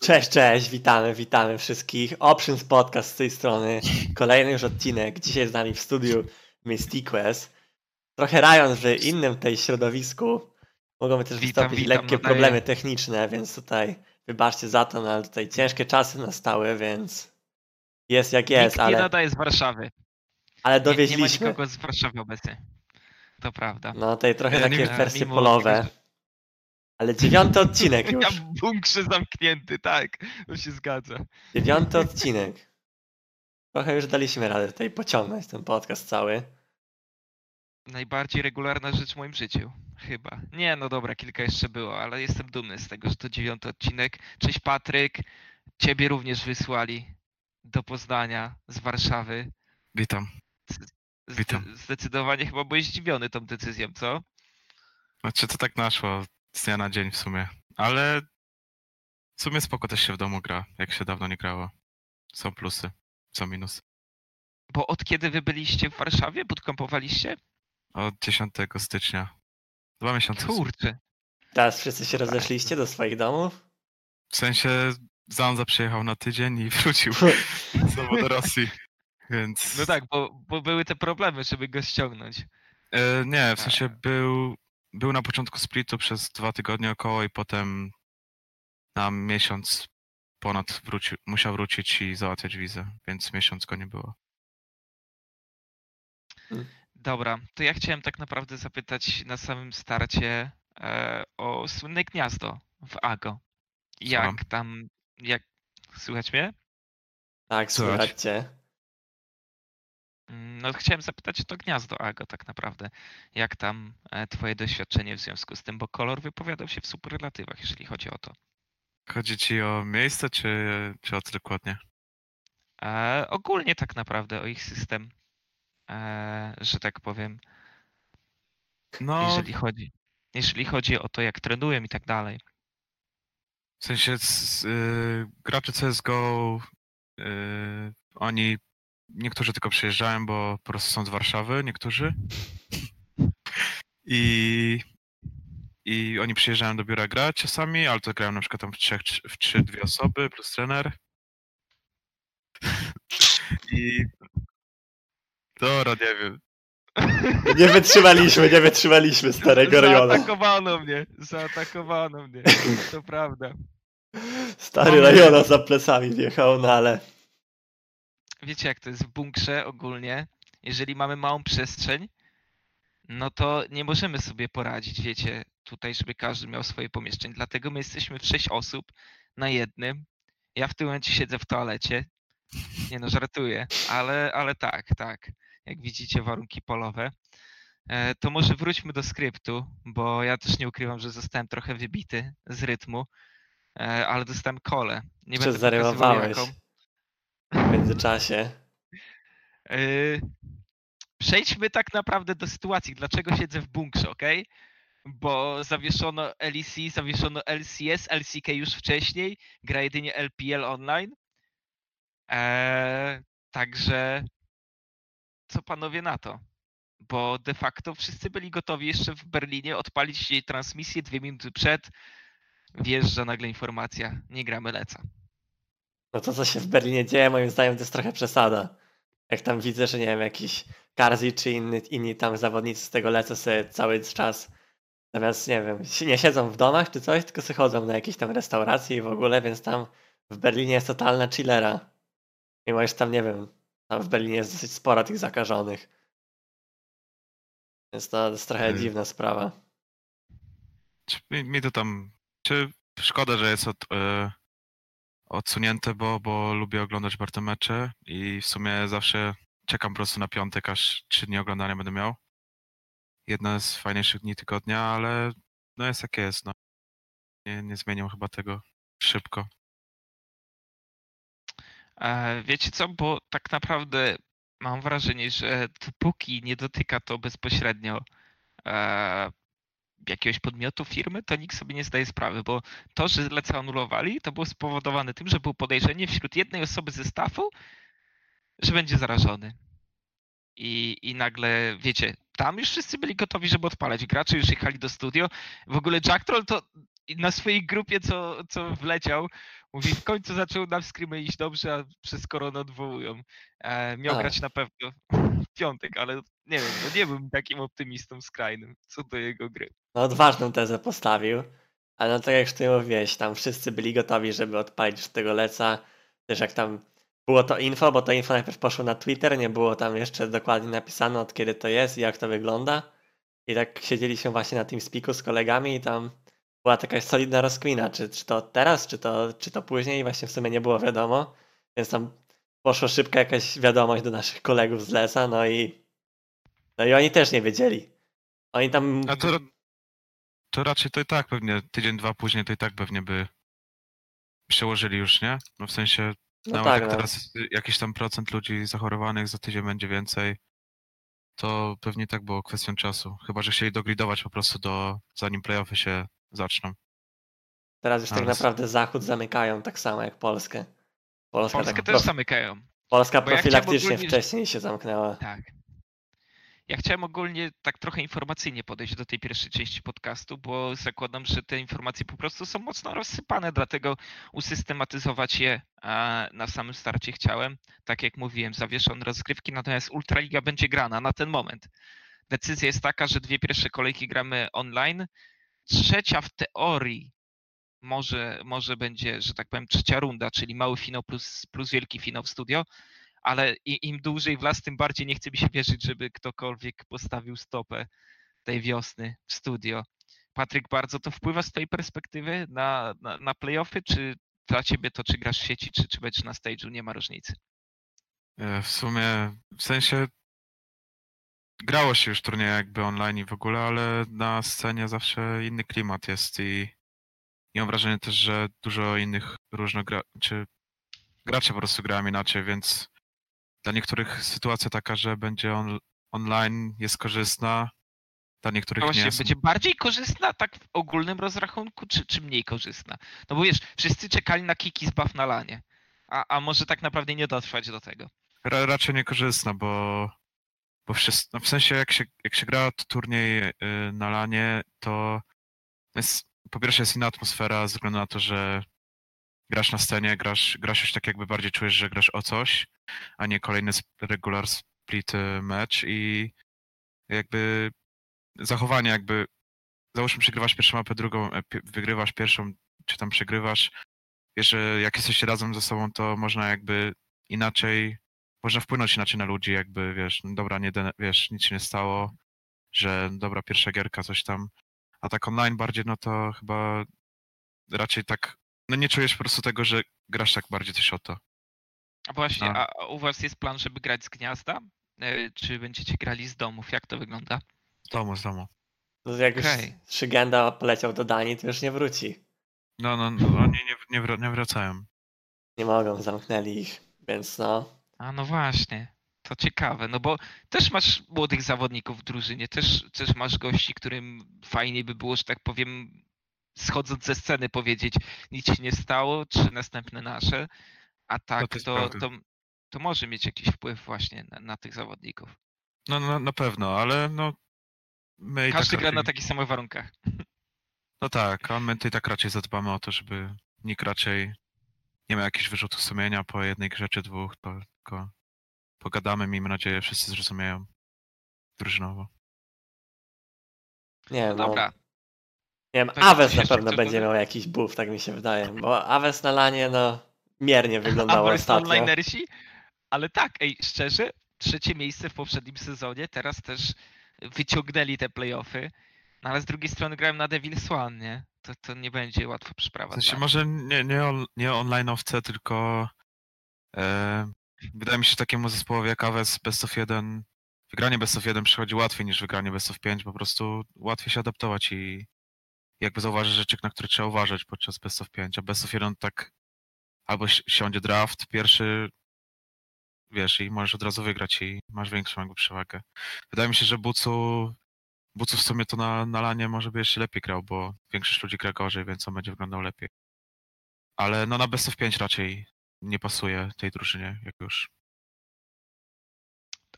Cześć, cześć, witamy, witamy wszystkich. Options Podcast z tej strony. Kolejny już odcinek. Dzisiaj z nami w studiu Mystiquest. Trochę Ryan w innym tej środowisku. Mogą też Witam, wystąpić witam, lekkie nadaję. problemy techniczne, więc tutaj wybaczcie za to, no ale tutaj ciężkie czasy nastały, więc jest jak jest, Nikt nie ale, nadaje z Warszawy. ale Nie, nie ma dowieźliśmy. nikogo z Warszawy obecnie. To prawda. No tutaj trochę Ja nie takie wiem, wersje mimo polowe. tego, Ale dziewiąty odcinek już. Ja w bunkrze zamknięty, tak. To się zgadza. Dziewiąty odcinek. Trochę już daliśmy radę tutaj pociągnąć ten podcast cały. Najbardziej regularna rzecz w moim życiu. Chyba. Nie, no dobra, kilka jeszcze było, ale jestem dumny z tego, że to dziewiąty odcinek. Cześć Patryk. Ciebie również wysłali do Poznania z Warszawy. Witam. Witam. Zdecydowanie chyba byłeś zdziwiony tą decyzją, co? Znaczy to tak naszło z dnia na dzień w sumie. Ale w sumie spoko też się w domu gra, jak się dawno nie grało. Są plusy, są minusy. Bo od kiedy wy byliście w Warszawie? Bootcampowaliście? Od 10 stycznia. Dwa miesiące. Kurczę. Teraz wszyscy się rozeszliście do swoich domów? W sensie Zanza przyjechał na tydzień i wrócił znowu do Rosji. Więc No tak, bo, bo były te problemy, żeby go ściągnąć. e, nie, w sensie był, był na początku splitu przez dwa tygodnie około i potem na miesiąc ponad wrócił, musiał wrócić i załatwiać wizę, więc miesiąc go nie było. Dobra, to ja chciałem tak naprawdę zapytać na samym starcie e, o słynne gniazdo w Ago. Jak Słucham. tam, jak, słychać mnie? Tak, słychać cię. Mm, No chciałem zapytać o to gniazdo Ago tak naprawdę. Jak tam e, twoje doświadczenie w związku z tym, bo kolor wypowiadał się w superlatywach, jeżeli chodzi o to. Chodzi ci o miejsce, czy, czy o co dokładnie? E, ogólnie tak naprawdę o ich system, e, że tak powiem, No, jeżeli chodzi, jeżeli chodzi o to, jak trenują i tak dalej. w sensie y, gracze CSGO, y, oni, niektórzy tylko przyjeżdżają, bo po prostu są z Warszawy, niektórzy. I, I oni przyjeżdżają do biura grać czasami, ale to grają na przykład tam w trzech, trz- w trzy, dwie osoby plus trener. I... Dobra, nie wiem. Nie wytrzymaliśmy, nie wytrzymaliśmy starego rejonu. Zaatakowano mnie, zaatakowano mnie, to prawda. Stary rejona za plecami wjechał, no ale Wiecie jak to jest w bunkrze ogólnie, jeżeli mamy małą przestrzeń, no to nie możemy sobie poradzić, wiecie, tutaj, żeby każdy miał swoje pomieszczenie. Dlatego my jesteśmy w sześć osób na jednym. Ja w tym momencie siedzę w toalecie. Nie no, żartuję, ale, ale tak, tak. Jak widzicie, warunki polowe. E, To może wróćmy do skryptu, bo ja też nie ukrywam, że zostałem trochę wybity z rytmu, e, ale dostałem kolę. Nie jeszcze będę pokazywał jaką. W międzyczasie. Yy, Przejdźmy tak naprawdę do sytuacji, dlaczego siedzę w bunkrze, ok? Bo zawieszono LEC, zawieszono LCS, LCK już wcześniej, gra jedynie LPL online. Eee, także co panowie na to? Bo de facto wszyscy byli gotowi jeszcze w Berlinie odpalić jej transmisję dwie minuty przed. Wjeżdża nagle informacja, nie gramy leca. No to co się w Berlinie dzieje, moim zdaniem to jest trochę przesada. Jak tam widzę, że nie wiem, jakiś Karzi czy inny, inni tam zawodnicy z tego lecą sobie cały czas. Zamiast, nie wiem, nie siedzą w domach czy coś, tylko sobie chodzą na jakieś tam restauracje i w ogóle, więc tam w Berlinie jest totalna chillera. Mimo, że tam, nie wiem, tam w Berlinie jest dosyć sporo tych zakażonych. Więc to jest trochę Hmm. dziwna sprawa. Mi, mi to tam. Czy szkoda, że jest od, e, odsunięte, bo, bo lubię oglądać bardzo mecze i w sumie zawsze czekam po prostu na piątek, aż trzy dni oglądania będę miał. Jedno z fajniejszych dni tygodnia, ale no jest jak jest. No. Nie, nie zmienią chyba tego szybko. E, Wiecie co, bo tak naprawdę mam wrażenie, że dopóki nie dotyka to bezpośrednio e, jakiegoś podmiotu firmy, to nikt sobie nie zdaje sprawy, bo to, że lecę anulowali, to było spowodowane tym, że było podejrzenie wśród jednej osoby ze staffu, że będzie zarażony. I, I nagle, wiecie, tam już wszyscy byli gotowi, żeby odpalać. Gracze już jechali do studio. W ogóle Jack Troll to na swojej grupie, co, co wleciał, mówi w końcu zaczął nam screamy iść dobrze, a przez koronę odwołują. E, miał A. grać na pewno piątek, ale nie wiem, no nie byłem takim optymistą skrajnym co do jego gry. No odważną tezę postawił, ale no tak jak ty mówiłeś, tam wszyscy byli gotowi, żeby odpalić już tego leca. Też jak tam było to info, bo to info najpierw poszło na Twitter, nie było tam jeszcze dokładnie napisane od kiedy to jest i jak to wygląda. I tak siedzieliśmy właśnie na tym spiku z kolegami i tam była taka solidna rozkmina, czy, czy to teraz, czy to, czy to później, właśnie w sumie nie było wiadomo. Więc tam poszła szybka jakaś wiadomość do naszych kolegów z Lesa, no i no i oni też nie wiedzieli. Oni tam A to, to raczej to i tak pewnie tydzień, dwa później to i tak pewnie by przełożyli już, nie? No w sensie no nawet tak, jak no. teraz jakiś tam procent ludzi zachorowanych za tydzień będzie więcej, to pewnie tak było kwestią czasu. Chyba, że chcieli dogridować po prostu do, zanim playoffy się zaczną. Teraz już tak Ale- naprawdę Zachód zamykają tak samo jak Polskę. Polska, Polskę tak też prof- zamykają. Polska bo ja profilaktycznie ogólnie- wcześniej się zamknęła. Tak. Ja chciałem ogólnie tak trochę informacyjnie podejść do tej pierwszej części podcastu, bo zakładam, że te informacje po prostu są mocno rozsypane, dlatego usystematyzować je a, na samym starcie chciałem. Tak jak mówiłem, zawieszone rozgrywki, natomiast Ultraliga będzie grana na ten moment. Decyzja jest taka, że dwie pierwsze kolejki gramy online, trzecia w teorii może, może będzie, że tak powiem, trzecia runda, czyli mały finał plus, plus wielki finał w studio, ale im dłużej w las, tym bardziej nie chce mi się wierzyć, żeby ktokolwiek postawił stopę tej wiosny w studio. Patryk, bardzo to wpływa z twojej perspektywy na, na, na playoffy, czy dla ciebie to, czy grasz w sieci, czy, czy będziesz na stage'u, nie ma różnicy. E, W sumie, w sensie grało się już turnieje jakby online i w ogóle, ale na scenie zawsze inny klimat jest i, i mam wrażenie też, że dużo innych różnych gra, czy gracze po prostu grają inaczej, więc dla niektórych sytuacja taka, że będzie on, online jest korzystna, dla niektórych No nie właśnie, jest. będzie bardziej korzystna tak w ogólnym rozrachunku, czy, czy mniej korzystna? No bo wiesz, wszyscy czekali na kiki z buff na lanie, a, a może tak naprawdę nie dotrwać do tego. Ra, raczej niekorzystna, bo, bo wszyscy, no w sensie jak się, jak się gra turniej y, na lanie, to jest, po pierwsze jest inna atmosfera ze względu na to, że grasz na scenie, grasz, grasz już tak jakby bardziej czujesz, że grasz o coś, a nie kolejny regular split y, match i jakby zachowanie jakby, załóżmy przegrywasz pierwszą mapę, drugą, e, wygrywasz pierwszą, czy tam przegrywasz, wiesz, że jak jesteście razem ze sobą, to można jakby inaczej, można wpłynąć inaczej na ludzi, jakby, wiesz, no dobra, nie, wiesz, nic się nie stało, że dobra, pierwsza gierka, coś tam, a tak online bardziej, no to chyba raczej tak, no nie czujesz po prostu tego, że grasz tak bardziej też o to. A właśnie, No. a u was jest plan, żeby grać z gniazda? E, Czy będziecie grali z domów? Jak to wygląda? Z domu, z domu. No, jak już Okej. Szygenda poleciał do Danii, to już nie wróci. No, no, no oni nie, nie, wra- nie wracają. Nie mogą, zamknęli ich. Więc no, A no właśnie, to ciekawe, no bo też masz młodych zawodników w drużynie, też, też masz gości, którym fajnie by było, że tak powiem, schodząc ze sceny powiedzieć, nic się nie stało, czy następne nasze, a tak to to, to, to może mieć jakiś wpływ właśnie na, na tych zawodników. No, no, na pewno, ale no my i Każdy tak gra na raczej- takich samych warunkach. No tak, a my i tak raczej zadbamy o to, żeby nikt raczej nie miał jakichś wyrzutów sumienia po jednej grze czy dwóch, tylko pogadamy, miejmy nadzieję, wszyscy zrozumieją drużynowo. nie wiem. No dobra, nie wiem, Aves na pewno będzie miał jakiś buff, tak mi się wydaje. Bo Aves na lanie, no, miernie wyglądało ostatnio. onlinersi, ale tak, ej, szczerze, trzecie miejsce w poprzednim sezonie, teraz też wyciągnęli te playoffy, no ale z drugiej strony grałem na Devil Swan, nie? To, to nie będzie łatwa W sprawa. sensie może nie, nie, on, nie online'owce, tylko e, wydaje mi się takiemu zespołowi jak AWS Best of 1, wygranie Best of 1 przychodzi łatwiej niż wygranie Best of 5, po prostu łatwiej się adaptować i jakby zauważyć rzeczy, na które trzeba uważać podczas Best of 5, a Best of 1 tak albo si- siądzie draft pierwszy, wiesz, i możesz od razu wygrać i masz większą jakby przewagę. Wydaje mi się, że Bucu, Bucu w sumie to na, na lanie może by jeszcze lepiej grał, bo większość ludzi gra gorzej, więc on będzie wyglądał lepiej. Ale no na Best of 5 raczej nie pasuje tej drużynie, jak już.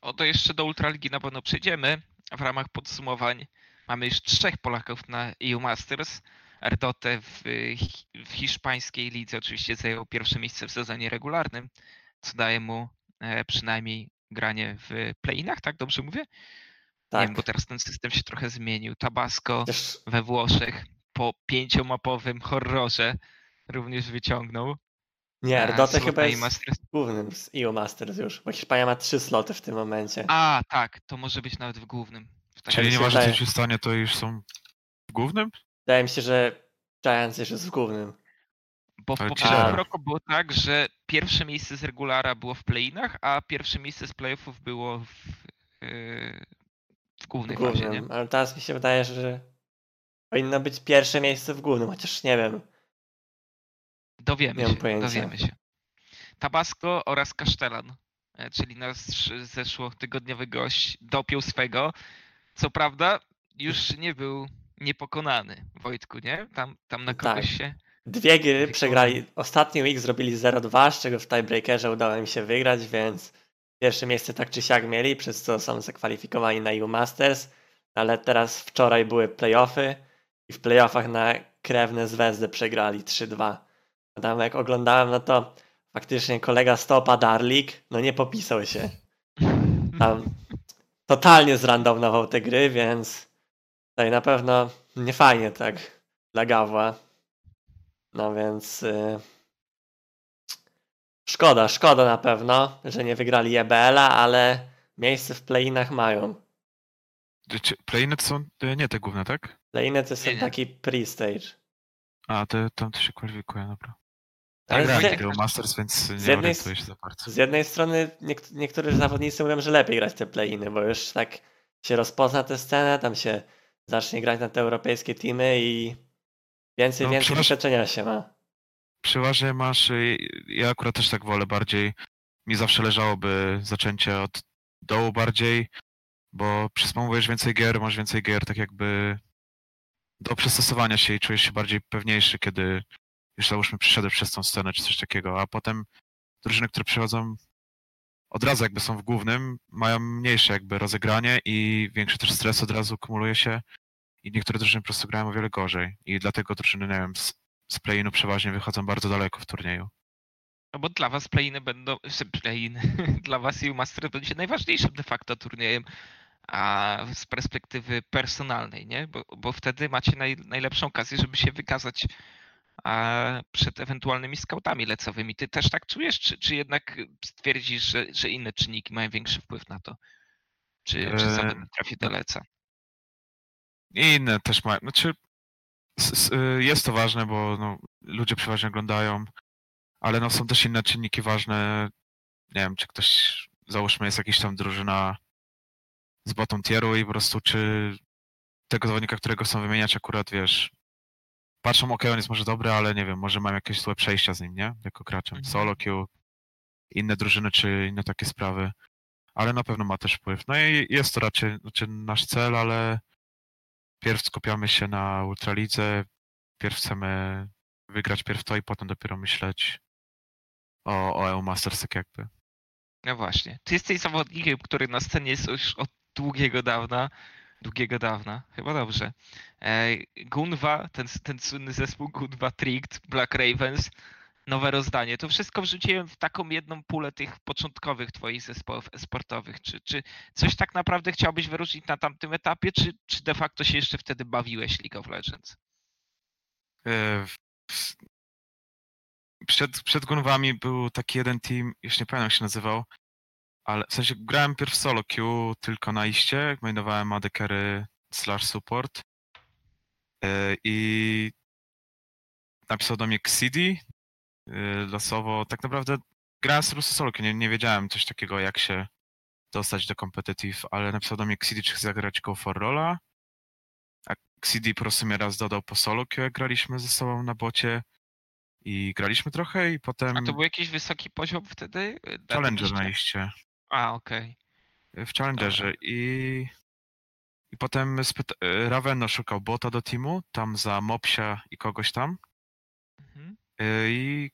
O to jeszcze do Ultraligi na pewno przejdziemy. W ramach podsumowań mamy już trzech Polaków na EU Masters. Erdotę w, w hiszpańskiej lidze oczywiście zajął pierwsze miejsce w sezonie regularnym, co daje mu e, przynajmniej granie w play-inach, tak dobrze mówię? Nie Tak. wiem, bo teraz ten system się trochę zmienił. Tabasco Chociaż we Włoszech po pięciomapowym horrorze również wyciągnął. Nie, e, Erdotę slota chyba jest Masters. głównym z EU Masters już, bo Hiszpania ma trzy sloty w tym momencie. A, tak, to może być nawet w głównym. W Czyli nieważne co wydaje. się stanie, to już są w głównym? Wydaje mi się, że Giants już jest w głównym. Bo w poprzednim roku było tak, że pierwsze miejsce z regulara było w play-inach, a pierwsze miejsce z playoffów było w, yy, w W głównej fazie, nie? głównym. Ale teraz mi się wydaje, że powinno być pierwsze miejsce w głównym, chociaż nie wiem. Dowiemy się, dowiemy się. Tabasco oraz Kasztelan, e, czyli nasz zeszłotygodniowy gość, dopiął swego. Co prawda już nie był niepokonany, Wojtku, nie? Tam, tam na kogoś Tak. się... Dwie gry przegrali. Ostatni week zrobili 0-2, z czego w tiebreakerze udało im się wygrać, więc pierwsze miejsce tak czy siak mieli, przez co są zakwalifikowani na EU Masters. Ale teraz wczoraj były playoffy i w playoffach na krewne Zvezdę przegrali 3-2. Tam jak oglądałem, no to faktycznie kolega Stopa Darlik, no nie popisał się. Tam totalnie zrandownował te gry, więc tutaj na pewno nie fajnie tak dla Gawła. No więc y, szkoda, szkoda na pewno, że nie wygrali EBL-a, ale miejsce w play-inach mają. Playiny to są nie te główne, tak? Play-iny to jest taki pre-stage. A, te, tam to się kwalifikuje, dobra. Ale Tak, z, grałem je- tego Masters, więc nie jednej orientuję się za bardzo. z jednej strony niek- niektórzy zawodnicy mówią, że lepiej grać te play-iny, bo już tak się rozpozna tę scenę, tam się zacznie grać na te europejskie teamy i więcej, No, więcej doświadczenia się ma. Przeważnie masz, y, ja akurat też tak wolę bardziej, mi zawsze leżałoby zaczęcie od dołu bardziej, bo przysmowujesz więcej gier, masz więcej gier tak jakby do przystosowania się i czujesz się bardziej pewniejszy, kiedy już załóżmy przyszedłeś przez tą scenę czy coś takiego, a potem drużyny, które przychodzą od razu jakby są w głównym, mają mniejsze jakby rozegranie i większy też stres od razu kumuluje się i niektóre drużyny po prostu grają o wiele gorzej i dlatego drużyny, nie wiem, z, z play-inu przeważnie wychodzą bardzo daleko w turnieju. No bo dla was play-iny będą, play-in, dla was EU Masters będzie najważniejszym de facto turniejem, a z perspektywy personalnej, nie? Bo, bo wtedy macie naj, najlepszą okazję, żeby się wykazać przed ewentualnymi skautami lecowymi. Ty też tak czujesz, czy, czy jednak stwierdzisz, że, że inne czynniki mają większy wpływ na to? Czy, czy Eee, zawodnik trafi do leca? I inne też mają. Znaczy, y, jest to ważne, bo no, ludzie przeważnie oglądają, ale no, są też inne czynniki ważne. Nie wiem, czy ktoś, załóżmy, jest jakaś tam drużyna z bottom tieru i po prostu czy tego zawodnika, którego chcą wymieniać akurat, wiesz, patrzą, ok, on jest może dobry, ale nie wiem, może mają jakieś złe przejścia z nim, nie? Jako graczem. Mhm. Solo queue, inne drużyny, czy inne takie sprawy. Ale na pewno ma też wpływ. No i jest to raczej znaczy nasz cel, ale pierw skupiamy się na Ultralidze, pierw chcemy wygrać pierw to i potem dopiero myśleć o, o EU Masters tak jakby. No właśnie. Ty jesteś zawodnikiem, który na scenie jest już od długiego dawna. Długiego dawna, chyba dobrze. Gunwa, ten, ten słynny zespół Gunwa Tricked, Black Ravens, nowe rozdanie. To wszystko wrzuciłem w taką jedną pulę tych początkowych twoich zespołów sportowych. Czy, czy coś tak naprawdę chciałbyś wyróżnić na tamtym etapie, czy, czy de facto się jeszcze wtedy bawiłeś League of Legends? E, Przed, przed Gunwami był taki jeden team, już nie pamiętam jak się nazywał, ale w sensie grałem pierw solo queue tylko na iście, mainowałem AD carry slash support e, i napisał do mnie Xidi e, losowo. Tak naprawdę grałem po prostu solo queue, nie, nie wiedziałem coś takiego jak się dostać do competitive, ale napisał do mnie Xidi, czy chce zagrać Go for Rolla. A Xidi po prostu mnie raz dodał po solo queue, jak graliśmy ze sobą na bocie i graliśmy trochę i potem A to był jakiś wysoki poziom wtedy? e, na Challenger liście? A, okej. w Challengerze i, i potem spyta- e, Raveno szukał bota do teamu, tam za Mopsia i kogoś tam Mhm. e, i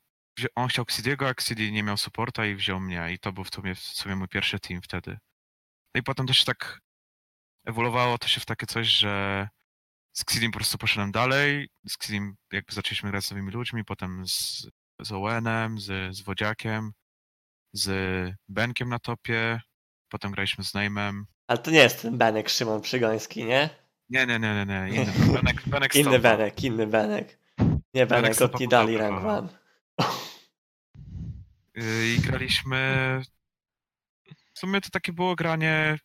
on chciał Xidiego, a Xidi nie miał supporta i wziął mnie i to był w sumie, w sumie mój pierwszy team wtedy. No i potem się tak ewoluowało to się w takie coś, że z Xidim po prostu poszedłem dalej. Z Xidim jakby zaczęliśmy grać z nowymi ludźmi, potem z, z Owenem, z, z Wodziakiem, z Benkiem na topie, potem graliśmy z Name'em. Ale to nie jest ten Benek Szymon Przygoński, nie? Nie, nie, nie, nie, nie. Inny Benek, Benek Inny. Benek, inny Benek. Nie Benek od Nidali Podoba. Rank One. Y, I graliśmy. W sumie to takie było granie.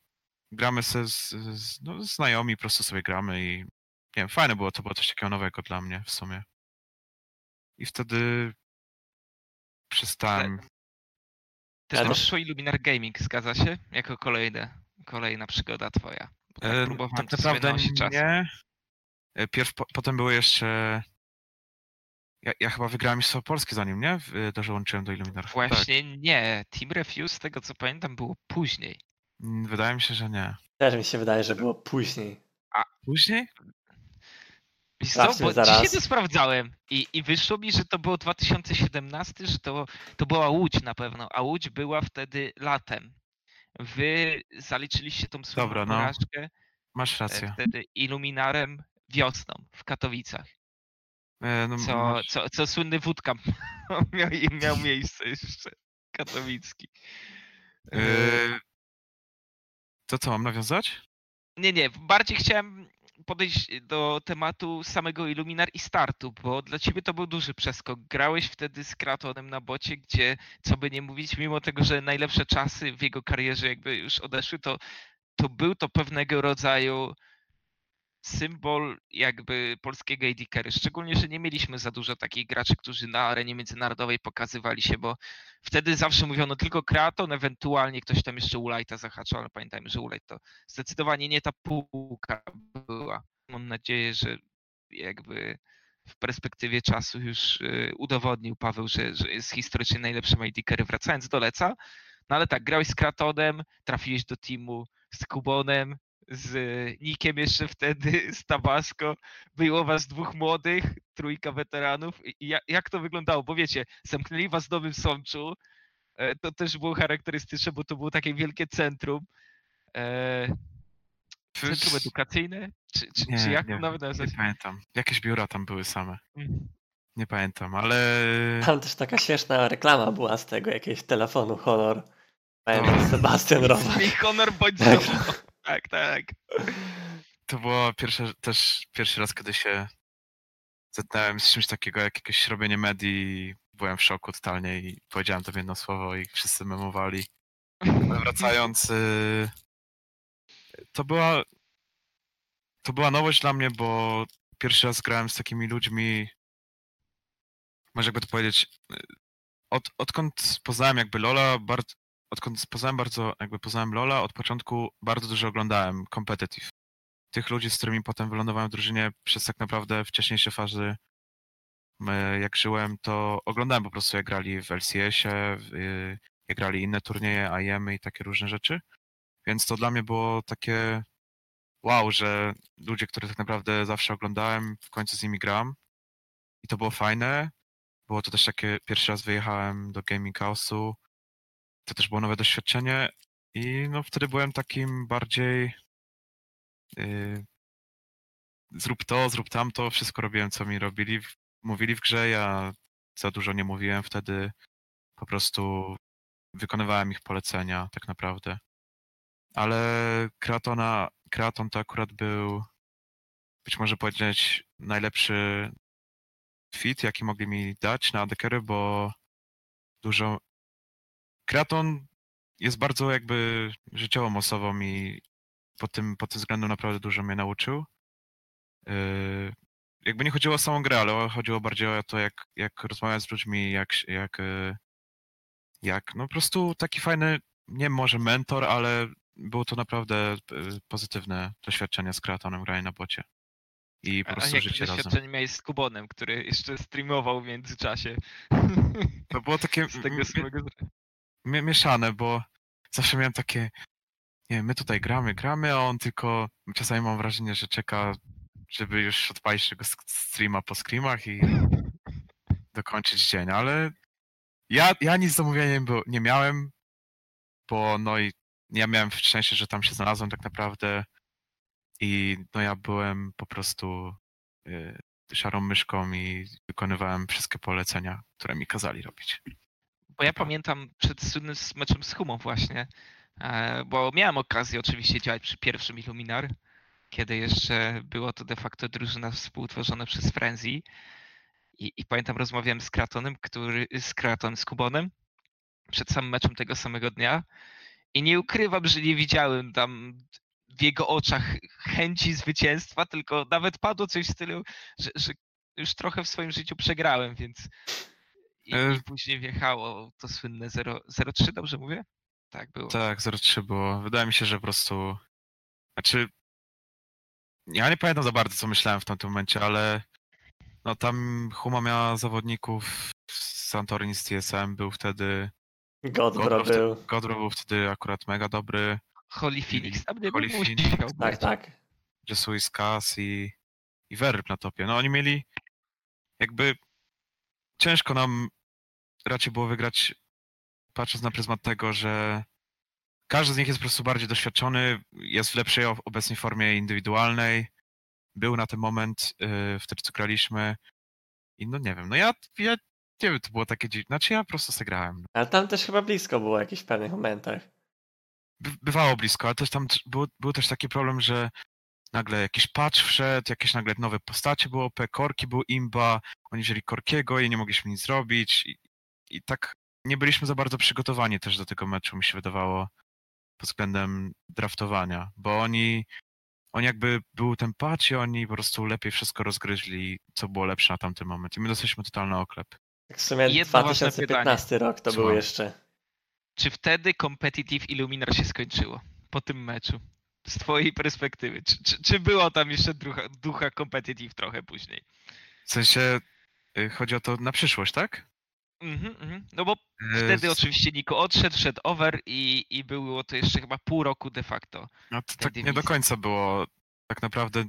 Gramy se z, z no, znajomi, po prostu sobie gramy i nie wiem, fajne było, to było coś takiego nowego dla mnie w sumie. I wtedy przestałem. Też Ale- przyszło Illuminar Gaming, zgadza się? Jako kolejne, kolejna przygoda twoja. Bo tak E, próbowałem tak to naprawdę nosić czas. nie. E, Pierw, po, potem były jeszcze. Ja, ja chyba wygrałem Mistrzostwo Polskie zanim, nie? E, Dołączyłem do Illuminar. Tak. Właśnie nie. Team Refuse, z tego co pamiętam, było później. Mm, Wydaje mi się, że nie. Też mi się wydaje, że było później. Później? Wiesz co, Sprawdźmy bo zaraz. dzisiaj to sprawdzałem i, i wyszło mi, że to było 2017, że to, to była Łódź na pewno, a Łódź była wtedy latem. Wy zaliczyliście tą swoją Dobra, no. porażkę Masz e, rację. wtedy Illuminarem wiosną w Katowicach. E, no, Co, masz- co, co słynny wódka miał, miał miejsce jeszcze katowicki. E, To co, mam nawiązać? Nie, nie, bardziej chciałem podejść do tematu samego Illuminar i startu, bo dla ciebie to był duży przeskok. Grałeś wtedy z Kratonem na bocie, gdzie, co by nie mówić, mimo tego, że najlepsze czasy w jego karierze jakby już odeszły, to, to był to pewnego rodzaju symbol jakby polskiego AD. Szczególnie, że nie mieliśmy za dużo takich graczy, którzy na arenie międzynarodowej pokazywali się, bo wtedy zawsze mówiono tylko Kraton, ewentualnie ktoś tam jeszcze Ulajta zahaczał, ale pamiętajmy, że Ulajt to zdecydowanie nie ta półka była. Mam nadzieję, że jakby w perspektywie czasu już y, udowodnił Paweł, że, że jest historycznie najlepszym AD. Wracając do Leca, no ale tak, grałeś z Kratonem, trafiłeś do teamu z Kubonem, z Nikiem jeszcze wtedy, z Tabasco. Było was dwóch młodych, trójka weteranów. I ja- jak to wyglądało? Bo wiecie, zamknęli was w Nowym Sączu. E, To też było charakterystyczne, bo to było takie wielkie centrum. E, Centrum edukacyjne? Czy, czy, Nie, czy jak nie, to nawet Nie nazwać? pamiętam. Jakieś biura tam były same. Mm. Nie pamiętam, ale. Tam też taka śmieszna reklama była z tego, jakiegoś telefonu Honor. Pamiętam, O. Sebastian Rowak. Mi honor bądź Tak. Tak, tak. To było pierwsze, też pierwszy raz, kiedy się zetknąłem z czymś takiego, jak jakieś robienie medii. Byłem w szoku totalnie i powiedziałem to w jedno słowo i wszyscy memowali. Wracając, y, to była to była nowość dla mnie, bo pierwszy raz grałem z takimi ludźmi, może jakby to powiedzieć, y, od, odkąd poznałem jakby Lola, bardzo, odkąd poznałem bardzo, jakby poznałem Lola, od początku bardzo dużo oglądałem competitive. Tych ludzi, z którymi potem wylądowałem w drużynie przez tak naprawdę wcześniejsze fazy, y, jak żyłem, to oglądałem po prostu jak grali w LCS-ie, y, jak grali inne turnieje, IEM i takie różne rzeczy. Więc to dla mnie było takie wow, że ludzie, których tak naprawdę zawsze oglądałem, w końcu z nimi gram. I to było fajne. Było to też takie, pierwszy raz wyjechałem do Gaming House'u. To też było nowe doświadczenie. I no wtedy byłem takim bardziej yy, zrób to, zrób tamto, wszystko robiłem, co mi robili, mówili w grze. Ja za dużo nie mówiłem wtedy. Po prostu wykonywałem ich polecenia tak naprawdę. Ale Kreatona, Kreaton to akurat był być może powiedzieć najlepszy fit, jaki mogli mi dać na Adekery, bo dużo... Kreaton jest bardzo jakby życiową osobą i pod tym, pod tym względem naprawdę dużo mnie nauczył. Yy, jakby nie chodziło o samą grę, ale chodziło bardziej o to, jak, jak rozmawiać z ludźmi, jak, jak, yy, jak no po prostu taki fajny, nie może mentor, ale było to naprawdę y, pozytywne doświadczenie z kreatonem grania na bocie. I po A prostu jakie życie razem. doświadczenie miałeś z Kubonem, który jeszcze streamował w międzyczasie? To było takie Z tego samego... mie- mieszane, bo zawsze miałem takie, nie my tutaj gramy, gramy, a on tylko czasami mam wrażenie, że czeka, żeby już odpalić tego streama po screamach i dokończyć dzień, ale ja, ja nic do mówienia nie, było, nie miałem, bo no i ja miałem szczęście, że tam się znalazłem tak naprawdę I no ja byłem po prostu y, szarą myszką i wykonywałem wszystkie polecenia, które mi kazali robić. Bo ja pamiętam przed słynnym meczem z Humą właśnie, e, bo miałem okazję oczywiście działać przy pierwszym Illuminar, kiedy jeszcze było to de facto drużyna współtworzona przez Frenzy. I, I pamiętam, rozmawiałem z Kratonem, który, z Kratonem, z Kubonem przed samym meczem tego samego dnia i nie ukrywam, że nie widziałem tam w jego oczach chęci zwycięstwa, tylko nawet padło coś w stylu, że, że już trochę w swoim życiu przegrałem, więc i, E, i później wjechało to słynne 0 0-3, dobrze mówię? Tak było. Tak, 0-3 było. Wydaje mi się, że po prostu. Znaczy. Ja nie pamiętam za bardzo, co myślałem w tamtym momencie, ale. No tam Huma miała zawodników z Santorini z TSM, był wtedy. Godbro Godbro, wtedy, był. Godbro był wtedy akurat mega dobry. Holy Phoenix tam nie Holy był, Phoenix, Tak, tak. Jesuis Cas i, i Verb na topie. No oni mieli jakby ciężko nam raczej było wygrać patrząc na pryzmat tego, że każdy z nich jest po prostu bardziej doświadczony, jest w lepszej obecnej formie indywidualnej, był na ten moment yy, wtedy co graliśmy i no nie wiem, no ja, ja nie wiem, to było takie dziwne, znaczy ja po prostu zagrałem. Ale tam też chyba blisko było jakieś w pewnych momentach. By, bywało blisko, ale też tam było, był też taki problem, że nagle jakiś patch wszedł, jakieś nagle nowe postacie było OP, Korki był imba, oni wzięli Korkiego i nie mogliśmy nic zrobić i, i tak nie byliśmy za bardzo przygotowani też do tego meczu, mi się wydawało, pod względem draftowania, bo oni, oni jakby był ten patch i oni po prostu lepiej wszystko rozgryźli, co było lepsze na tamten moment i my dostaliśmy totalny oklep. Tak w sumie Jedno ważne 2015 rok to był Słucham. jeszcze. Czy wtedy Competitive Illuminar się skończyło po tym meczu? Z twojej perspektywy. Czy, czy, czy było tam jeszcze ducha, ducha Competitive trochę później? W sensie, y, chodzi o to na przyszłość, tak? Mhm, mhm. No bo Y, wtedy s- oczywiście Niko odszedł, szedł over i, i było to jeszcze chyba pół roku de facto. No to tak nie do końca było. Tak naprawdę.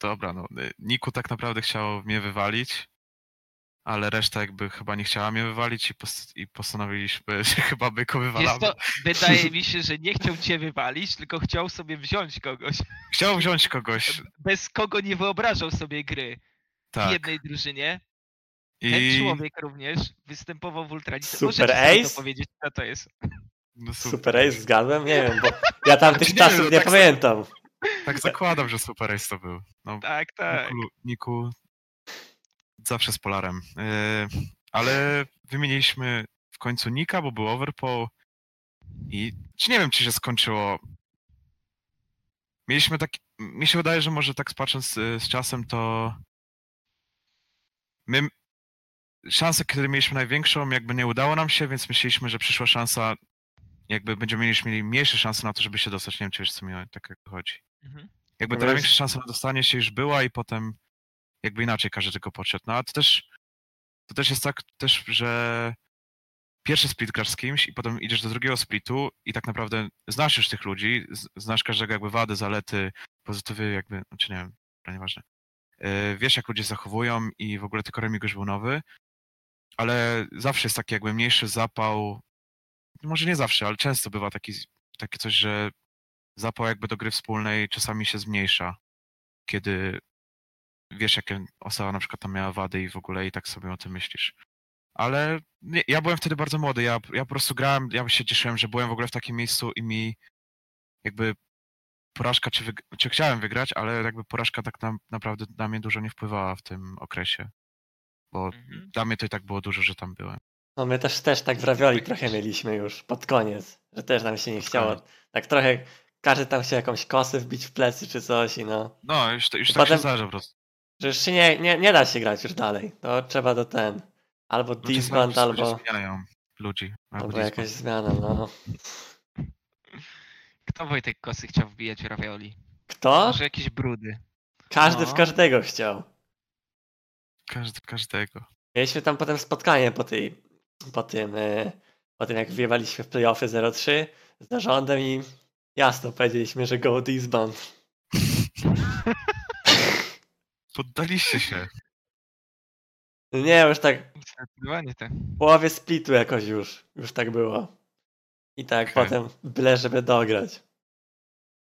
Dobra, no. y, Niku tak naprawdę chciał mnie wywalić, ale reszta jakby chyba nie chciała mnie wywalić i, post- i postanowiliśmy, że chyba Wiesz wywalamy. co, wydaje mi się, że nie chciał cię wywalić, tylko chciał sobie wziąć kogoś, Chciał wziąć kogoś. bez kogo nie wyobrażał sobie gry w Tak. jednej drużynie. Ten I człowiek również występował w Ultralice. Super Możecie to Ace? powiedzieć, co to jest. no, su- Super Ace zgadłem? Nie wiem, bo ja tam tych Znaczy nie czasów wiem, nie tak pamiętam. Tak zakładam, że Super Ace to był. No, Tak, tak. Niku, Niku zawsze z Polarem. Yy, ale wymieniliśmy w końcu Nika, bo był Overpool i czy nie wiem, czy się skończyło. Mieliśmy taki, mi się wydaje, że może tak patrząc y, z czasem, to my szansę, które mieliśmy największą, jakby nie udało nam się, więc myśleliśmy, że przyszła szansa, jakby będziemy mieli, mieli mniejsze szanse na to, żeby się dostać. Nie wiem, czy wiesz, co mi tak jakby chodzi. Mhm. Jakby No ta największa szansa na dostanie się już była i potem jakby inaczej każdy tego podszedł. No a to też, to też jest tak też, że pierwszy split grasz z kimś i potem idziesz do drugiego splitu i tak naprawdę znasz już tych ludzi, znasz każdego jakby wady, zalety, pozytywy jakby, znaczy nie wiem, nieważne. Yy, Wiesz jak ludzie zachowują i w ogóle tylko Remigiusz był nowy, ale zawsze jest taki jakby mniejszy zapał, może nie zawsze, ale często bywa taki, takie coś, że zapał jakby do gry wspólnej czasami się zmniejsza, kiedy wiesz, jakie osoba na przykład tam miała wady i w ogóle i tak sobie o tym myślisz. Ale nie, ja byłem wtedy bardzo młody, ja, ja po prostu grałem, ja się cieszyłem, że byłem w ogóle w takim miejscu i mi jakby porażka, czy, wyg- czy chciałem wygrać, ale jakby porażka tak na, naprawdę na mnie dużo nie wpływała w tym okresie. Bo Mhm. dla mnie to i tak było dużo, że tam byłem. No my też, też tak w ravioli trochę mieliśmy już pod koniec, że też nam się nie Pod chciało. koniec. Tak trochę każdy tam chciał jakąś kosę wbić w plecy czy coś i no. No, już, to- już tak potem- się zdarza po prostu. Że już się nie, nie, nie da się grać już dalej. To trzeba do ten. Albo Ludzie disband, albo, zmieniają ludzi. albo disband. jakaś zmiana, no. Kto Wojtek Kosy chciał wbijać w ravioli? Kto? Może jakieś brudy. Każdy w No. każdego chciał. Każdy, każdego. Mieliśmy tam potem spotkanie po tej, po tym, e, po tym jak wjewaliśmy w playoffy 0-3 z zarządem i jasno powiedzieliśmy, że go disband. Poddaliście się. Nie, już tak Zdecydowanie tak. w połowie splitu jakoś już, już tak było. I tak Okej. potem byle, żeby dograć.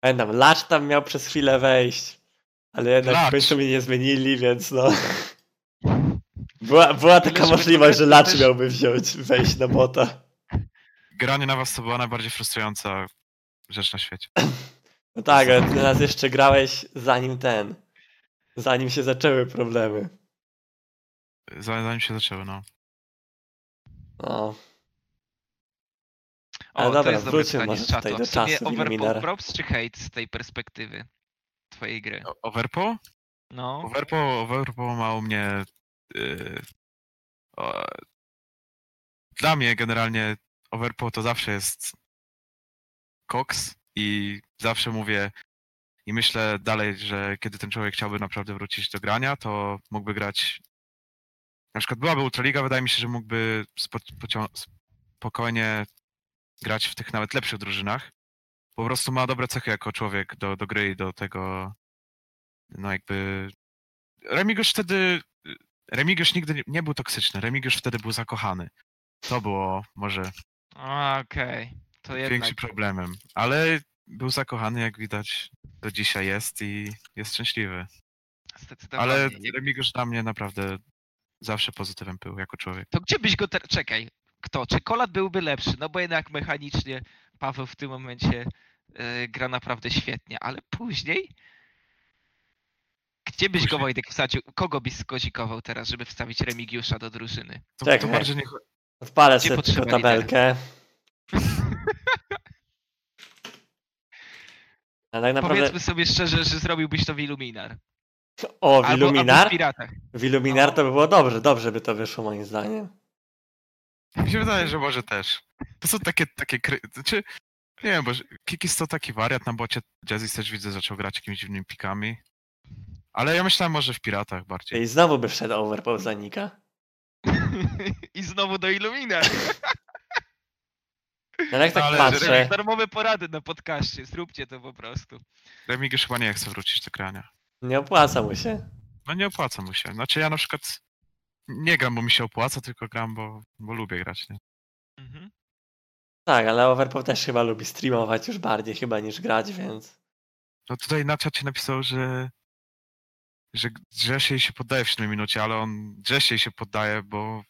Pamiętam, Lacz tam miał przez chwilę wejść, ale jednak w Lacz. końcu mnie nie zmienili, więc no... Była, była taka żeby możliwość, że Lacz też- miałby wziąć, wejść na bota. Granie na was to była najbardziej frustrująca rzecz na świecie. No tak, ale ty nas jeszcze grałeś zanim ten... Zanim się zaczęły problemy. Zanim się zaczęły, no. No. O, Ale to dobra, jest dobre pytanie z czatu. do czasów overpool props czy hate z tej perspektywy twojej gry? O- Overpo? No, Overpo, Overpo ma u mnie... Yy, o, dla mnie generalnie Overpo to zawsze jest koks i zawsze mówię i myślę dalej, że kiedy ten człowiek chciałby naprawdę wrócić do grania, to mógłby grać na przykład byłaby Ultraliga, wydaje mi się, że mógłby spokojnie grać w tych nawet lepszych drużynach. Po prostu ma dobre cechy jako człowiek do, do gry i do tego no jakby Remigiusz wtedy Remigiusz nigdy nie, nie był toksyczny, Remigiusz wtedy był zakochany. To było może okej. To jednak. większym problemem, ale był zakochany, jak widać, do dzisiaj jest i jest szczęśliwy. Zdecydowanie. Ale Remigiusz dla mnie naprawdę zawsze pozytywem był jako człowiek. To gdzie byś go teraz... Czekaj. Kto? Czekolad byłby lepszy? No bo jednak mechanicznie Paweł w tym momencie e, gra naprawdę świetnie, ale później... Gdzie byś go Później. Wojtek wsadził? Kogo byś skozikował teraz, żeby wstawić Remigiusza do drużyny? To, Czekaj. to bardziej nie, Odpalę sobie tabelkę. A tak naprawdę... Powiedzmy sobie szczerze, że zrobiłbyś to w Illuminar. O, w Albo, albo w Illuminar? Piratach. W Illuminar No. to by było dobrze, dobrze by to wyszło moim zdaniem. mi się wydaje, że może też. To są takie, takie kry... Znaczy, nie wiem, bo Kikis to taki wariat na bocie, Jazzy też widzę zaczął grać jakimiś dziwnymi pikami. Ale ja myślałem może w Piratach bardziej. I znowu by wszedł overpool za Nika. I znowu do Illuminar. Ale jak tak Ale patrzę, Darmowe porady na podcaście, zróbcie to po prostu. Remigiusz chyba nie chce wrócić do grania. nie opłaca mu się. No nie opłaca mu się. Znaczy ja na przykład nie gram, bo mi się opłaca, tylko gram, bo, bo lubię grać, nie? Mhm. Tak, ale overpool też chyba lubi streamować już bardziej chyba niż grać, więc... No tutaj na czacie napisał, że że Grzesiej się poddaje w 7 minucie, ale on Grzesiej się poddaje, bo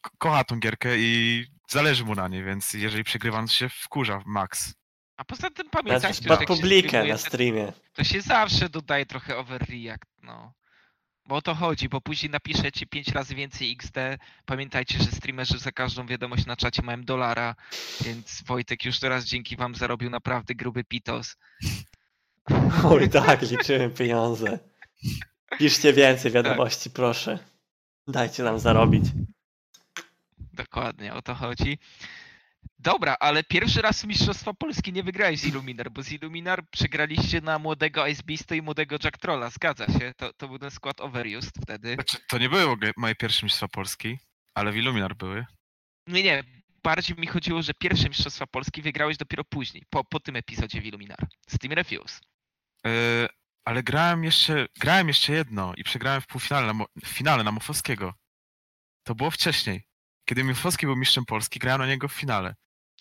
ko- kocha tą gierkę i zależy mu na niej, więc jeżeli przegrywa, to się wkurza max. A poza tym Znaczy, pamiętajcie, że pod jak się publikę streamuje, na to- streamie. to się zawsze dodaje trochę overreact, no. Bo o to chodzi, bo później napiszecie 5 razy więcej XD. Pamiętajcie, że streamerzy za każdą wiadomość na czacie mają dolara, więc Wojtek już teraz dzięki wam zarobił naprawdę gruby pitos. Oj tak, liczyłem pieniądze. Piszcie więcej wiadomości, proszę. Dajcie nam zarobić. Dokładnie, o to chodzi. Dobra, ale pierwszy raz Mistrzostwa Polski nie wygrałeś z Illuminar, bo z Illuminar przegraliście na młodego Ice Beasta i młodego Jack Trolla, zgadza się? To, to był ten skład Overused wtedy. Znaczy, to nie były w ogóle moje pierwsze mistrzostwa Polski, ale w Illuminar były. Nie, nie, bardziej mi chodziło, że pierwsze Mistrzostwa Polski wygrałeś dopiero później, po, po tym epizodzie w Illuminar, z Team Refuse. Yy, ale grałem jeszcze, grałem jeszcze jedno i przegrałem w półfinale, na, w finale na Mofowskiego. To było wcześniej. Kiedy Mofowski był mistrzem Polski, grałem na niego w finale.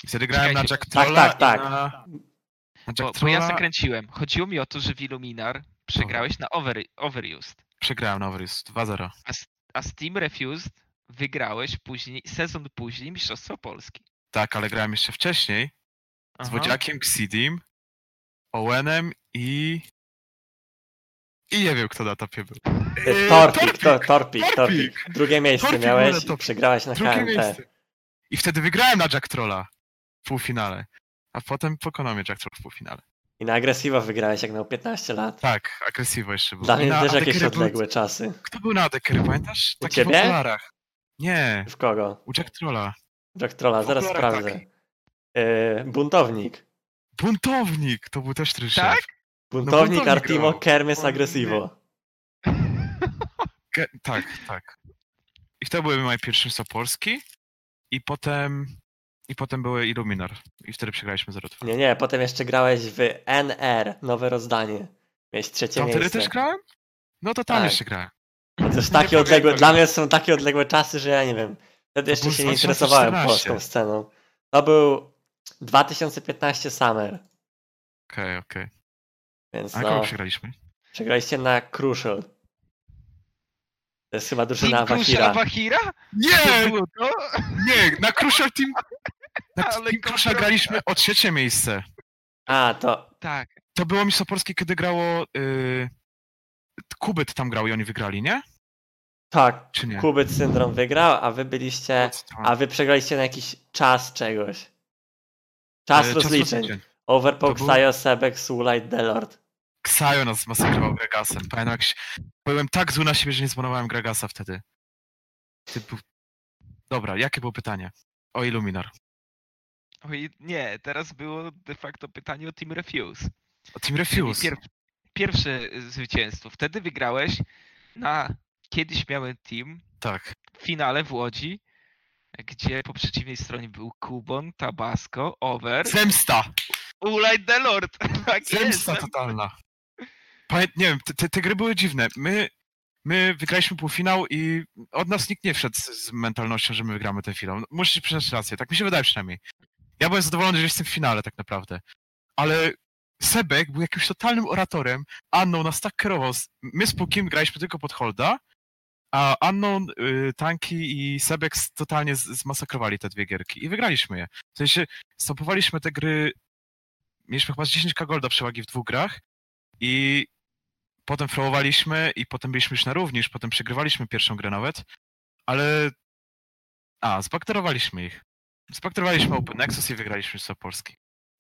I wtedy grałem na Czekajcie. Jack Tak, Trolla tak, tak. i na, na Jack Bo, bo ja zakręciłem. Chodziło mi o to, że w Illuminar przegrałeś na over, Overused, przegrałem na Overus 2-0. a z Team Refused wygrałeś później, sezon później Mistrzostwa Polski. Tak, ale grałem jeszcze wcześniej z Aha. Wodziakiem, Xidim, Owenem i... I nie wiem, kto na topie był. Yy, Torpik, to, torpik, Torpik. torpik. Drugie miejsce Torpik miałeś i przegrałeś na Drugie KMT. miejsce. I wtedy wygrałem na Jack Trolla w półfinale. A potem pokonał mnie Jack Troll w półfinale. I na agresiwo wygrałeś jak miał 15 lat. Tak, agresywo jeszcze był. Dla mnie też jakieś Adekery był- odległe czasy. Kto był na Adekery, pamiętasz? U Taki ciebie? w okularach. Nie, W kogo? u Jack Trolla. Jack Trolla, zaraz sprawdzę. taki. Yy, buntownik. Buntownik! To był też tryszef. Tak? Buntownik buntownik Artimo grał. Kermes. Agresivo. Ge- tak, tak. I to były moje pierwszeństwa Polski. I potem... I potem były Illuminar. I wtedy przegraliśmy 0-2. Nie, nie, potem jeszcze grałeś w NR, nowe rozdanie. Miałeś trzecie Tam wtedy miejsce. też grałem? No to tam Tak. jeszcze grałem. To Nie takie odległe, dla mnie są takie odległe czasy, że ja nie wiem. Wtedy jeszcze się nie 2014. interesowałem polską sceną. To był 2015 Summer. Okej, okej. Więc A no, kogo przegraliśmy? przegraliście na Crucial. To jest chyba drużyna Team Wahira. Wahira? Nie! To? Nie! Na Crucial Team... Na Ale Team Crucial graliśmy o trzecie miejsce. A, to Tak. To było Mistrzostwo Polskie, kiedy grało... Yy... Kubyt tam grał i oni wygrali, nie? tak, Czy nie? Kubyt Syndrom wygrał, a wy byliście, a wy przegraliście na jakiś czas czegoś. Czas E, rozliczeń. Overpoke, To było- Sayo, Sebek, Soulite, Delord. Ksajo nas zmasakrował Gregasem. Pamiętam jak się... Byłem tak zły na siebie, że nie zbanowałem Gregasa wtedy. Typu... Dobra, jakie było pytanie? O Illuminar. Oj, nie, teraz było de facto pytanie o Team Refuse. O Team Refuse. Pier, pierwsze zwycięstwo. Wtedy wygrałeś na kiedyś miałem team Tak. w finale w Łodzi, gdzie po przeciwnej stronie był Kubon, Tabasco, Over, Zemsta! Ulaj Delord. Tak jest. Zemsta totalna. Pamię... Nie wiem, te, te, gry były dziwne. My, my wygraliśmy półfinał i od nas nikt nie wszedł z, z mentalnością, że my wygramy ten finał. No, ci przyznać rację, tak mi się wydaje przynajmniej. Ja byłem zadowolony, że jestem w finale tak naprawdę. Ale Sebek był jakimś totalnym oratorem. Anną nas tak kierował. My z Pukim graliśmy tylko pod holda, a Anną, y, Tanki i Sebek totalnie zmasakrowali te dwie gierki i wygraliśmy je. W sensie stopowaliśmy te gry, mieliśmy chyba z 10k golda przewagi w dwóch grach i potem flowowaliśmy i potem byliśmy już na równi, już potem przegrywaliśmy pierwszą grę nawet, ale a, zbakterowaliśmy ich. Zbakterowaliśmy Open Nexus i wygraliśmy Mistrzostwo Polski.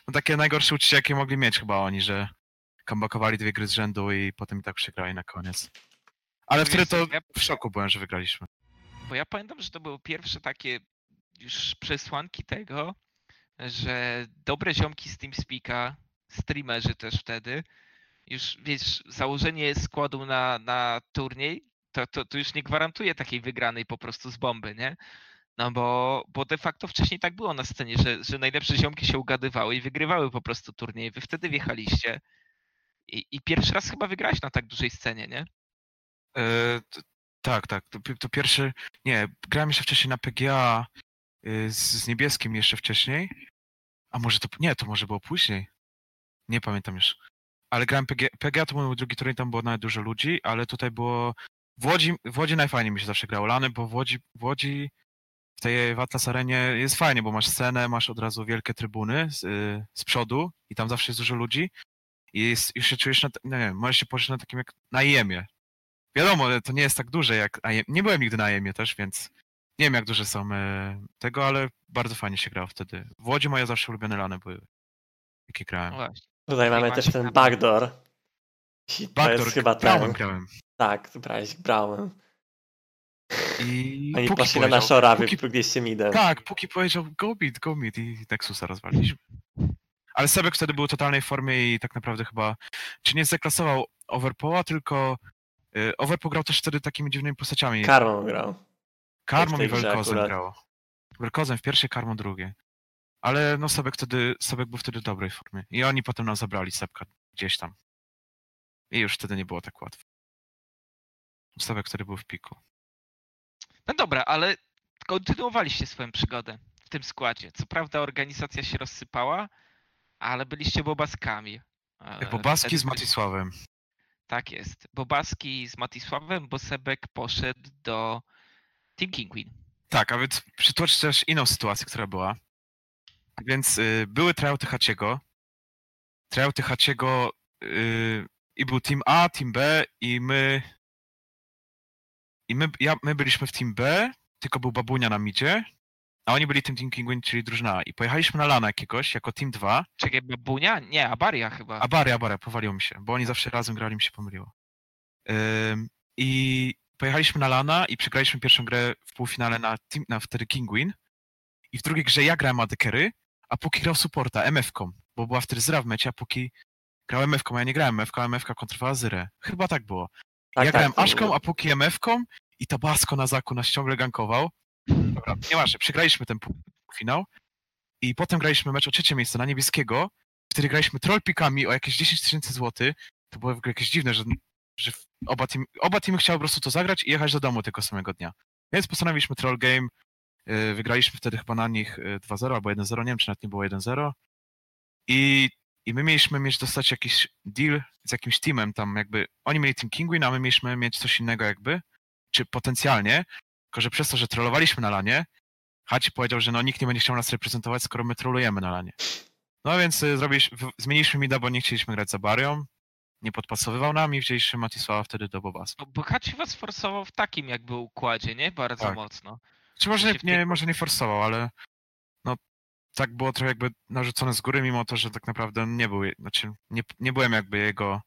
No takie najgorsze uczucie, jakie mogli mieć chyba oni, że comebackowali dwie gry z rzędu i potem i tak przegrali na koniec. Ale No wtedy to ja- w szoku byłem, że wygraliśmy. Bo ja pamiętam, że to były pierwsze takie już przesłanki tego, że dobre ziomki z TeamSpeaka, streamerzy też wtedy, już wiesz, założenie składu na, na turniej, to, to, to już nie gwarantuje takiej wygranej po prostu z bomby, nie? No bo, bo de facto wcześniej tak było na scenie, że, że najlepsze ziomki się ugadywały i wygrywały po prostu turnieje. Wy wtedy wjechaliście i, i pierwszy raz chyba wygrałeś na tak dużej scenie, nie? E, t- tak, tak. To, to pierwszy. Nie, grałem jeszcze wcześniej na PGA z, z niebieskim jeszcze wcześniej. A może to. Nie, to może było później. Nie pamiętam już. Ale grałem PGA, PGA to był drugi turniej, tam było nawet dużo ludzi, ale tutaj było. W Łodzi, w Łodzi najfajniej mi się zawsze grało lany, bo w Łodzi, w Łodzi w tej w Atlas Arenie jest fajnie, bo masz scenę, masz od razu wielkie trybuny z, y, z przodu i tam zawsze jest dużo ludzi. I jest, już się czujesz na, t- nie wiem, możesz się poczuć na takim jak na IEM-ie. Wiadomo, to nie jest tak duże jak. Nie byłem nigdy na IEM-ie też, więc nie wiem jak duże są e, tego, ale bardzo fajnie się grało wtedy. W Łodzi moje zawsze ulubione lany były. Jakie grałem. No właśnie. Tutaj mamy też ten backdoor. I to Backdoor, jest chyba grałem, ten. grałem. Tak, brałeś Brałem. I Oni Puki poszli na powiedział- naszora, wy Puki, wypiegliście midem. Tak, Puki powiedział go mid, go mid i Nexusa rozwaliliśmy. Ale Sebek wtedy był w totalnej formie i tak naprawdę chyba, czy nie zeklasował Overpoła, tylko y, Overpool grał też wtedy takimi dziwnymi postaciami. Karmą grał. Karmą i Welkozem akurat. grało. Welkozem w pierwszej, Karmą drugie. Ale no Sebek wtedy, Sebek był wtedy w dobrej formie. I oni potem nam zabrali Sebka gdzieś tam. I już wtedy nie było tak łatwo. Sebek wtedy był w piku. No dobra, ale kontynuowaliście swoją przygodę w tym składzie. Co prawda organizacja się rozsypała, ale byliście bobaskami. E, Bobaski wtedy z Matisławem. Tak jest. Bobaski z Matisławem, bo Sebek poszedł do Team King Queen. Tak, a więc przytoczę też inną sytuację, która była. Więc y, były tryouty Haciego. Tryouty Haciego y, i był Team A, Team B i my... I my, ja, my byliśmy w Team B, tylko był Babunia na midzie, a oni byli tym Team Kingwin, czyli drużyna. I pojechaliśmy na lana jakiegoś, jako Team 2, Czekaj, Babunia? Nie, Abaria chyba. a Bary, a Bary, powaliło mi się, bo oni zawsze razem grali, mi się pomyliło. Ym, I pojechaliśmy na Lana i przegraliśmy pierwszą grę w półfinale na, team, na wtedy Kingwin. I w drugiej grze ja grałem AD a Puki grał supporta, MF-ką, bo była wtedy Zyra w mecie, a Puki grał MF-ką, a ja nie grałem MF-ką, a MF-ka kontrowała Zyrę. Chyba tak było. Tak, ja tak, grałem to Aszką, a Puki MF-ką i Tabasco na zaku nas ciągle gankował. Dobra, nieważne, przegraliśmy ten półfinał. I potem graliśmy mecz o trzecie miejsce na niebieskiego, wtedy graliśmy troll pikami o jakieś 10 tysięcy złotych. To było w ogóle jakieś dziwne, że, że oba, team, oba teamy chciały po prostu to zagrać i jechać do domu tego samego dnia. Więc postanowiliśmy troll game. yy, Wygraliśmy wtedy chyba na nich yy, 2-0 albo 1-0, nie wiem czy nawet nie było 1-0. I, i my mieliśmy mieć dostać jakiś deal z jakimś teamem tam jakby, oni mieli Team Kinguin, a my mieliśmy mieć coś innego jakby, czy potencjalnie, tylko że przez to, że trollowaliśmy na lanie, Haci powiedział, że no nikt nie będzie chciał nas reprezentować, skoro my trollujemy na lanie. No więc y, zrobiliśmy, zmieniliśmy mida, bo nie chcieliśmy grać za Barią, nie podpasowywał nam i wzięliśmy Matisława wtedy do Bobas. Bo, bo Haci was forsował w takim jakby układzie, nie? Bardzo Tak. mocno. Czy może nie, nie, może nie forsował, ale no tak było trochę jakby narzucone z góry, mimo to, że tak naprawdę nie był, znaczy nie, nie byłem jakby jego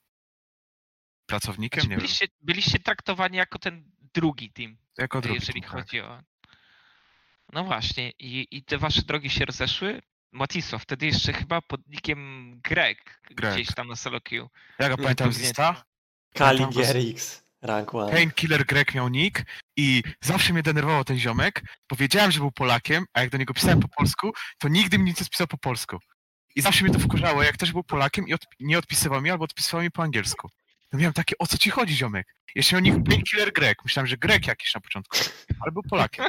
pracownikiem, Znaczy, nie wiem, byliście, byliście traktowani jako ten drugi team, jako drugi. jeżeli team, tak. chodzi o... No właśnie, i, i te wasze drogi się rozeszły. Matiso, wtedy jeszcze chyba pod nickiem Greg, Greg. gdzieś tam na solo queue. Ja go pamiętam z. Insta, Kali GRX, rank 1. Painkiller Greg miał nick i zawsze mnie denerwował ten ziomek, bo wiedziałem, że był Polakiem, a jak do niego pisałem po polsku, to nigdy mi nic nie spisał po polsku. I zawsze mnie to wkurzało, jak też był Polakiem i od, nie odpisywał mi, albo odpisywał mi po angielsku. No miałem takie, o co ci chodzi, ziomek? Jeszcze miał nick Painkiller Greg. Myślałem, że Greg jakiś na początku, ale był Polakiem.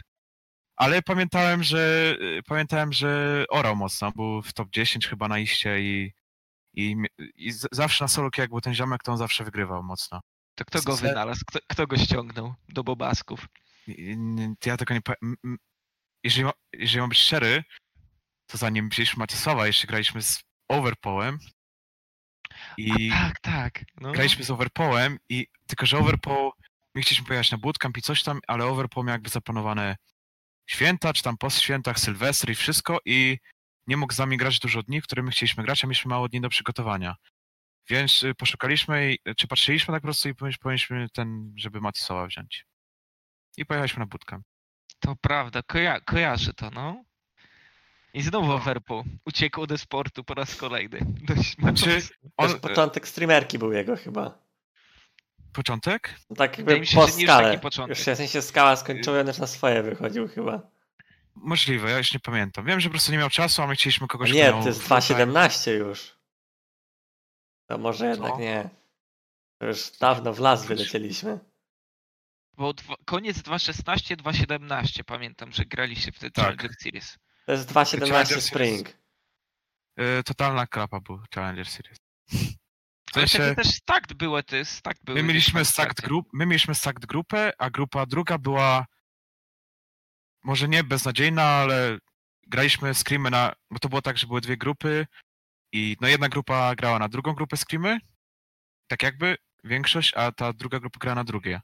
Ale pamiętałem, że y, pamiętałem, że orał mocno, był w top 10 chyba na iście i, i, i zawsze na solo jak był ten ziomek, to on zawsze wygrywał mocno. To kto go wynalazł? Kto, kto go ściągnął do bobasków? Ja tego nie powiem. Jeżeli, ma- jeżeli mam być szczery, to zanim wzięliśmy Macisława, jeszcze graliśmy z Overpołem. I Tak, tak. No. graliśmy z Overpołem i tylko, że Overpool, my chcieliśmy pojechać na bootcamp i coś tam, ale Overpool miał jakby zaplanowane święta, czy tam po świętach, Sylwestry i wszystko i nie mógł z nami grać dużo dni, w które my chcieliśmy grać, a mieliśmy mało dni do przygotowania. Więc y, poszukaliśmy, i- czy patrzyliśmy tak po prostu i powinniśmy- ten, żeby Matisława wziąć. I pojechaliśmy na bootcamp. To prawda, koja kojarzę to, no. I znowu Overpool. Uciekł do sportu po raz kolejny. Dość Znaczy, mocno. To On, jest początek streamerki był jego chyba. Początek? No tak jakby Wydaje mi się, po że nie już skale. taki początek. Już w sensie skala skończyła, on już na swoje wychodził chyba. Możliwe, ja już nie pamiętam. Wiem, że po prostu nie miał czasu, a my chcieliśmy kogoś, nie, to jest full-time. 2.17 już. To może jednak Co? nie. To już dawno w las wylecieliśmy. Bo dwa, koniec 2.16, 2.17 pamiętam, że graliście wtedy Tak. Challenger Series. To jest Challenger 2.17 Series. Spring. Y, totalna klapa był Challenger Series. W Ale sensie, wtedy też stacked były, stacked były. my mieliśmy starty. grup, my mieliśmy grupę, a grupa druga była może nie beznadziejna, ale graliśmy screamy na, bo to było tak, że były dwie grupy i no jedna grupa grała na drugą grupę screamy, tak jakby większość, a ta druga grupa grała na drugie.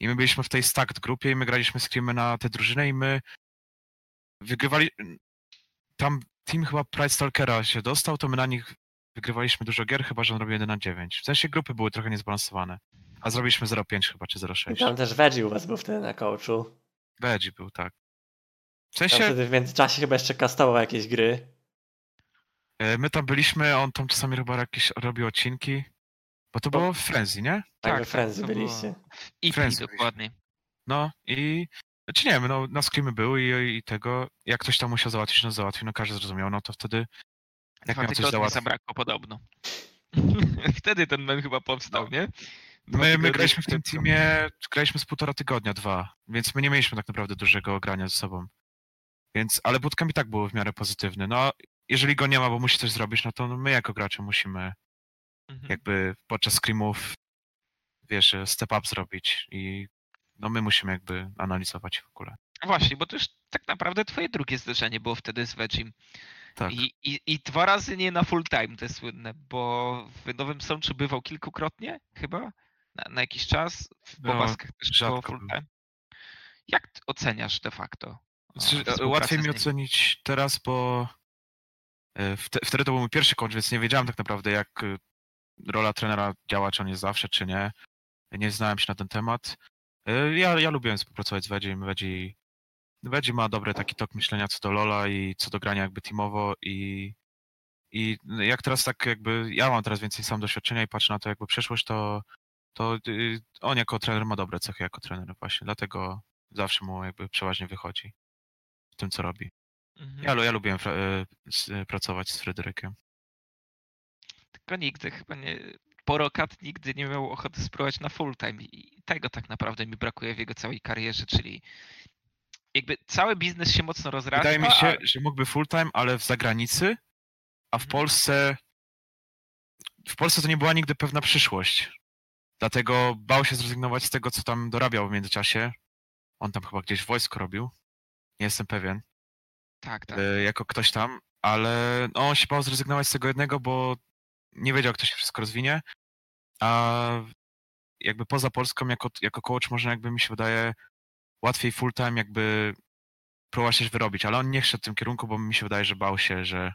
I my byliśmy w tej stacked grupie i my graliśmy screamy na te drużyny i my wygrywali, tam team chyba Pride Stalkera się dostał, to my na nich wygrywaliśmy dużo gier, chyba że on robił 1 na 9. W sensie grupy były trochę niezbalansowane. A zrobiliśmy 0,5 chyba, czy I 0,6. tam też Veggie u was był wtedy na coachu. Veggie był, tak. W Tam sensie, wtedy w międzyczasie chyba jeszcze kastował jakieś gry. e, my tam byliśmy, on tam czasami chyba jakieś robił odcinki, bo to było w Frenzy, nie? Tak, Tak, we tak, Frenzy to było. byliście. EP Friends dokładnie. No i, znaczy nie wiem, no na screamy były i, i tego, jak ktoś tam musiał załatwić, no załatwił, no każdy zrozumiał, no to wtedy jak Dwa miał coś załatwić. zabrakło podobno. Wtedy ten mem chyba powstał, nie? Dwa My, my graliśmy w tym teamie, graliśmy z półtora tygodnia, dwa, więc my nie mieliśmy tak naprawdę dużego grania ze sobą. Więc, ale bootcamp i tak był w miarę pozytywny. No, jeżeli go nie ma, bo musi coś zrobić, no to my jako gracze musimy Mhm. jakby podczas screamów, wiesz, step up zrobić i no my musimy jakby analizować w ogóle. Właśnie, bo to już tak naprawdę twoje drugie zderzenie było wtedy z Vegim. Tak. I, i, I dwa razy nie na full time te słynne, bo w Nowym Sączu bywał kilkukrotnie chyba, na, na jakiś czas, w No, Bobaskach też było full time. Jak oceniasz de facto? o, Znaczy, współpracę Łatwiej mi ocenić teraz, bo e, wte- wtedy to był mój pierwszy coach, więc nie wiedziałem tak naprawdę, jak e, rola trenera działa, czy on jest zawsze, czy nie. Nie znałem się na ten temat. E, Ja, ja lubiłem współpracować z. Veggie, Veggie ma dobry taki tok myślenia co do Lola i co do grania jakby teamowo i, i jak teraz tak jakby, ja mam teraz więcej sam doświadczenia i patrzę na to jakby przeszłość, to, to y, on jako trener ma dobre cechy jako trener właśnie, dlatego zawsze mu jakby przeważnie wychodzi w tym, co robi. Mhm. Ja, ja lubiłem e, pracować z Fryderykiem. Tylko nigdy chyba nie. Porokat nigdy nie miał ochoty spróbować na full time i tego tak naprawdę mi brakuje w jego całej karierze, czyli jakby cały biznes się mocno rozrasta. Wydaje mi się, a- że mógłby full time, ale w zagranicy, a w Mhm. Polsce w Polsce to nie była nigdy pewna przyszłość. Dlatego bał się zrezygnować z tego, co tam dorabiał w międzyczasie. On tam chyba gdzieś wojsko robił. Nie jestem pewien. Tak, tak. e, jako ktoś tam, ale no, on się bał zrezygnować z tego jednego, bo nie wiedział, jak to się wszystko rozwinie. A jakby poza Polską, jako, jako coach, można jakby mi się wydaje łatwiej full time jakby próbować coś wyrobić, ale on nie szedł w tym kierunku, bo mi się wydaje, że bał się, że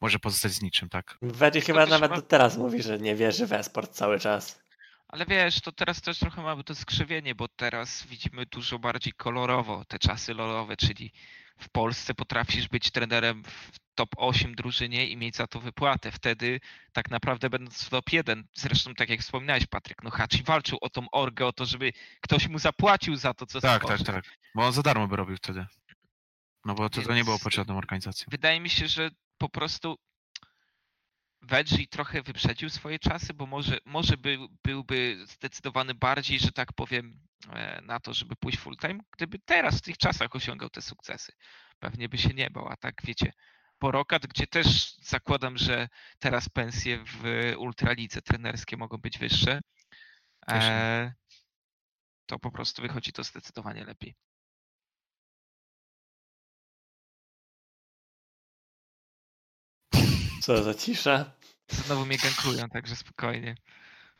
może pozostać z niczym, tak? Wedzi chyba nawet ma- do teraz mówi, że nie wierzy w esport cały czas. Ale wiesz, to teraz też trochę mamy to skrzywienie, bo teraz widzimy dużo bardziej kolorowo te czasy lolowe, czyli w Polsce potrafisz być trenerem w top 8 drużynie i mieć za to wypłatę. Wtedy tak naprawdę będąc w top 1, zresztą tak jak wspominałeś Patryk, no Hachi walczył o tą orgę, o to, żeby ktoś mu zapłacił za to, co Tak, tak, stworzył. tak. Bo on za darmo by robił wtedy. No bo to, to nie było Więc- potrzebną organizacją. Wydaje mi się, że po prostu Veggie trochę wyprzedził swoje czasy, bo może, może był, byłby zdecydowany bardziej, że tak powiem, na to, żeby pójść full time, gdyby teraz w tych czasach osiągał te sukcesy. Pewnie by się nie bał, a tak wiecie, Porokat, gdzie też zakładam, że teraz pensje w ultralidze trenerskie mogą być wyższe, e, to po prostu wychodzi to zdecydowanie lepiej. Co za cisza. Znowu mnie gankują, także spokojnie.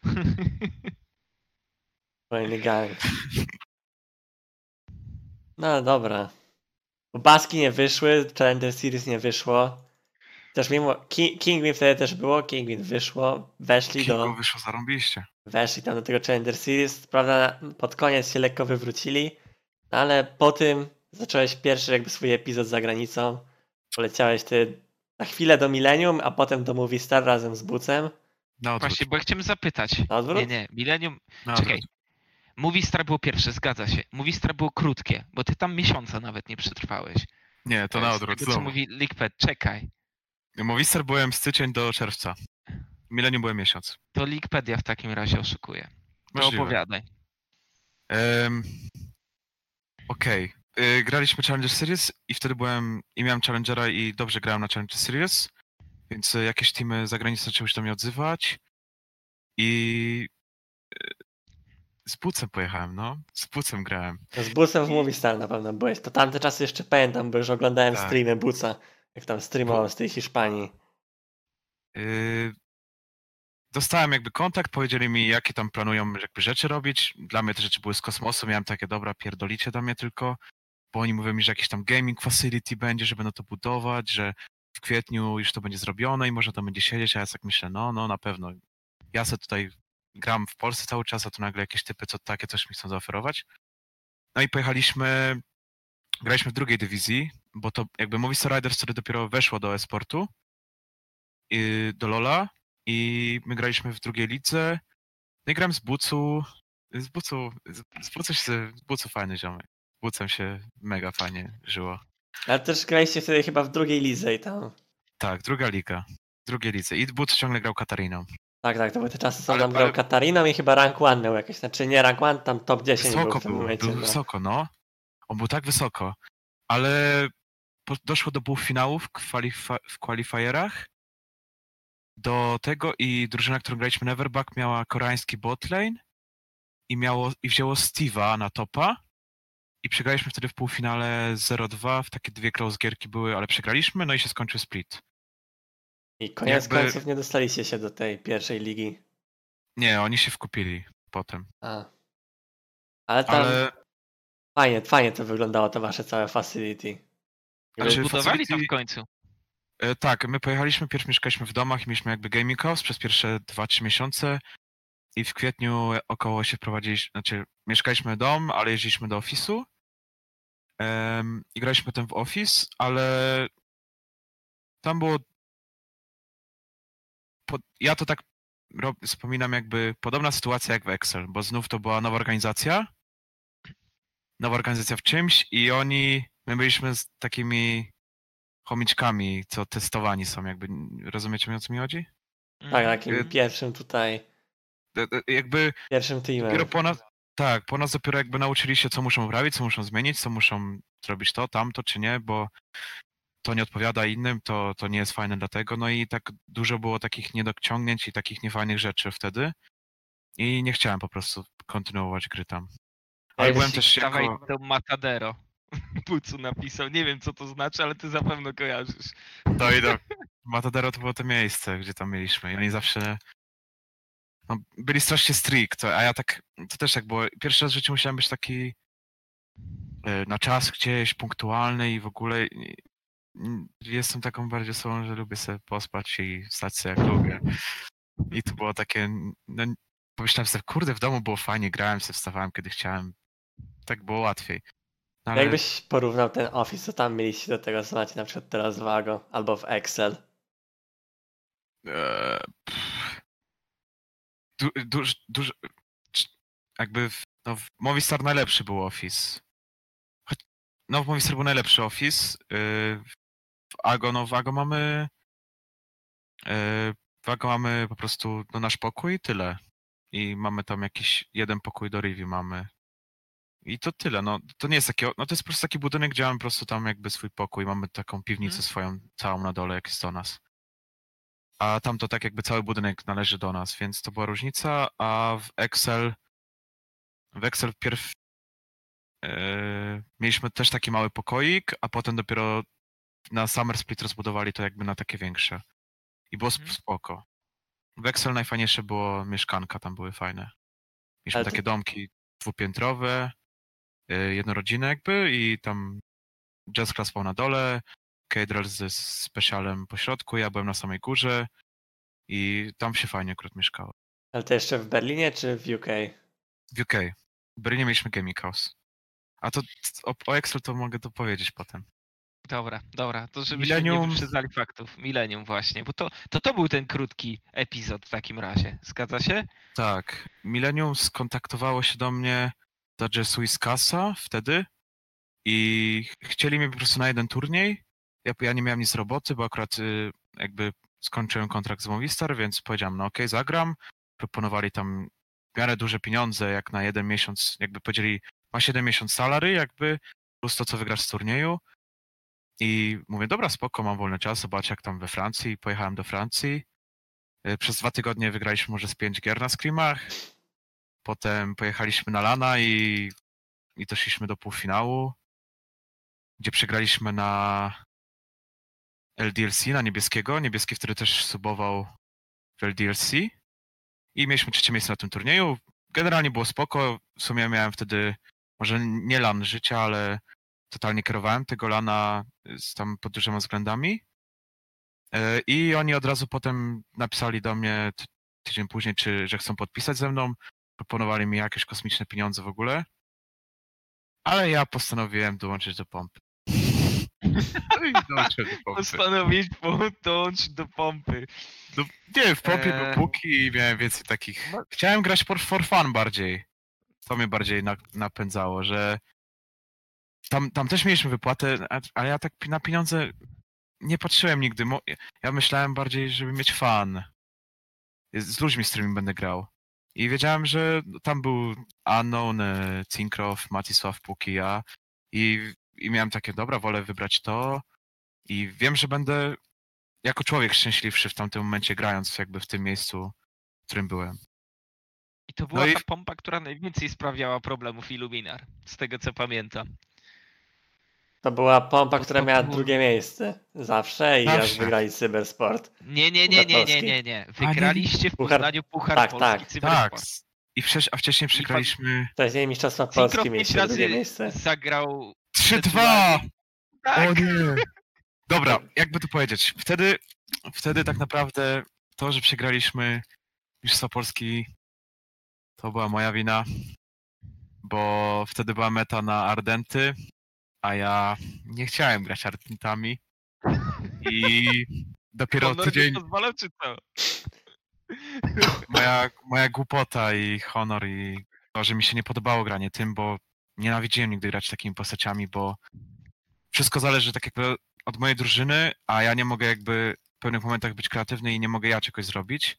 Fajny gang. No dobra. Baski nie wyszły, Challenger Series nie wyszło. Też mimo. Ki- Kingwin wtedy też było, Kingwin wyszło. Weszli do. Kingu wyszło zarąbiście. Weszli tam do tego Challenger Series. Prawda, pod koniec się lekko wywrócili. No ale po tym zacząłeś pierwszy jakby swój epizod za granicą. Poleciałeś ty na chwilę do Millennium, a potem do Movistar razem z Bucem. Odwrót. Właśnie, bo ja chciałem zapytać. Na odwrót? Nie, nie, Millennium. Na Czekaj. Movistar było pierwsze, zgadza się. Movistar było krótkie, bo ty tam miesiąca nawet nie przetrwałeś. Nie, to na z odwrót. Tego, co mówi Lickpad, czekaj. Movistar byłem styczeń do czerwca. Milenium byłem miesiąc. To Lickpedia w takim razie oszukuje. To Możliwe. opowiadaj. Em, Okej. Y, Graliśmy Challenger Series i wtedy byłem i miałem Challengera i dobrze grałem na Challenger Series, więc y, jakieś teamy zagraniczne zaczęły się do mnie odzywać i z Bucem pojechałem, no. Z Bucem grałem. Z Bucem w Movistar na pewno byłeś. To tamte czasy jeszcze pamiętam, bo już oglądałem Tak. streamy Buca. Jak tam streamował z tej Hiszpanii. Y, Dostałem jakby kontakt, powiedzieli mi, jakie tam planują jakby rzeczy robić. Dla mnie te rzeczy były z kosmosu, miałem takie, dobra, pierdolicie do mnie tylko, bo oni mówią mi, że jakiś tam gaming facility będzie, że będą to budować, że w kwietniu już to będzie zrobione i można tam będzie siedzieć, a ja tak myślę, no, no, na pewno. Ja sobie tutaj gram w Polsce cały czas, a tu nagle jakieś typy, co takie coś mi chcą zaoferować. No i pojechaliśmy, graliśmy w drugiej dywizji, bo to jakby Movistar Riders, które dopiero weszło do e-sportu, do Lola i my graliśmy w drugiej lidze. No i grałem z Bucu, z Bucu, z Bucu, się, z Bucu fajny ziomek. Z Bucem się mega fajnie żyło. Ale też graliście wtedy chyba w drugiej lidze i tam. Tak, druga liga. Drugiej lidze. I Buc ciągle grał Katariną. Tak, tak, to były te czasy, co Ale- tam grał ale- Katariną i chyba rank 1 miał jakieś. Znaczy nie rank 1, tam top 10 był Wysoko w tym był, momencie. był no. wysoko, no. On był tak wysoko. Ale po, doszło do półfinałów kwalifa, w qualifierach. Do tego i drużyna, którą graliśmy Neverback miała koreański botlane i, miało, i wzięło Steve'a na topa i przegraliśmy wtedy w półfinale 0-2, w takie dwie close gierki były, ale przegraliśmy, no i się skończył split. I koniec jakby- końców nie dostaliście się do tej pierwszej ligi. Nie, oni się wkupili potem, A. Ale tam ale fajnie, fajnie to wyglądało, to wasze całe facility. Znaczy, Budowali to w facility- końcu. E, tak, my pojechaliśmy, pierwszy mieszkaliśmy w domach i mieliśmy jakby gaming house przez pierwsze 2-3 miesiące i w kwietniu około się wprowadziliśmy, znaczy mieszkaliśmy dom, ale jeździliśmy do ofisu em, i graliśmy potem w office, ale tam było po, ja to tak rob, wspominam jakby podobna sytuacja jak w Excel, bo znów to była nowa organizacja, nowa organizacja w czymś i oni, my byliśmy z takimi chomiczkami, co testowani są, jakby, rozumiecie o co mi chodzi? Tak, takim Y- pierwszym tutaj, E, e, Jakby pierwszym teamem. dopiero po nas, tak, po nas dopiero jakby nauczyli się, co muszą robić, co muszą zmienić, co muszą zrobić to, tamto, czy nie, bo to nie odpowiada innym, to, to nie jest fajne dlatego. No i tak dużo było takich niedociągnięć i takich niefajnych rzeczy wtedy. I nie chciałem po prostu kontynuować gry tam. Ale Jakbyś- byłem też jako... do Matadero. Pucu napisał. Nie wiem co to znaczy, ale ty zapewne kojarzysz. To i do... Matadero to było to miejsce, gdzie tam mieliśmy. I oni zawsze no, byli strasznie strict, a ja tak, to też tak było. Pierwszy raz w życiu musiałem być taki e, na czas gdzieś, punktualny i w ogóle jestem taką bardziej osobą, że lubię sobie pospać i stać sobie jak lubię. I to było takie, no, pomyślałem sobie, kurde, w domu było fajnie, grałem sobie, wstawałem kiedy chciałem. Tak było łatwiej. No, ale- Jakbyś porównał ten Office, co tam mieliście do tego, co macie na przykład teraz w Wago albo w Excel. Eee, pff. du, duż, duż, c- jakby w, no, w Movistar najlepszy był Office. Choć, no w Movistar był najlepszy Office. Yy, w Ago, no w Ago mamy yy, w Ago mamy po prostu no, nasz pokój i tyle. I mamy tam jakiś jeden pokój do review mamy. I to tyle, no to nie jest takie, no to jest po prostu taki budynek, gdzie mamy po prostu tam jakby swój pokój, mamy taką piwnicę Mhm. swoją całą na dole, jak jest do nas a tam to tak jakby cały budynek należy do nas, więc to była różnica, a w Excel w Excel pierw e, mieliśmy też taki mały pokoik, a potem dopiero na Summer Split rozbudowali to jakby na takie większe. I było Mhm. spoko. W Excel najfajniejsze było mieszkanka, tam były fajne. Mieliśmy Ale to- takie domki dwupiętrowe, e, jednorodzinne jakby i tam Jazz Class spał na dole, Cadrel ze specialem po środku, ja byłem na samej górze i tam się fajnie akurat mieszkało. Ale to jeszcze w Berlinie czy w UK? W UK. W Berlinie mieliśmy Gaming House. A to o, o Excel to mogę to powiedzieć potem. Dobra, dobra, to żebyśmy nie Millennium- wyprzedzali faktów. Millennium właśnie, bo to, to to był ten krótki epizod w takim razie. Zgadza się? Tak. Millennium skontaktowało się do mnie za Swiss Casa wtedy i chcieli mnie po prostu na jeden turniej. Ja, ja nie miałem nic z roboty, bo akurat y, jakby skończyłem kontrakt z Movistar, więc powiedziałem, no okej, zagram. Proponowali tam w miarę duże pieniądze, jak na jeden miesiąc, jakby powiedzieli, masz jeden miesiąc salary, jakby, plus to, co wygrasz z turnieju. I mówię, dobra, spoko, mam wolny czas, zobacz jak tam we Francji. Pojechałem do Francji. Y, Przez dwa tygodnie wygraliśmy może z pięć gier na scrimach. Potem pojechaliśmy na Lana i, i doszliśmy do półfinału, gdzie przegraliśmy na LDLC, na niebieskiego. Niebieski wtedy też subował w LDLC. I mieliśmy trzecie miejsce na tym turnieju. Generalnie było spoko. W sumie miałem wtedy może nie lan życia, ale totalnie kierowałem tego lana z tam pod dużymi względami. E, I oni od razu potem napisali do mnie ty- tydzień później, czy że chcą podpisać ze mną. Proponowali mi jakieś kosmiczne pieniądze w ogóle. Ale ja postanowiłem dołączyć do pompy. No i dołączyłem do pompy. Postanowić dołączyć do pompy. No, nie, w pompie Eee. był póki i miałem więcej takich. No. Chciałem grać for, for fun bardziej. To mnie bardziej na, napędzało, że tam, tam też mieliśmy wypłatę, ale ja tak na pieniądze nie patrzyłem nigdy. Ja myślałem bardziej, żeby mieć fan z ludźmi, z którymi będę grał. I wiedziałem, że tam był Unknown, e, Cinkrow, Matisław, Puki, ja. I, I miałem takie, dobra, wolę wybrać to. I wiem, że będę jako człowiek szczęśliwszy w tamtym momencie grając jakby w tym miejscu, w którym byłem. I to była No i- ta pompa, która najwięcej sprawiała problemów Illuminar, z tego co pamiętam. To była pompa, która to miała drugie miejsce. Zawsze i Zawsze. jak wygrali Cybersport. Nie, nie, nie, nie, nie, nie, nie. Wygraliście w Puchar- Poznaniu Puchar tak, Polski tak. Tak. Cybersport. I wcześ, a wcześniej przegraliśmy Wcześniej Mistrzostwa Polski mieliście drugie miejsce. zagrał 3-2! Tak. O nie! Dobra, jakby to powiedzieć. Wtedy, wtedy tak naprawdę to, że przegraliśmy Mistrzostwa Polski, to była moja wina, bo wtedy była meta na Ardenty, a ja nie chciałem grać Ardentami i dopiero tydzień pozwalał, czy co? moja, moja głupota i honor i to, że mi się nie podobało granie tym, bo nienawidziłem nigdy grać takimi postaciami, bo wszystko zależy tak jakby od mojej drużyny, a ja nie mogę jakby w pewnych momentach być kreatywny i nie mogę ja czegoś zrobić,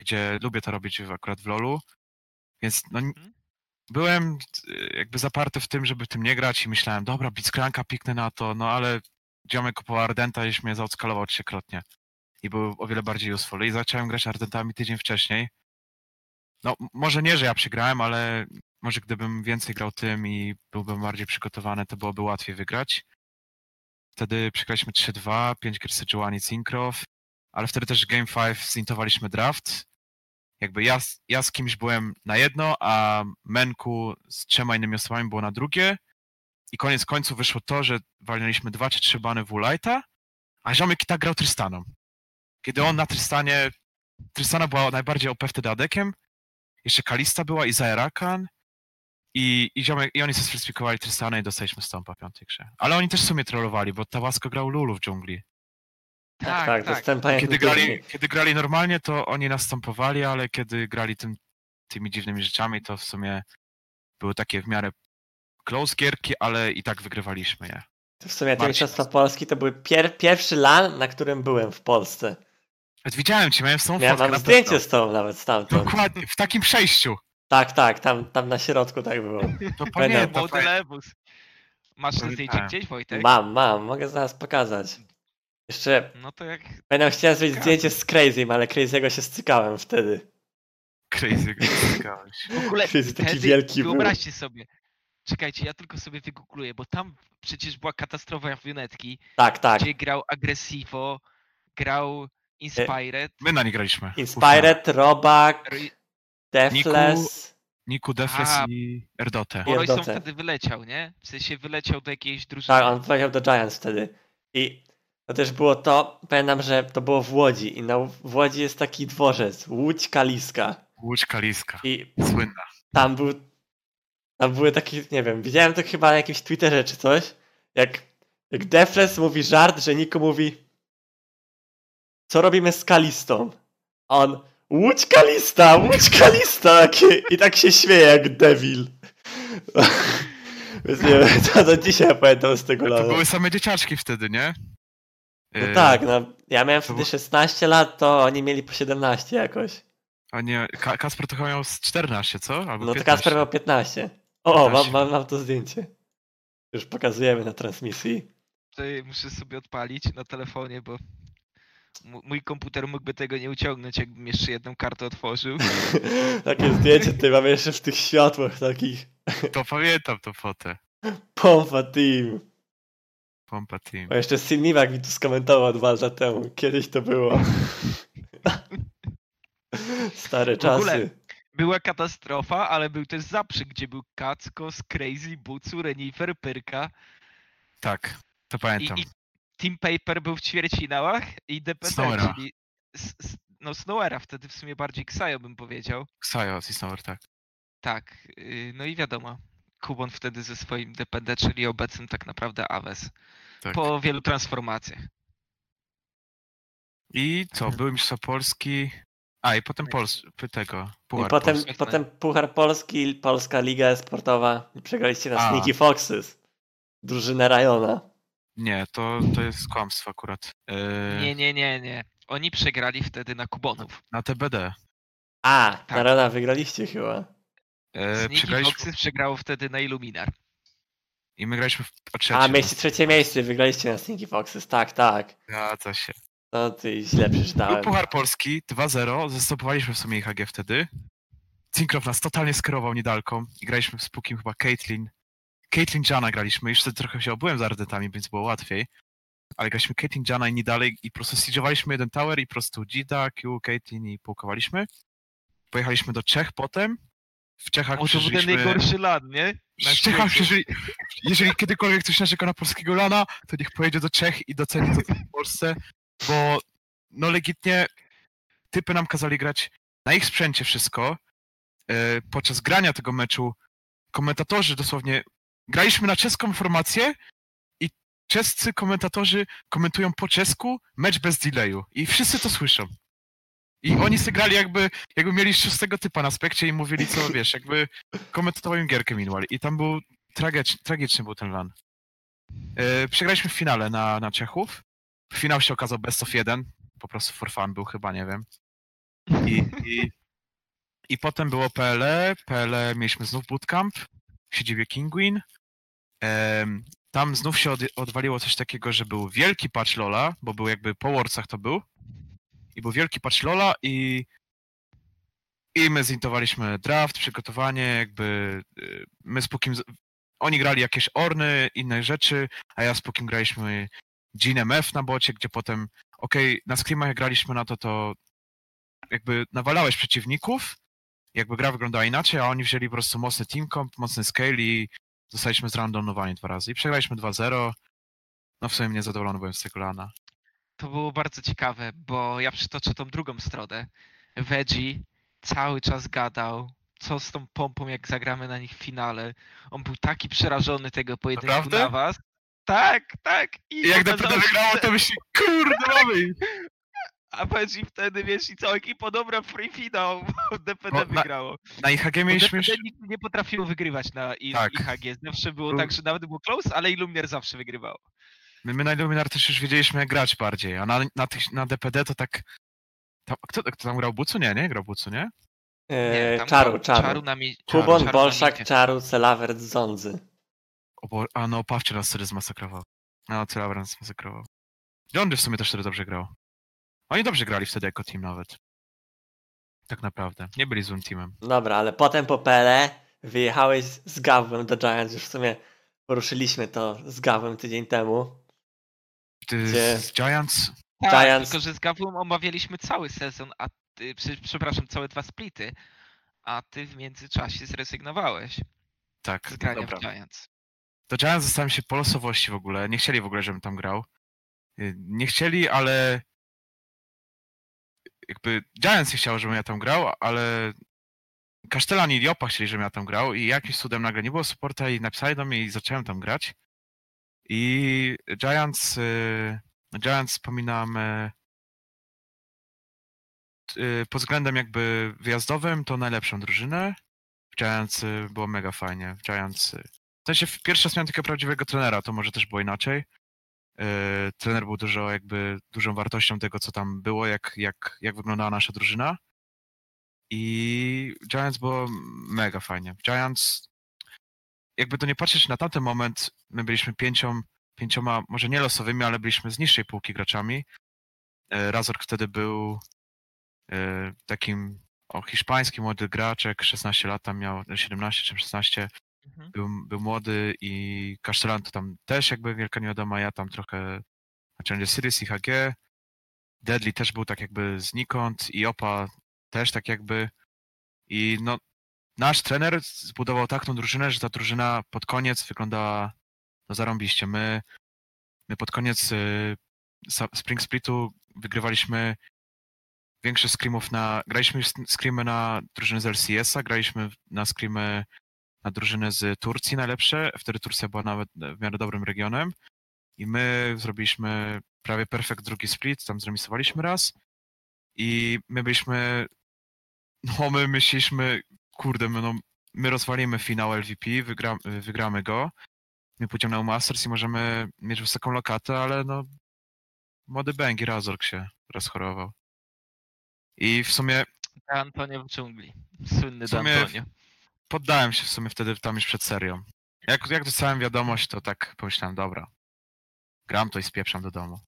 gdzie lubię to robić akurat w LoLu, więc no, Mhm. Byłem y, jakby zaparty w tym, żeby tym nie grać i myślałem, dobra, Blitzcranka piknę na to, no ale ziomek kupował Ardenta i mnie zaodskalował trzykrotnie. I był o wiele bardziej useful. I zacząłem grać Ardentami tydzień wcześniej. No, może nie, że ja przegrałem, ale może gdybym więcej grał tym i byłbym bardziej przygotowany, to byłoby łatwiej wygrać. Wtedy przegraliśmy 3-2, 5 gier Sejuani Syncrof, ale wtedy też Game 5 zintowaliśmy draft. Jakby ja, ja z kimś byłem na jedno, a Menku z trzema innymi osobami było na drugie. I koniec końców wyszło to, że walnęliśmy dwa czy trzy bany w Lighta, a ziomek i tak grał Tristaną. Kiedy on na Tristanie, Tristana była najbardziej OP wtedy adekiem, jeszcze Kalista była i Zaerakan i, i, ziomek, i oni sobie sfalsyfikowali Tristanę i dostaliśmy stompa piątej grze. Ale oni też w sumie trollowali, bo Tawasko grał Lulu w dżungli. Tak, tak, tak. Kiedy grali, kiedy grali normalnie, to oni nas stompowali, ale kiedy grali tym, tymi dziwnymi rzeczami, to w sumie były takie w miarę close gierki, ale i tak wygrywaliśmy je. To w sumie te. Mistrzostwa Polski to był pier pierwszy LAN, na którym byłem w Polsce. Widziałem cię, miałem z tą Miałem fotkę zdjęcie z tą nawet stamtąd. Dokładnie, w takim przejściu. Tak, tak, tam, tam na środku tak było. To pamiętam. Młody. Masz to zdjęcie gdzieś, Wojtek? Mam, mam, mogę zaraz pokazać. Jeszcze No to jak... będę chciałem zrobić zdjęcie z Crazy'm, ale Crazy'ego się stykałem wtedy. Crazy, grałeś. W ogóle Crazy taki wtedy wielki był. wyobraźcie sobie. Czekajcie, ja tylko sobie wygoogluję, bo tam przecież była katastrofa Junetki, Tak, tak. gdzie grał Aggressivo, grał Inspired, My na nie graliśmy. Inspired, Robak, Deathless. Niku, Defles A. i Erdotę. I- Royson Erdotę. wtedy wyleciał, nie? W sensie wyleciał do jakiejś drużyny. Tak, on pojechał do Giants wtedy. I to też było to, pamiętam, że to było w Łodzi i na, w Łodzi jest taki dworzec, Łódź Kaliska. Łódź Kaliska. I Słynna. tam był, tam były takie, nie wiem, widziałem to chyba na jakimś Twitterze czy coś, jak, jak Defles mówi żart, że Niko mówi co robimy z Kalistą? A on Łódź Kalista, Łódź Kalista i tak się śmieje jak Devil. Więc nie wiem, to do dzisiaj pamiętam z tego To lata. były same dzieciaczki wtedy, nie? No Yy, tak, no. Ja miałem wtedy było- 16 lat, to oni mieli po 17 jakoś. A nie, Ka- Kasper to chyba miał z 14, co? Albo No to 15. Kasper miał 15. O, o mam, 15. mam, mam to zdjęcie. Już pokazujemy na transmisji. Tutaj muszę sobie odpalić na telefonie, bo mój komputer mógłby tego nie uciągnąć, jakbym jeszcze jedną kartę otworzył. Takie zdjęcie tutaj mamy jeszcze w tych światłach takich. To pamiętam tą fotę. Pompa Team. Pompa Team. A jeszcze Siniwak mi tu skomentował dwa lata temu. Kiedyś to było. Stare W ogóle- czasy. Była katastrofa, ale był też zaprzyk, gdzie był Kackos, Crazy, Bucu, Renifer, Pyrka Tak, to i, pamiętam. i Team Paper był w ćwierćfinałach i DPD, Snowera. czyli s, s, no Snowera, wtedy w sumie bardziej Ksajo bym powiedział. Ksajo, Sisnower, tak. Tak, yy, no i wiadomo, Kubon wtedy ze swoim DPD, czyli obecnym tak naprawdę Aves. Tak. Po wielu transformacjach. I co, były Mistrzostwa Polski. A, i potem Pols... tego. I Puchar potem, Polski. potem Puchar Polski, Polska Liga Sportowa. I przegraliście na A. Sneaky Foxes. Drużynę Rajona. Nie, to, to jest kłamstwo akurat. Yy, Nie, nie, nie, nie. Oni przegrali wtedy na Kubonów. Na TBD. A, na Tak. Rajona wygraliście chyba. Yy, Sneaky przegraliśmy Foxes przegrało wtedy na Illuminar. I my graliśmy w o trzecie. A, mieliście trzecie miejsce, wygraliście na Sneaky Foxes. Tak, tak. Zgadza się. No ty źle Był przeczytałem. Puchar Polski 2-0, zastopowaliśmy w sumie IHG wtedy. Cinkrow nas totalnie skierował niedalką i graliśmy z Pukim chyba Caitlyn. Caitlyn Jana graliśmy, już wtedy trochę się obyłem z Ardentami, więc było łatwiej. Ale graliśmy Caitlyn Jana i nie dalej i po prostu siedziowaliśmy jeden tower i po prostu Gida, Q, Caitlyn i pułkowaliśmy. Pojechaliśmy do Czech potem. W Czechach O, to był ten najgorszy lat, nie? Czechach świecie. przeżyli... Jeżeli kiedykolwiek ktoś narzeka na polskiego lana, to niech pojedzie do Czech i doceni to, w Polsce, bo no legitnie typy nam kazali grać na ich sprzęcie wszystko. E, Podczas grania tego meczu komentatorzy dosłownie graliśmy na czeską formację i czescy komentatorzy komentują po czesku mecz bez delayu i wszyscy to słyszą. I oni sobie grali jakby, jakby mieli szóstego typa na spekcie i mówili co, wiesz, jakby komentowałem gierkę Meanwhile i tam był tragicz, tragiczny był ten lan. E, przegraliśmy w finale na, na Czechów. Finał się okazał best of 1, po prostu for fun był chyba, nie wiem. I, i, i potem było PLE, PLE mieliśmy znów bootcamp w siedzibie Kinguin. em, tam znów się od, odwaliło coś takiego, że był wielki patch Lola, bo był jakby po Worldsach to był. I był wielki patch Lola i i my zintowaliśmy draft, przygotowanie, jakby y, my z Pukim, oni grali jakieś Orny, inne rzeczy, a ja z Pukim graliśmy GNMF na bocie, gdzie potem, okej, na screamach jak graliśmy na to, to jakby nawalałeś przeciwników, jakby gra wyglądała inaczej, a oni wzięli po prostu mocny team comp, mocny scale i zostaliśmy zrandomowani dwa razy. I przegraliśmy 2-0. No w sumie niezadowolony byłem z tego lana. To było bardzo ciekawe, bo ja przytoczę tą drugą stronę. Veggie cały czas gadał, co z tą pompą, jak zagramy na nich w finale. On był taki przerażony tego pojedynku Naprawdę? na was. Tak, tak. I jak okazało DPD się, wygrało, to myśli, kurde, mamy. A Veggie wtedy, wiesz, i cała ekipa, dobra, free finał, bo DPD No, wygrało. Na IHG mieliśmy już... DPD nigdy nie potrafiło wygrywać na I- Tak. IHG. Zawsze było Był- tak, że nawet było close, ale Illuminar zawsze wygrywał. My, my na Illuminar też już wiedzieliśmy jak grać bardziej, a na, na, tych, na DPD to tak... Tam, kto, kto tam grał Bucu? Nie, nie? Grał Bucu, nie? Nie, Eee, tam czaru, grał czaru. mi- Kubon, Czaru Bolszak. Czaru, Celawert, Zondzy. Bo, a no, Pawcie nas wtedy zmasakrował. No, Celabra nas zmasakrował. Johnny w sumie też wtedy dobrze grał. Oni dobrze grali wtedy jako team nawet. Tak naprawdę. Nie byli złym teamem. Dobra, ale potem po Pele wyjechałeś z Gawłem do Giants. Już w sumie poruszyliśmy to z Gawłem tydzień temu. Ty, Gdzie- z Giants... Tak, Giants- tylko że z Gawłem omawialiśmy cały sezon, a ty, prze- przepraszam, całe dwa splity, a ty w międzyczasie zrezygnowałeś Tak, z grania dobra. w Giants. To Giants zostałem się po losowości w ogóle. Nie chcieli w ogóle, żebym tam grał. Y, Nie chcieli, ale jakby Giants nie chciał, żebym ja tam grał, ale Kasztelan i Diopa chcieli, żebym ja tam grał i jakimś cudem nagle nie było supporta i napisali do mnie i zacząłem tam grać. I Giants, y, Giants wspominam y, y, pod względem jakby wyjazdowym to najlepszą drużynę. W Giants było mega fajnie. W Giants w sensie pierwszy raz miałem prawdziwego trenera, to może też było inaczej. Trener był dużo jakby dużą wartością tego, co tam było, jak, jak, jak wyglądała nasza drużyna. I Giants było mega fajnie. Giants, jakby to nie patrzeć na tamten moment, my byliśmy pięcią, pięcioma, może nie losowymi, ale byliśmy z niższej półki graczami. Yy, Razork wtedy był yy, takim o, hiszpański młody graczek, 16 lat, tam miał 17 czy 16 Mhm. był, był młody i Kasztelan to tam też jakby wielka niewiadoma, ja tam trochę na Challenger Series i HG. Deadly też był tak jakby znikąd i Opa też tak jakby. I no, nasz trener zbudował taką drużynę, że ta drużyna pod koniec wyglądała no zarąbiście. My, my pod koniec y, Spring Splitu wygrywaliśmy większe screamów na... Graliśmy screamy na drużynę z LCS-a, graliśmy na screamy na drużynę z Turcji najlepsze. Wtedy Turcja była nawet w miarę dobrym regionem. I my zrobiliśmy prawie perfekt drugi split, tam zremisowaliśmy raz. I my byliśmy. No, my myśleliśmy, kurde, my, no, my rozwalimy finał LVP, wygra, wygramy go. My pójdziemy na Masters i możemy mieć wysoką lokatę, ale no. Młody Bengi Razork się rozchorował. I w sumie Antonio w dżungli. Słynny W sumie- Antonio. poddałem się w sumie wtedy tam już przed serią. Jak, jak dostałem wiadomość, to tak pomyślałem, dobra, gram to i spieprzam do domu.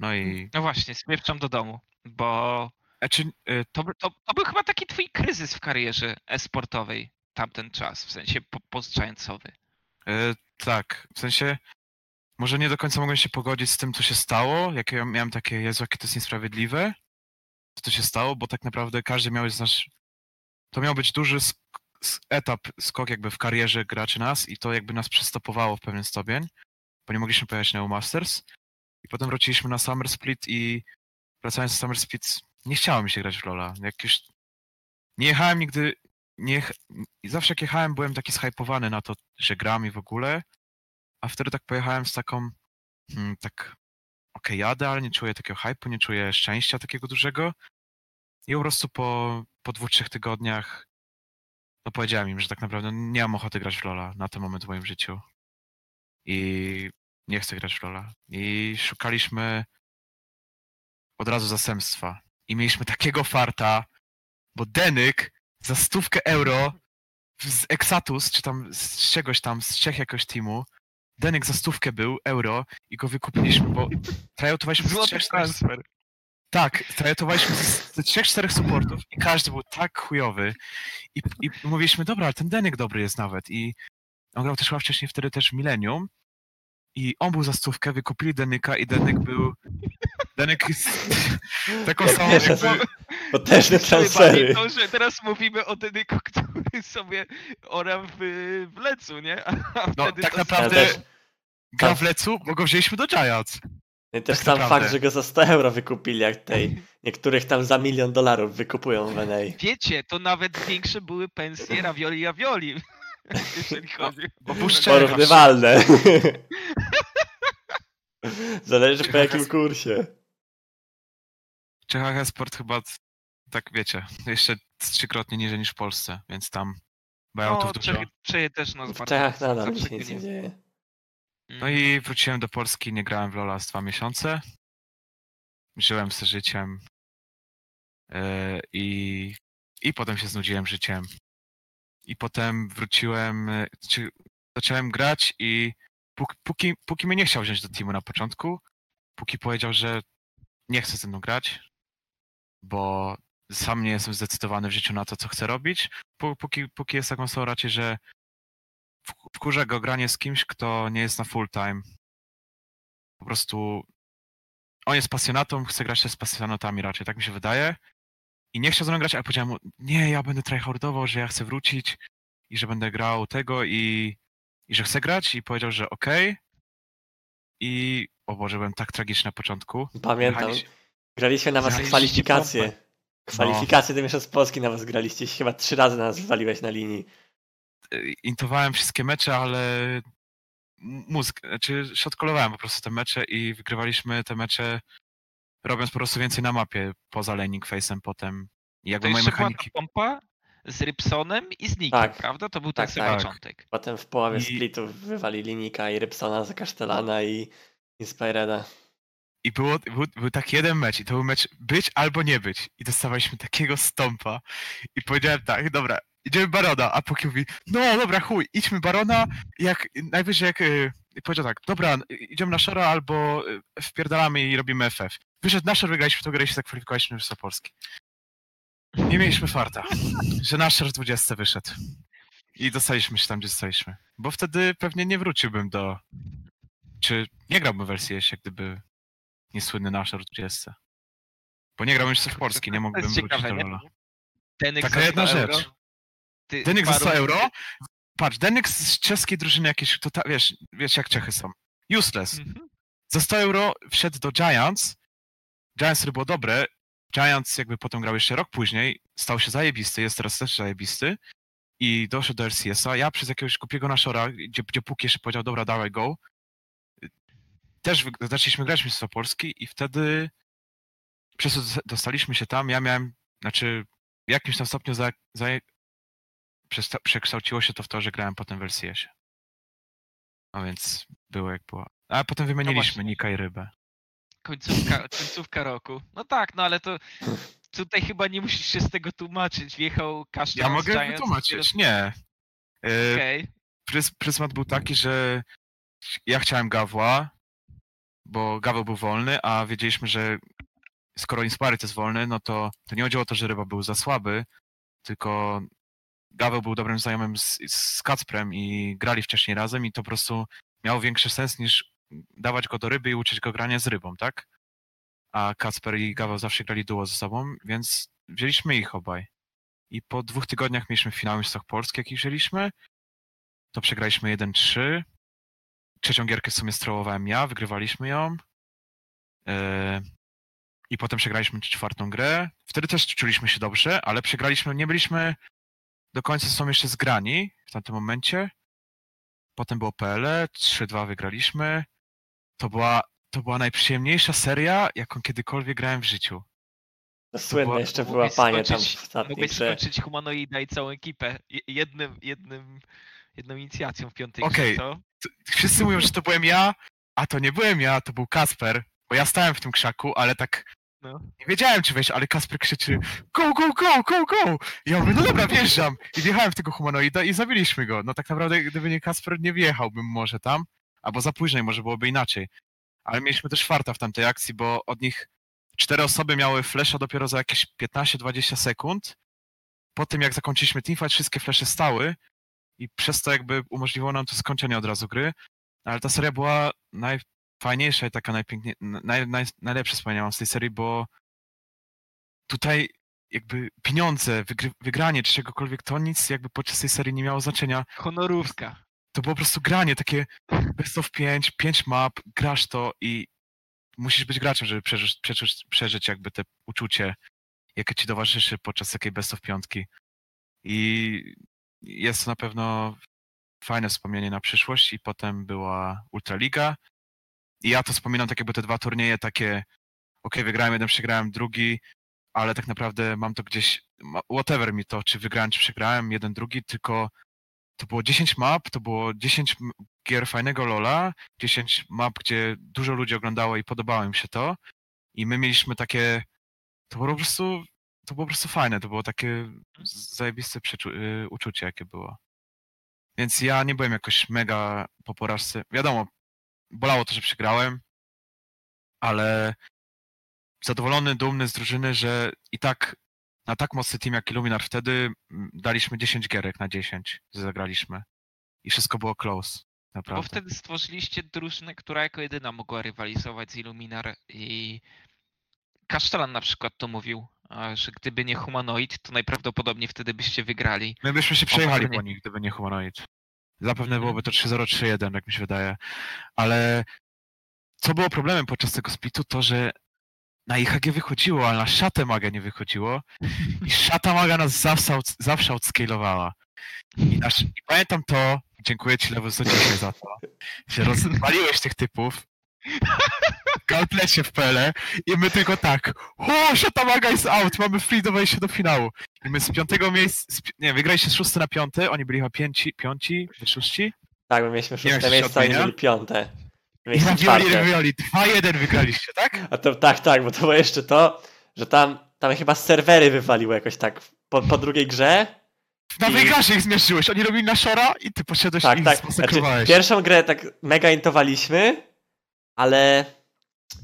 No i... No właśnie, spieprzam do domu, bo Znaczy, to, to, to był chyba taki twój kryzys w karierze e-sportowej tamten czas, w sensie po- post-giantsowy. y, tak, w sensie może nie do końca mogłem się pogodzić z tym, co się stało, jakie ja miałem takie, Jezu, jakie to jest niesprawiedliwe, co to się stało, bo tak naprawdę każdy miał z nas... To miał być duży etap, skok jakby w karierze graczy nas i to jakby nas przestopowało w pewien stopień, bo nie mogliśmy pojechać na Masters i potem wróciliśmy na Summer Split i wracając z Summer Split nie chciało mi się grać w Lola. Jak już nie jechałem nigdy, nie, zawsze jak jechałem byłem taki zhypowany na to, że gram i w ogóle, a wtedy tak pojechałem z taką, hmm, tak okej, jadę, ale nie czuję takiego hype'u, nie czuję szczęścia takiego dużego i po prostu po, po dwóch, trzech tygodniach no powiedziałem im, że tak naprawdę nie mam ochoty grać w Lola na ten moment w moim życiu. I nie chcę grać w Lola. I szukaliśmy od razu zastępstwa. I mieliśmy takiego farta, bo Denyk za stówkę euro z Exatus, czy tam z czegoś tam, z Czech jakoś teamu. Denek za stówkę był, euro, i go wykupiliśmy, bo tryoutowaliśmy z trzech, transfer. tak, tryoutowaliśmy z, z trzech, czterech supportów i każdy był tak chujowy. I, I mówiliśmy, dobra, ale ten Denek dobry jest nawet. I on grał też chyba wcześniej wtedy też w Millennium. I on był za stówkę, wykupili Denyka i Denek był... Denek jest taką samą... wiesz, jakby- Potężne transfery. To, że teraz mówimy o Dedyku, który sobie ora w, w lecu, nie? A No, wtedy tak to naprawdę- Ja też, Gra w lecu, bo go wzięliśmy do Giants. no i też tak sam naprawdę. fakt, że go za 100 euro wykupili, jak tej. Niektórych tam za milion dolarów wykupują w NA. Wiecie, to nawet większe były pensje ravioli ravioli. Jeżeli chodzi. Szczery. Porównywalne. Zależy po jakim kursie. W Czechach sport chyba, tak wiecie, jeszcze trzykrotnie niżej niż w Polsce, więc tam buyoutów No, dużo. Czechy, Czechy też nas W bardzo Czechach nadal się zawsze nic nie dzieje. No i wróciłem do Polski, nie grałem w Lola z dwa miesiące. Żyłem z życiem. e, I, I potem się znudziłem życiem. I potem wróciłem, czy zacząłem grać i póki, póki, póki mnie nie chciał wziąć do teamu na początku, póki powiedział, że nie chce ze mną grać, bo sam nie jestem zdecydowany w życiu na to, co chcę robić, pó- póki, póki jest taką osobą raczej, że wkurza go granie z kimś, kto nie jest na full time. Po prostu on jest pasjonatą, chce grać też z pasjonatami raczej, tak mi się wydaje. I nie chciał ze mną grać, ale powiedziałem mu, nie, ja będę tryhardował, że ja chcę wrócić i że będę grał tego i, i że chcę grać i powiedział, że okej. I o Boże, byłem tak tragiczny na początku. Pamiętam. Jechaliśmy- Graliśmy na was kwalifikacje. Kwalifikacje do Mistrzostw Polski na was graliście. Chyba trzy razy nas wywaliłeś na linii. y, intowałem wszystkie mecze, ale mózg, znaczy shotcallowałem po prostu te mecze i wygrywaliśmy te mecze robiąc po prostu więcej na mapie poza laning face'em potem. I To jakby moje była ta mechaniki. pompa z Rybsonem i z Nikiem, Tak. prawda? To był Tak, sam tak. początek. Potem w połowie I- splitów wywalili Nika i Rybsona za Kasztelana i Inspireda. I było, był, był taki jeden mecz i to był mecz być albo nie być. I dostawaliśmy takiego stompa i powiedziałem tak, dobra, idziemy Barona, a Poki mówi, no dobra, chuj, idźmy Barona, jak najwyżej jak y, powiedział tak, dobra, idziemy na Shora albo y, wpierdalamy i robimy FF. Wyszedł na Shore, wygraliśmy to grę i się zakwalifikowaliśmy w Polski. Nie mieliśmy farta, że nasz Shore 20 wyszedł. I dostaliśmy się tam, gdzie zostaliśmy. Bo wtedy pewnie nie wróciłbym do... Czy nie grałbym w LCS, jak gdyby niesłynny Nashor 20. Bo nie grałbym jeszcze w Polski, nie mógłbym wrócić ciekawe, do? Lola. Taka jedna 100 rzecz. Ty Denik za 100 paru- euro? Patrz, Denik z czeskiej drużyny jakieś, to ta, wiesz, wiesz jak Czechy są. Useless. Mhm. Za 100 euro wszedł do Giants. Giants, było dobre. Giants jakby potem grał jeszcze rok później. Stał się zajebisty, jest teraz też zajebisty. I doszedł do LCS-a. Ja przez jakiegoś głupiego naszora, gdzie, gdzie Puki jeszcze powiedział, dobra, dawaj go. Też zaczęliśmy grać w Mistrzostwo Polski i wtedy przez to dosta- dostaliśmy się tam. Ja miałem, znaczy w jakimś tam stopniu za, za, przekształciło się to w to, że grałem potem w LCS-ie. No więc było jak było. A potem wymieniliśmy właśnie. Nika i Rybę. Końcówka, końcówka roku. No tak, no ale to tutaj chyba nie musisz się z tego tłumaczyć. Wjechał Kasztan Ja mogę Giants, wytłumaczyć, nie. Yy, Okej. prys, pryzmat był taki, że ja chciałem Gawła, bo Gaweł był wolny, a wiedzieliśmy, że skoro Inspirit jest wolny, no to, to nie chodziło o to, że Ryba był za słaby, tylko Gaweł był dobrym znajomym z, z Kacprem i grali wcześniej razem i to po prostu miało większy sens niż dawać go do Ryby i uczyć go grania z Rybą, tak? A Kacper i Gaweł zawsze grali duo ze sobą, więc wzięliśmy ich obaj. I po dwóch tygodniach mieliśmy finał Mistrzostw Polski, jaki wzięliśmy. To przegraliśmy 1-3. Trzecią gierkę w sumie strołowałem ja, wygrywaliśmy ją. Yy, I potem przegraliśmy czwartą grę. Wtedy też czuliśmy się dobrze, ale przegraliśmy, nie byliśmy do końca są jeszcze zgrani w tamtym momencie. Potem było PL, 3-2 wygraliśmy. To była, to była najprzyjemniejsza seria, jaką kiedykolwiek grałem w życiu. To słynne była- jeszcze była panie tam w ostatniej Mogłeś skończyć humanoida i całą ekipę je- jednym, jednym, jedną inicjacją w piątej Okej. grze, co? Wszyscy mówią, że to byłem ja, a to nie byłem ja, to był Kasper, bo ja stałem w tym krzaku, ale tak No. Nie wiedziałem, czy wejść, ale Kasper krzyczy go, go, go, go, go! I ja mówię, no dobra, wjeżdżam. I wjechałem w tego humanoida i zabiliśmy go. No tak naprawdę, gdyby nie Kasper, nie wjechałbym może tam, albo za późno i może byłoby inaczej. Ale mieliśmy też farta w tamtej akcji, bo od nich cztery osoby miały flesza dopiero za jakieś 15-20 sekund. Po tym, jak zakończyliśmy teamfight, wszystkie flesze stały i przez to jakby umożliwiło nam to skończenie od razu gry. Ale ta seria była najfajniejsza i taka najpiękniej, naj, naj, najlepsze wspomnienia mam z tej serii, bo tutaj jakby pieniądze, wygry, wygranie czy czegokolwiek, to nic jakby podczas tej serii nie miało znaczenia. Honorówka. To było po prostu granie, takie best of 5, 5 map, grasz to i musisz być graczem, żeby przeżyć, przeżyć, przeżyć jakby te uczucie, jakie ci towarzyszy podczas takiej best of piątki. I jest to na pewno fajne wspomnienie na przyszłość i potem była Ultraliga. I ja to wspominam tak jakby te dwa turnieje takie, ok, wygrałem jeden, przegrałem drugi, ale tak naprawdę mam to gdzieś, whatever mi to, czy wygrałem, czy przegrałem, jeden, drugi, tylko to było 10 map, to było 10 m- gier fajnego Lola, 10 map, gdzie dużo ludzi oglądało i podobało im się to. I my mieliśmy takie, to było po prostu, to było po prostu fajne, to było takie zajebiste y, uczucie, jakie było. Więc ja nie byłem jakoś mega po porażce. Wiadomo, bolało to, że przegrałem, ale zadowolony, dumny z drużyny, że i tak na tak mocny team jak Illuminar wtedy mm, daliśmy 10 gierek na 10, że zagraliśmy. I wszystko było close, Bo naprawdę. wtedy stworzyliście drużynę, która jako jedyna mogła rywalizować z Illuminar i Kasztelan na przykład to mówił, że gdyby nie Humanoid, to najprawdopodobniej wtedy byście wygrali. My byśmy się przejechali po nich, gdyby nie Humanoid. Zapewne byłoby to 3-0-3-1, jak mi się wydaje. Ale co było problemem podczas tego splitu, to że na IHG wychodziło, ale na szatę maga nie wychodziło. I szata maga nas zawsze, out- zawsze outscalowała. I, nasz, I pamiętam to, dziękuję ci Lewus dzisiaj za to, że rozwaliłeś tych typów w Gauntletie w PL i my tylko tak, o, szata maga jest out, mamy free do wejścia do finału. I my z piątego miejsca, z nie, wygraliście z szósty na piąty, oni byli chyba pięci, piąci, szóści. Tak, my mieliśmy szóste miejsce, a oni byli piąte. I Mieliśmy ravioli, czwarte. ravioli, 2-1 wygraliście, tak? A to tak, tak, bo to było jeszcze to, że tam, tam chyba serwery wywaliły jakoś tak po, po drugiej grze. Na I- wygrasie ich zmierzyłeś, oni robili na szora i ty poszedłeś Tak, i tak. Znaczy, pierwszą grę tak mega intowaliśmy, ale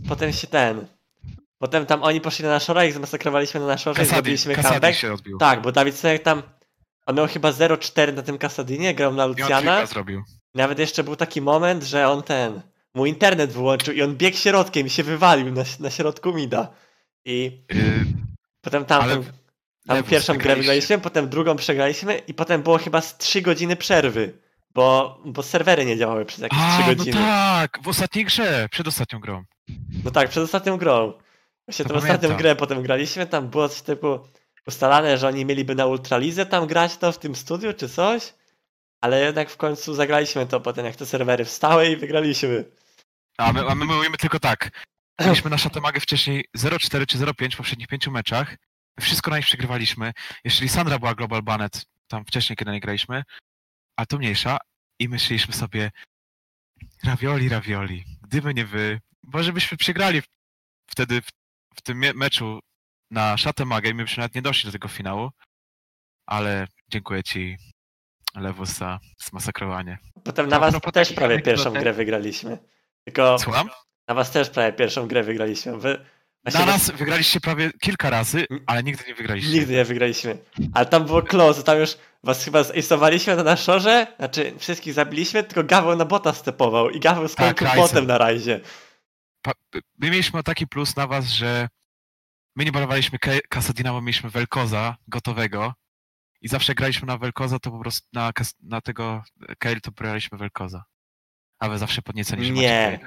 potem się ten. Potem tam oni poszli na naszora, ich zmasakrowaliśmy na naszorze i Kasady, zrobiliśmy Kasady comeback. się odbił. Tak, bo Dawid Sojek tam. On miał chyba 0-4 na tym Kasadynie, grał na I Luciana. trika zrobił. Nawet jeszcze był taki moment, że on ten. Mu internet wyłączył i on biegł środkiem i się wywalił na, na środku mida. I Yy, potem tam, Ale tam, Lewus, pierwszą grę wygraliśmy, potem drugą przegraliśmy i potem było chyba z 3 godziny przerwy. Bo, bo serwery nie działały przez jakieś 3 A, no godziny. tak, w ostatniej grze, przed ostatnią grą. No tak, przed ostatnią grą. Właśnie To tę ostatnią grę potem graliśmy, tam było coś typu ustalane, że oni mieliby na Ultralizę tam grać to w tym studiu czy coś, ale jednak w końcu zagraliśmy to potem jak te serwery wstały i wygraliśmy. A my, a my mówimy tylko tak. Mieliśmy na szatomagę wcześniej 0-4 czy 0-5 w poprzednich pięciu meczach. Wszystko na nich przegrywaliśmy. Jeszcze Lisandra była Global Banet tam wcześniej, kiedy nie graliśmy, a to mniejsza. I myśleliśmy sobie, ravioli, ravioli, gdyby nie wy, może byśmy przegrali wtedy w, w tym meczu na szatomagę i my byśmy nawet nie doszli do tego finału. Ale dziękuję ci, Lewus, za zmasakrowanie. Potem na was propos też takich prawie pierwszą grę wygraliśmy. Tylko Słucham? na was też prawie pierwszą grę wygraliśmy. Wy Na nas wygraliście prawie kilka razy, Mm. ale nigdy nie wygraliście. nigdy nie wygraliśmy. Ale tam było close, tam już was chyba zaisowaliśmy na naszorze, znaczy wszystkich zabiliśmy, tylko Gaweł na bota stepował i Gaweł skończył Ryzen. potem na rajzie. My mieliśmy taki plus na was, że my nie balowaliśmy Kasadina, bo mieliśmy Velkoza gotowego i zawsze graliśmy na Velkoza, to po prostu na, na tego Kail to braliśmy Velkoza. A wy zawsze podnieceni, że Nie.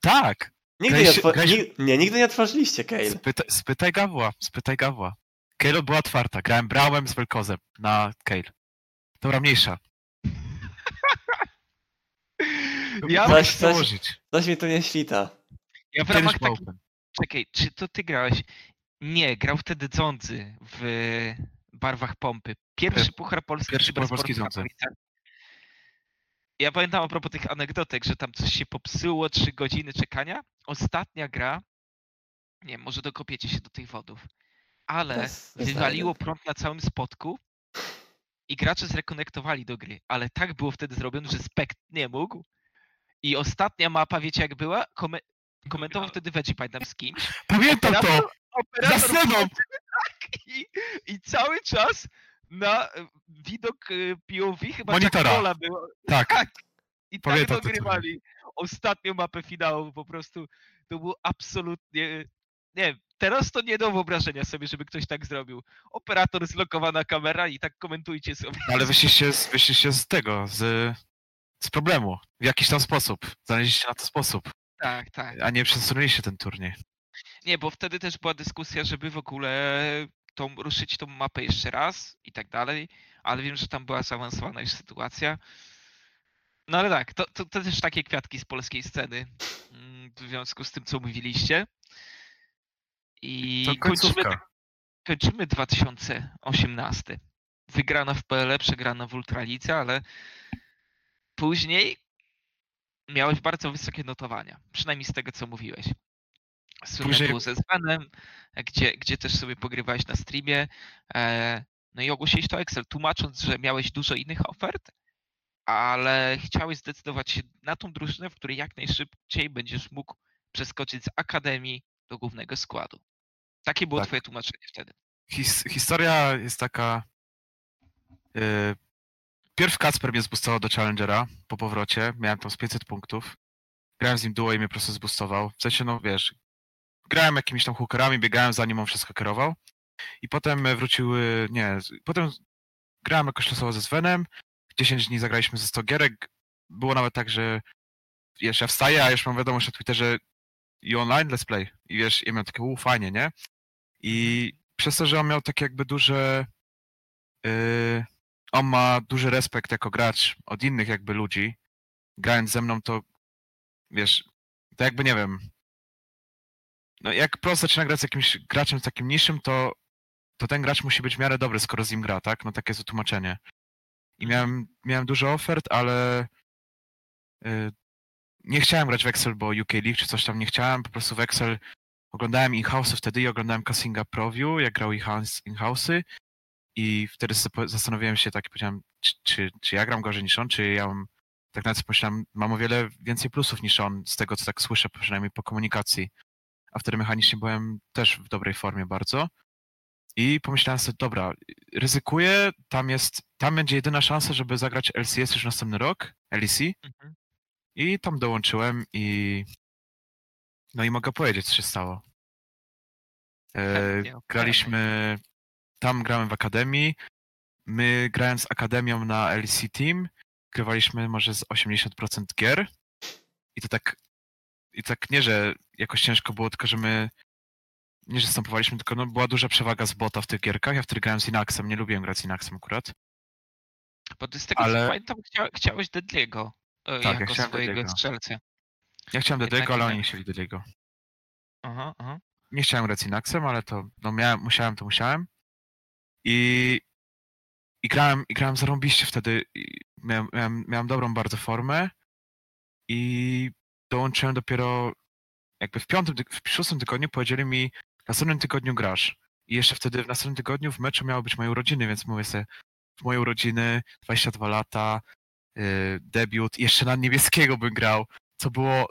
Tak! Nigdy nie, Graliście- otwo- graliście- nig- nie, nigdy nie otworzyliście Kale. Spytaj, spytaj Gawła, spytaj Gawła. Kail była otwarta, grałem Brałem z Velkozem na Kail. Dobra, mniejsza. Ja, Coś- coś- się założyć. Coś mi tu nie świta. ja w ramach open. Czekaj, czy to ty grałeś? Nie, grał wtedy Dzondzy w barwach pompy. Pierwszy puchar polski pierwszy puchar polski Dzondzy. Ja pamiętam a propos tych anegdotek, że tam coś się popsuło, trzy godziny czekania. Ostatnia gra Nie, może dokopiecie się do tych wodów. To Ale wywaliło prąd na całym spotku i gracze zrekonektowali do gry, ale tak było wtedy zrobione, że Spekt nie mógł. I ostatnia mapa, wiecie jak była? Kome komentował wtedy Veggie, pamiętam z kimś. Pamiętam to! Operator- operator Za sceną! wchodził tak i, I cały czas na e, widok e, POV chyba Monitora. Jacka Rolla było. Tak. Tak. I tak Pamiętam co dogrywali. Ostatnią mapę finału po prostu to było absolutnie. Nie teraz to nie do wyobrażenia sobie, żeby ktoś tak zrobił. Operator, zlokowana kamera i tak komentujcie sobie. Ale wyszliście z, wyszliście z tego, z, z problemu. W jakiś tam sposób. Znaleźliście na to sposób. Tak, tak. A nie przesunęliście ten turniej. Nie, bo wtedy też była dyskusja, żeby w ogóle tą, ruszyć tą mapę jeszcze raz i tak dalej, ale wiem, że tam była zaawansowana już sytuacja. No ale tak, to, to, to też takie kwiatki z polskiej sceny mm, w związku z tym, co mówiliście. I kończymy, kończymy 2018. Wygrana w PL, przegrana w Ultralice, ale później miałeś bardzo wysokie notowania, przynajmniej z tego, co mówiłeś. Słynne Później- było ze Zwanem, gdzie, gdzie też sobie pogrywałeś na streamie. E, no i ogłosiłeś to Excel, tłumacząc, że miałeś dużo innych ofert, ale chciałeś zdecydować się na tą drużynę, w której jak najszybciej będziesz mógł przeskoczyć z akademii do głównego składu. Takie było Tak. twoje tłumaczenie wtedy. His, historia jest taka. Yy, pierw Kacper mnie zboostował do Challengera po powrocie. Miałem tam z 500 punktów. Grałem z nim duo i mnie po prostu zboostował. W sensie, no wiesz, grałem jakimiś tam hookerami, biegałem za nim, on wszystko kierował. I potem e, wrócił, e, nie, potem grałem jakoś losowo ze Svenem. 10 dni zagraliśmy ze 100 gierek. Było nawet tak, że wiesz, ja wstaję, a już mam wiadomość na Twitterze i online let's play. I wiesz, ja miałem takie, u, fajnie, nie? I przez to, że on miał takie jakby duże. Yy, on ma duży respekt jako gracz od innych jakby ludzi. Grając ze mną, to wiesz, to jakby nie wiem. No jak pro zaczyna grać z jakimś graczem takim niższym, to, to ten gracz musi być w miarę dobry, skoro z nim gra, tak? No takie jest wytłumaczenie. I miałem, miałem dużo ofert, ale yy, nie chciałem grać w Excel, bo UK League czy coś tam nie chciałem. Po prostu w Excel oglądałem in-house'y wtedy i oglądałem Cassinga Preview, jak grał in-house- in-house'y i wtedy zastanowiłem się tak powiedziałem, czy, czy, czy ja gram gorzej niż on, czy ja mam, tak nawet pomyślałem, mam o wiele więcej plusów niż on, z tego co tak słyszę, przynajmniej po komunikacji. A wtedy mechanicznie byłem też w dobrej formie bardzo. I pomyślałem sobie, dobra, ryzykuję, tam jest, tam będzie jedyna szansa, żeby zagrać LCS już następny rok, LEC. Mhm. I tam dołączyłem i no i mogę powiedzieć, co się stało. E, graliśmy, tam grałem w Akademii. My grając z Akademią na LEC Team, grywaliśmy może z 80% gier. I to tak, i tak nie, że jakoś ciężko było, tylko że my nie, że stępowaliśmy, tylko no, była duża przewaga z bota w tych gierkach. Ja wtedy grałem z Inaxem, nie lubiłem grać z Inaxem akurat. Bo ty z tego Ale- co pamiętam, chcia, chciałeś Deadliego e, Tak, ja jako chciałem swojego Deadliego. strzelcę. Ja chciałem Jednak Dedego, ale oni nie. chcieli Dedego. Aha, aha. nie chciałem grać z Inaxem, ale to no miałem, musiałem, to musiałem. I, i grałem, i grałem zarąbiście wtedy. Miałem, miałem, miałem dobrą bardzo formę i dołączyłem dopiero jakby w piątym, w szóstym tygodniu powiedzieli mi w następnym tygodniu grasz. I jeszcze wtedy w następnym tygodniu w meczu miały być moje urodziny, więc mówię sobie w moje urodziny, 22 lata, yy, debiut, jeszcze na niebieskiego bym grał, co było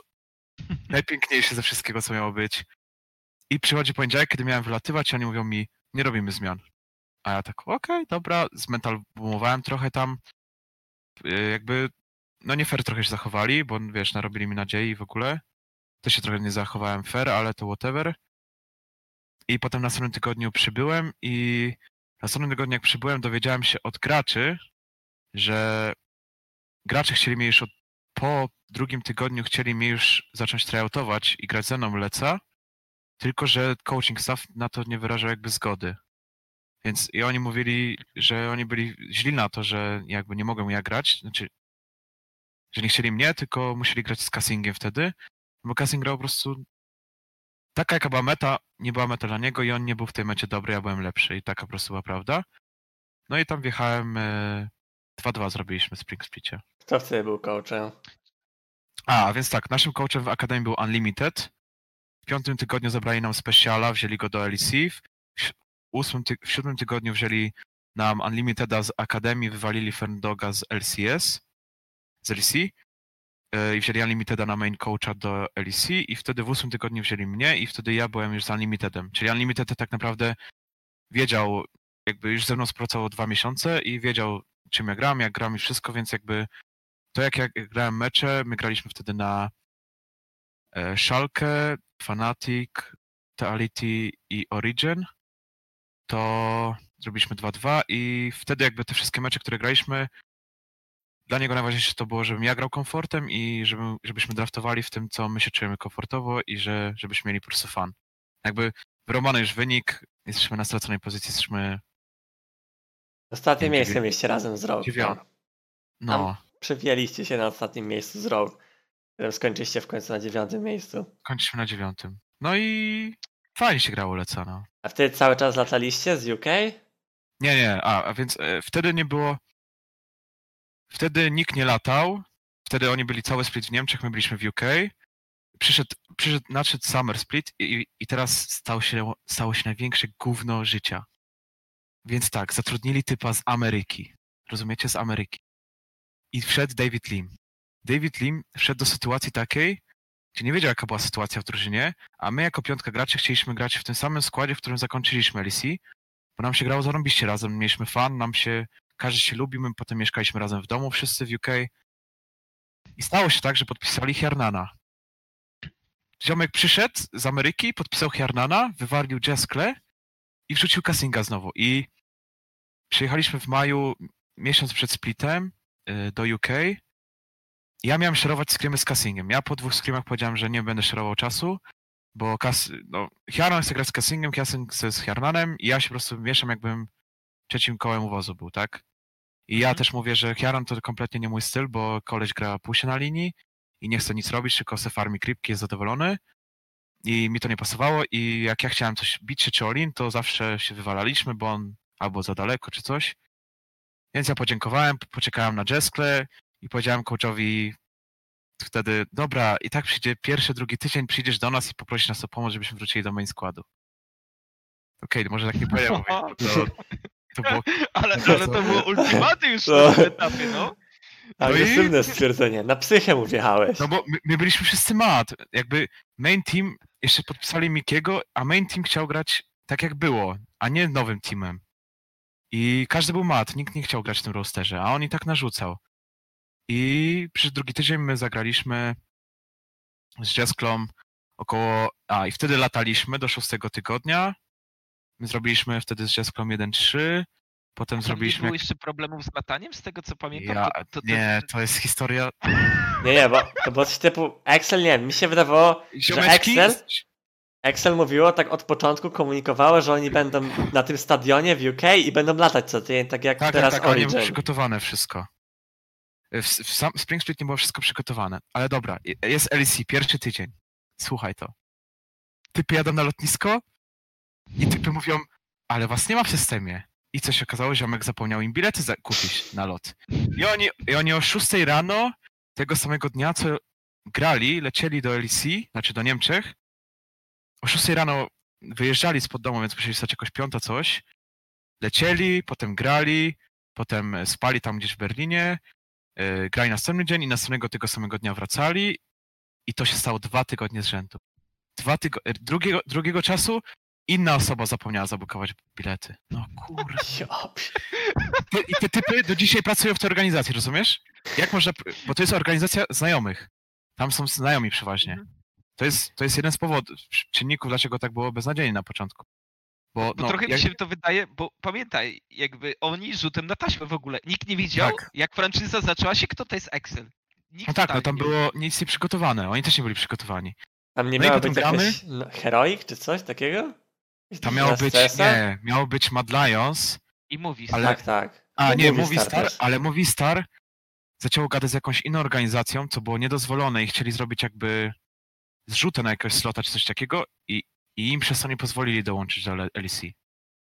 najpiękniejsze ze wszystkiego, co miało być. I przychodzi poniedziałek, kiedy miałem wylatywać, i oni mówią mi, nie robimy zmian. A ja tak, okej, dobra, zmental boomowałem trochę tam. Yy, Jakby, no nie fair trochę się zachowali, bo wiesz, narobili mi nadziei w ogóle. To się trochę nie zachowałem fair, ale to whatever. I potem na następnym tygodniu przybyłem i na następnym tygodniu jak przybyłem, dowiedziałem się od graczy, że gracze chcieli mnie już od, po drugim tygodniu chcieli mnie już zacząć tryoutować i grać ze mną leca, tylko że coaching staff na to nie wyrażał jakby zgody. Więc i oni mówili, że oni byli źli na to, że jakby nie mogę ja grać, znaczy, że nie chcieli mnie, tylko musieli grać z Cassingiem wtedy, bo Cassing grał po prostu taka jaka była meta, nie była meta dla niego i on nie był w tej mecie dobry, ja byłem lepszy i taka po prostu była prawda. No i tam wjechałem, e, 2-2 zrobiliśmy w Spring Splicie. Kto wtedy był coachem? A, więc tak, naszym coachem w Akademii był Unlimited. piątym tygodniu zabrali nam speciala, wzięli go do LEC. W, ósmym ty, w siódmym tygodniu wzięli nam Unlimiteda z Akademii, wywalili Ferndoga z LCS, z LEC. E, I wzięli Unlimiteda na main coacha do LEC i wtedy w ósmym tygodniu wzięli mnie i wtedy ja byłem już z Unlimitedem. Czyli Unlimited tak naprawdę wiedział, jakby już ze mną współpracował dwa miesiące i wiedział czym ja gram, jak gram i wszystko, więc jakby to jak ja grałem mecze, my graliśmy wtedy na e, Schalke, Fnatic, Teality i Origin, to zrobiliśmy 2-2 i wtedy jakby te wszystkie mecze, które graliśmy, dla niego najważniejsze to było, żebym ja grał komfortem i żeby, żebyśmy draftowali w tym, co my się czujemy komfortowo i że, żebyśmy mieli po prostu fan. Jakby wyrobany już wynik, jesteśmy na straconej pozycji, jesteśmy Ostatnie miejsce mieliście razem z Rogue. dziewią- no. Przewijaliście się na ostatnim miejscu z Rogue. Skończyliście w końcu na dziewiątym miejscu. kończyliśmy na dziewiątym. No i fajnie się grało Leca, no. A wtedy cały czas lataliście z UK? Nie, nie, a, a więc e, wtedy nie było. Wtedy nikt nie latał. Wtedy oni byli cały split w Niemczech, my byliśmy w UK. Przyszedł, przyszedł nadszedł Summer Split i, i teraz stało się, stało się największe gówno życia. Więc tak, zatrudnili typa z Ameryki. Rozumiecie? Z Ameryki. I wszedł David Lim. David Lim wszedł do sytuacji takiej, gdzie nie wiedział, jaka była sytuacja w drużynie, a my jako piątka graczy chcieliśmy grać w tym samym składzie, w którym zakończyliśmy LEC, bo nam się grało zarąbiście razem, mieliśmy fan, nam się, każdy się lubił, my potem mieszkaliśmy razem w domu, wszyscy w UK. I stało się tak, że podpisali Hernana. Ziomek przyszedł z Ameryki, podpisał Hernana, wywarlił Jeskle i wrzucił Cassinga znowu. I przyjechaliśmy w maju, miesiąc przed splitem y, do UK. Ja miałem szerować screamy z Cassingiem. Ja po dwóch screamach powiedziałem, że nie będę szerował czasu, bo Cas no, Hjarnan chce grać z Cassingiem, Cassing chce z i ja się po prostu mieszam jakbym trzecim kołem uwozu był, tak? I ja Mhm. też mówię, że Hjarnan to kompletnie nie mój styl, bo koleś gra pusie na linii i nie chce nic robić, tylko se farmi creepki, jest zadowolony. I mi to nie pasowało i jak ja chciałem coś bić się czy Olin, to zawsze się wywalaliśmy, bo on albo za daleko czy coś. Więc ja podziękowałem, po- poczekałem na Jeskle i powiedziałem coachowi wtedy, dobra, i tak przyjdzie pierwszy, drugi tydzień, przyjdziesz do nas i poprosisz nas o pomoc, żebyśmy wrócili do main składu. Okej, może tak nie powiedziałem, bo to, to było Ale, ale to było ultimaty już No. na tym etapie, no. Agresywne stwierdzenie. Na psychę wjechałeś. No bo my, my byliśmy wszyscy mat. Jakby main team jeszcze podpisali Mikiego, a main team chciał grać tak jak było, a nie nowym teamem. I każdy był mat, nikt nie chciał grać w tym rosterze, a on i tak narzucał. I przez drugi tydzień my zagraliśmy z Jesklą około... A, i wtedy lataliśmy do szóstego tygodnia. My zrobiliśmy wtedy z Jesklą 1-3, potem Tam nie zrobiliśmy... było jeszcze problemów z lataniem, z tego co pamiętam? Ja, to, to, to, nie, to jest historia... Nie, nie, bo to było coś typu Excel, nie wiem, mi się wydawało, że Excel, Excel mówiło tak od początku, komunikowało, że oni będą na tym stadionie w UK i będą latać co tydzień, tak jak Tak, teraz tak, tak, ale nie było Origin. przygotowane wszystko. W, w sam Spring Split nie było wszystko przygotowane. Ale dobra, je- jest LEC, pierwszy tydzień. Słuchaj to. Typy jadą na lotnisko i typy mówią, ale was nie ma w systemie. I co się okazało, ziomek zapomniał im bilety kupić na lot. I oni, I oni o 6 rano tego samego dnia, co grali, lecieli do LEC, znaczy do Niemczech. O 6 rano wyjeżdżali spod domu, więc musieli stać jakoś piąta coś. Lecieli, potem grali, potem spali tam gdzieś w Berlinie, yy, grali następny dzień i następnego tego samego dnia wracali i to się stało dwa tygodnie z rzędu. Dwa tygo- e, drugiego, drugiego czasu inna osoba zapomniała zabukować bilety. No kurde. I te typy do dzisiaj pracują w tej organizacji, rozumiesz? Jak można, bo to jest organizacja znajomych. Tam są znajomi przeważnie. Mhm. To jest, to jest jeden z powodów, czynników, dlaczego tak było beznadziejnie na początku. Bo, Bo no, trochę jak- mi się to wydaje, bo pamiętaj, jakby oni rzutem na taśmę w ogóle. Nikt nie wiedział, Tak. jak franczyza zaczęła się, kto to jest Excel. Nikt No tak, no tam nie było nic nie przygotowane. Oni też nie byli przygotowani. Tam nie No miało być gramy. jakoś no, heroik czy coś takiego? Taki miało być, CS-a? nie, miało być Mad Lions, I mówi, ale- Tak, tak. a No, nie, Movie Movie Star też. ale Movie Star zaczęło gadać z jakąś inną organizacją, co było niedozwolone i chcieli zrobić jakby zrzutę na jakiegoś slota czy coś takiego i, i im przez to nie pozwolili dołączyć do L- LEC.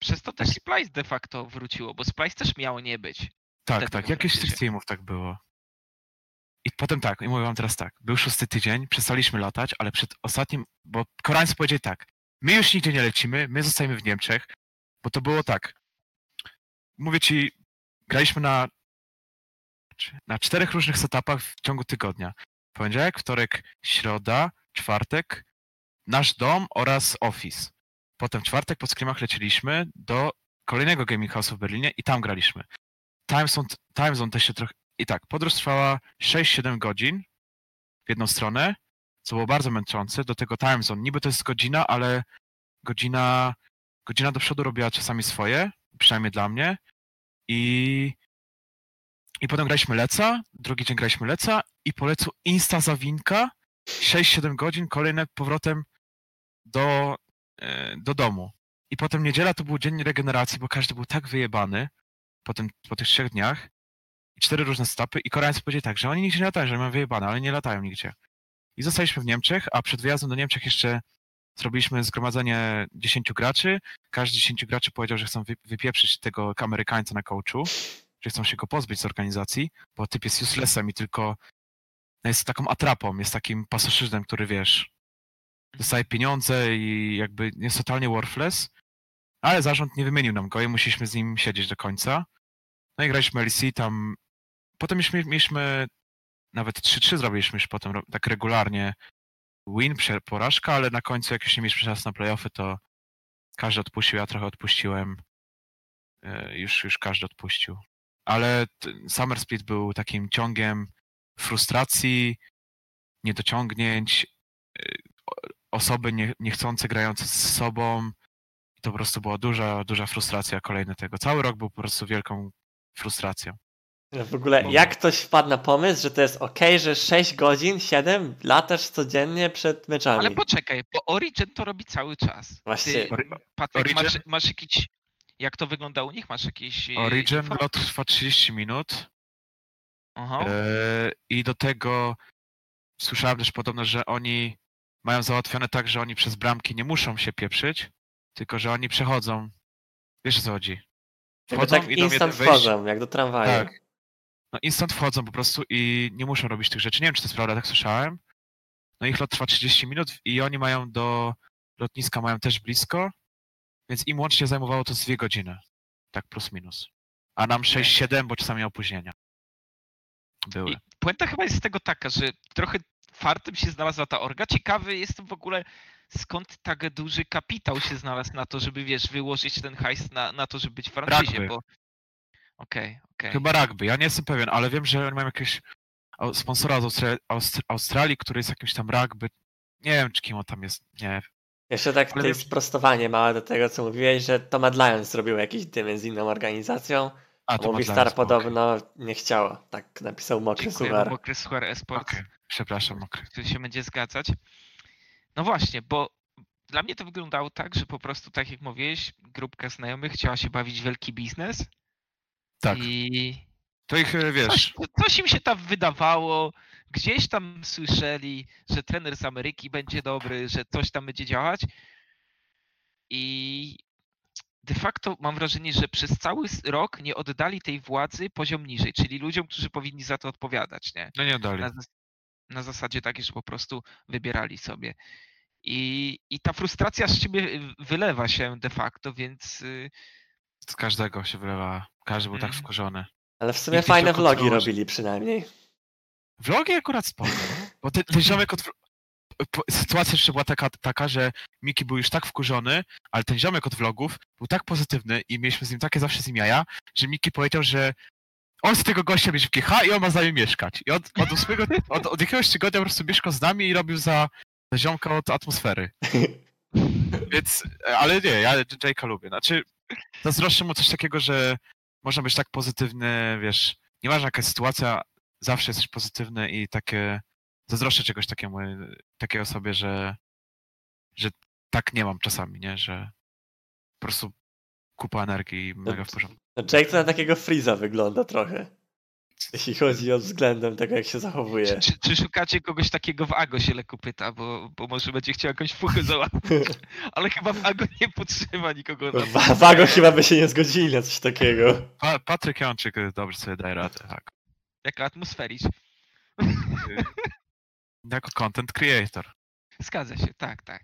Przez to też Splice de facto wróciło, bo Splice też miało nie być. Tak, Wtedy tak, jakieś z tych teamów tak było. I potem tak, i mówię wam teraz tak, był szósty tydzień, przestaliśmy latać, ale przed ostatnim, bo Koreańcy powiedzieli tak, my już nigdzie nie lecimy, my zostajemy w Niemczech, bo to było tak, mówię ci, graliśmy na, na czterech różnych setupach w ciągu tygodnia. Poniedziałek, wtorek, środa, czwartek, nasz dom oraz office. Potem czwartek po scrimach lecieliśmy do kolejnego gaming house'u w Berlinie i tam graliśmy. Time zone, time zone też się trochę... I tak, podróż trwała 6-7 godzin w jedną stronę, co było bardzo męczące. Do tego time zone, niby to jest godzina, ale godzina, godzina do przodu robiła czasami swoje, przynajmniej dla mnie. I, i potem graliśmy Leca, drugi dzień graliśmy Leca i po Lecu insta zawinka, 6-7 godzin, kolejne powrotem do, e, do domu. I potem niedziela to był dzień regeneracji, bo każdy był tak wyjebany po, tym, po tych trzech dniach. I cztery różne stopy i Koreańcy powiedzieli tak, że oni nigdzie nie latają, że mają wyjebane, ale nie latają nigdzie. I zostaliśmy w Niemczech, a przed wyjazdem do Niemczech jeszcze zrobiliśmy zgromadzenie 10 graczy. Każdy z 10 graczy powiedział, że chcą wy- wypieprzyć tego Amerykańca na coachu, że chcą się go pozbyć z organizacji, bo typ jest uselessem i tylko jest taką atrapą, jest takim pasożytem, który wiesz, dostaje pieniądze i jakby jest totalnie worthless, ale zarząd nie wymienił nam go i musieliśmy z nim siedzieć do końca. No i graliśmy LEC tam. Potem mieliśmy, mieliśmy nawet 3-3 zrobiliśmy już potem tak regularnie win, porażka, ale na końcu jak już nie mieliśmy czas na playoffy, to każdy odpuścił, ja trochę odpuściłem. E, Już, już każdy odpuścił. Ale Summer Split był takim ciągiem frustracji, niedociągnięć, e, osoby nie, niechcące grające z sobą. I to po prostu była duża, duża frustracja kolejny tego. Cały rok był po prostu wielką frustracją. W ogóle, Bo- jak ktoś wpadł na pomysł, że to jest ok, że 6 godzin, 7 latasz codziennie przed meczami. Ale poczekaj, bo Origin to robi cały czas. Właśnie. Ty, Patryk, masz, Origin? masz jakiś... Jak to wygląda u nich? Masz jakieś... e, Origin info? lot trwa 30 minut. Aha. E, I do tego słyszałem też podobno, że oni mają załatwione tak, że oni przez bramki nie muszą się pieprzyć, tylko że oni przechodzą. Wiesz o co chodzi? Wchodzą, tak idą instant jeden wejść. wchodzą, jak do tramwaju. Tak. No instant wchodzą po prostu i nie muszą robić tych rzeczy. Nie wiem, czy to jest prawda, tak słyszałem. No ich lot trwa 30 minut i oni mają do lotniska mają też blisko, więc im łącznie zajmowało to z dwie godziny. Tak plus minus. A nam 6-7, bo czasami opóźnienia były. I puenta chyba jest z tego taka, że trochę fartem się znalazła ta orga. Ciekawy jestem w ogóle, skąd tak duży kapitał się znalazł na to, żeby wiesz, wyłożyć ten hajs na, na to, żeby być w franczyzie, bo... Okej, okej. Chyba rugby, ja nie jestem pewien, ale wiem, że oni mają jakiegoś sponsora z Austra- Austr- Australii, który jest jakimś tam rugby. Nie wiem, czy kim on tam jest, nie. Jeszcze tak Ale wiem- sprostowanie małe do tego, co mówiłeś, że Tom Lions zrobił jakiś dym z inną organizacją, A, to Movistar podobno nie chciało. Tak napisał Mokry Dziękuję, Suchar. Mokry Suchar Esports, Okej, przepraszam, okej. który się będzie zgadzać. No właśnie, bo dla mnie to wyglądało tak, że po prostu, tak jak mówiłeś, grupka znajomych chciała się bawić w wielki biznes Tak, i to ich, e, coś, wiesz, coś im się tam wydawało, gdzieś tam słyszeli, że trener z Ameryki będzie dobry, że coś tam będzie działać i de facto mam wrażenie, że przez cały rok nie oddali tej władzy poziom niżej, czyli ludziom, którzy powinni za to odpowiadać, nie? no nie oddali. Na, na zasadzie takiej, że po prostu wybierali sobie. I, I ta frustracja z ciebie wylewa się de facto, więc y, Z każdego się wylewa, każdy był tak Mhm. wkurzony. Ale w sumie Nikt fajne vlogi robili przynajmniej. Vlogi akurat spoko, no. bo ten, ten ziomek od... Sytuacja jeszcze była taka, taka, że Miki był już tak wkurzony, ale ten ziomek od vlogów był tak pozytywny i mieliśmy z nim takie zawsze z nim jaja, że Miki powiedział, że on z tego gościa będzie w GH i on ma z nami mieszkać. I od, od, ósmego, od, od jakiegoś tygodnia po prostu mieszkał z nami i robił za, za ziomka od atmosfery. Więc, e, ale nie, ja Jake'a lubię. Znaczy, zazdroszczę mu coś takiego, że można być tak pozytywny, wiesz, nieważna jaka jest sytuacja, zawsze jesteś pozytywny i takie, zazdroszczę czegoś takiemu, takiej osobie, że, że tak nie mam czasami, nie, że po prostu kupa energii i mega w porządku. No Jake to na takiego Freeza wygląda trochę. Jeśli chodzi o względem tego, jak się zachowuje. czy, czy, czy szukacie kogoś takiego w Ago się Leku pyta, bo, bo może będzie chciał jakąś fuchę załatwić, ale chyba w Ago nie potrzeba nikogo na W- Wago chyba by się nie zgodzili na coś takiego. Pa, Patryk Jączyk e, dobrze sobie daje radę, tak. jako atmosfericz. y, jako content creator. Zgadza się, tak, tak.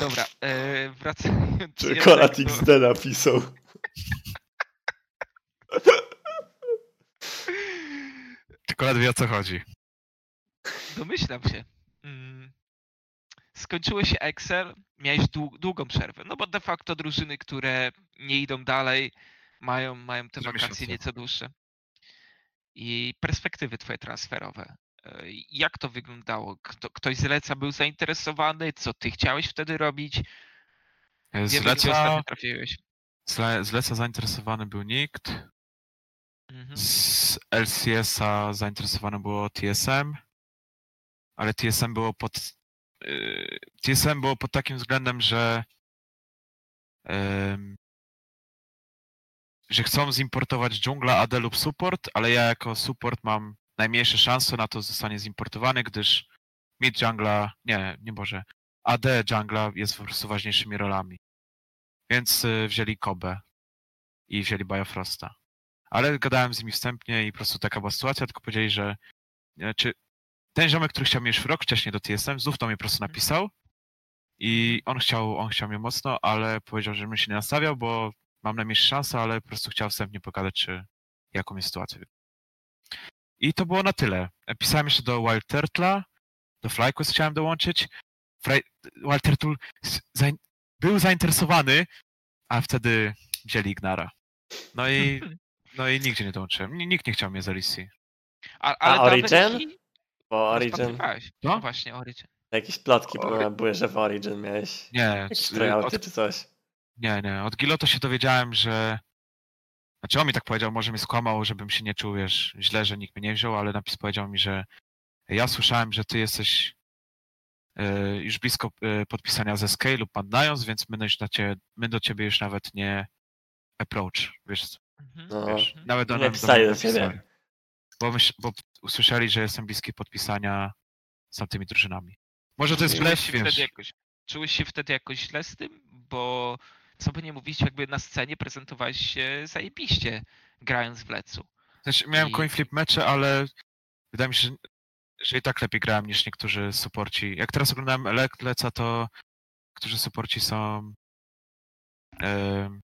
Dobra, e, wracając Czekolad jednak XD napisał. Czekolad wie o co chodzi. Domyślam się. Mm. Skończyły się Excel, miałeś dłu- długą przerwę, no bo de facto drużyny, które nie idą dalej, mają, mają te Trzy wakacje miesiące. nieco dłuższe. I perspektywy twoje transferowe. E, Jak to wyglądało? Kto, ktoś z Leca był zainteresowany? Co ty chciałeś wtedy robić? Z Wiemy, trafiłeś. z Leca zainteresowany był nikt. Mhm. Z LCS-a zainteresowane było TSM, ale TSM było pod. y, TSM było pod takim względem, że. że chcą zimportować dżungla, AD lub support, ale ja jako support mam najmniejsze szanse na to zostanie zimportowany, gdyż mid jungla, nie, nie Boże, AD jungla jest po prostu ważniejszymi rolami. Więc y, wzięli Kobe i wzięli Biofrosta. Ale gadałem z nimi wstępnie i po prostu taka była sytuacja, tylko powiedzieli, że czy ten ziomek, który chciał mnie już rok wcześniej do TSM, znów to mnie po prostu napisał i on chciał, on chciał mnie mocno, ale powiedział, że bym się nie nastawiał, bo mam najmniejsze szanse, ale po prostu chciał wstępnie pokazać, czy jaką jest sytuację. I to było na tyle. Pisałem jeszcze do Wild Turtle'a, do FlyQuest chciałem dołączyć. Fry... Wild Turtle zain... był zainteresowany, a wtedy wzięli Ignara. No i, no i nigdzie nie dołączyłem. Ni- Nikt nie chciał mnie z LEC. A, ale do Origin? Ameryki Bo Origin, rozpatrywałeś. Co? No właśnie, Origin. jakieś plotki podobno były, że w Origin miałeś Nie, tryouty od, czy coś. nie, nie. Od Giloto się dowiedziałem, że... Znaczy on mi tak powiedział, może mnie skłamał, żebym się nie czuł, wiesz, źle, że nikt mnie nie wziął, ale napis powiedział mi, że ja słyszałem, że ty jesteś e, już blisko e, podpisania ze Scale lub Pandając, więc my, już na cie, my do ciebie już nawet nie approach, wiesz. No, wiesz nawet do nie nas do. Bo, myśl, bo usłyszeli, że jestem bliski podpisania z tamtymi drużynami. Może to jest się, wiesz. wtedy jakoś, czułeś się wtedy jakoś źle z tym? Bo co by nie mówić, jakby na scenie prezentowałeś się zajebiście, grając w Lecu. Znaczy, miałem I- coin flip mecze, ale wydaje mi się, że, że i tak lepiej grałem niż niektórzy supporci. Jak teraz oglądałem Le Leca, to którzy supporci są em,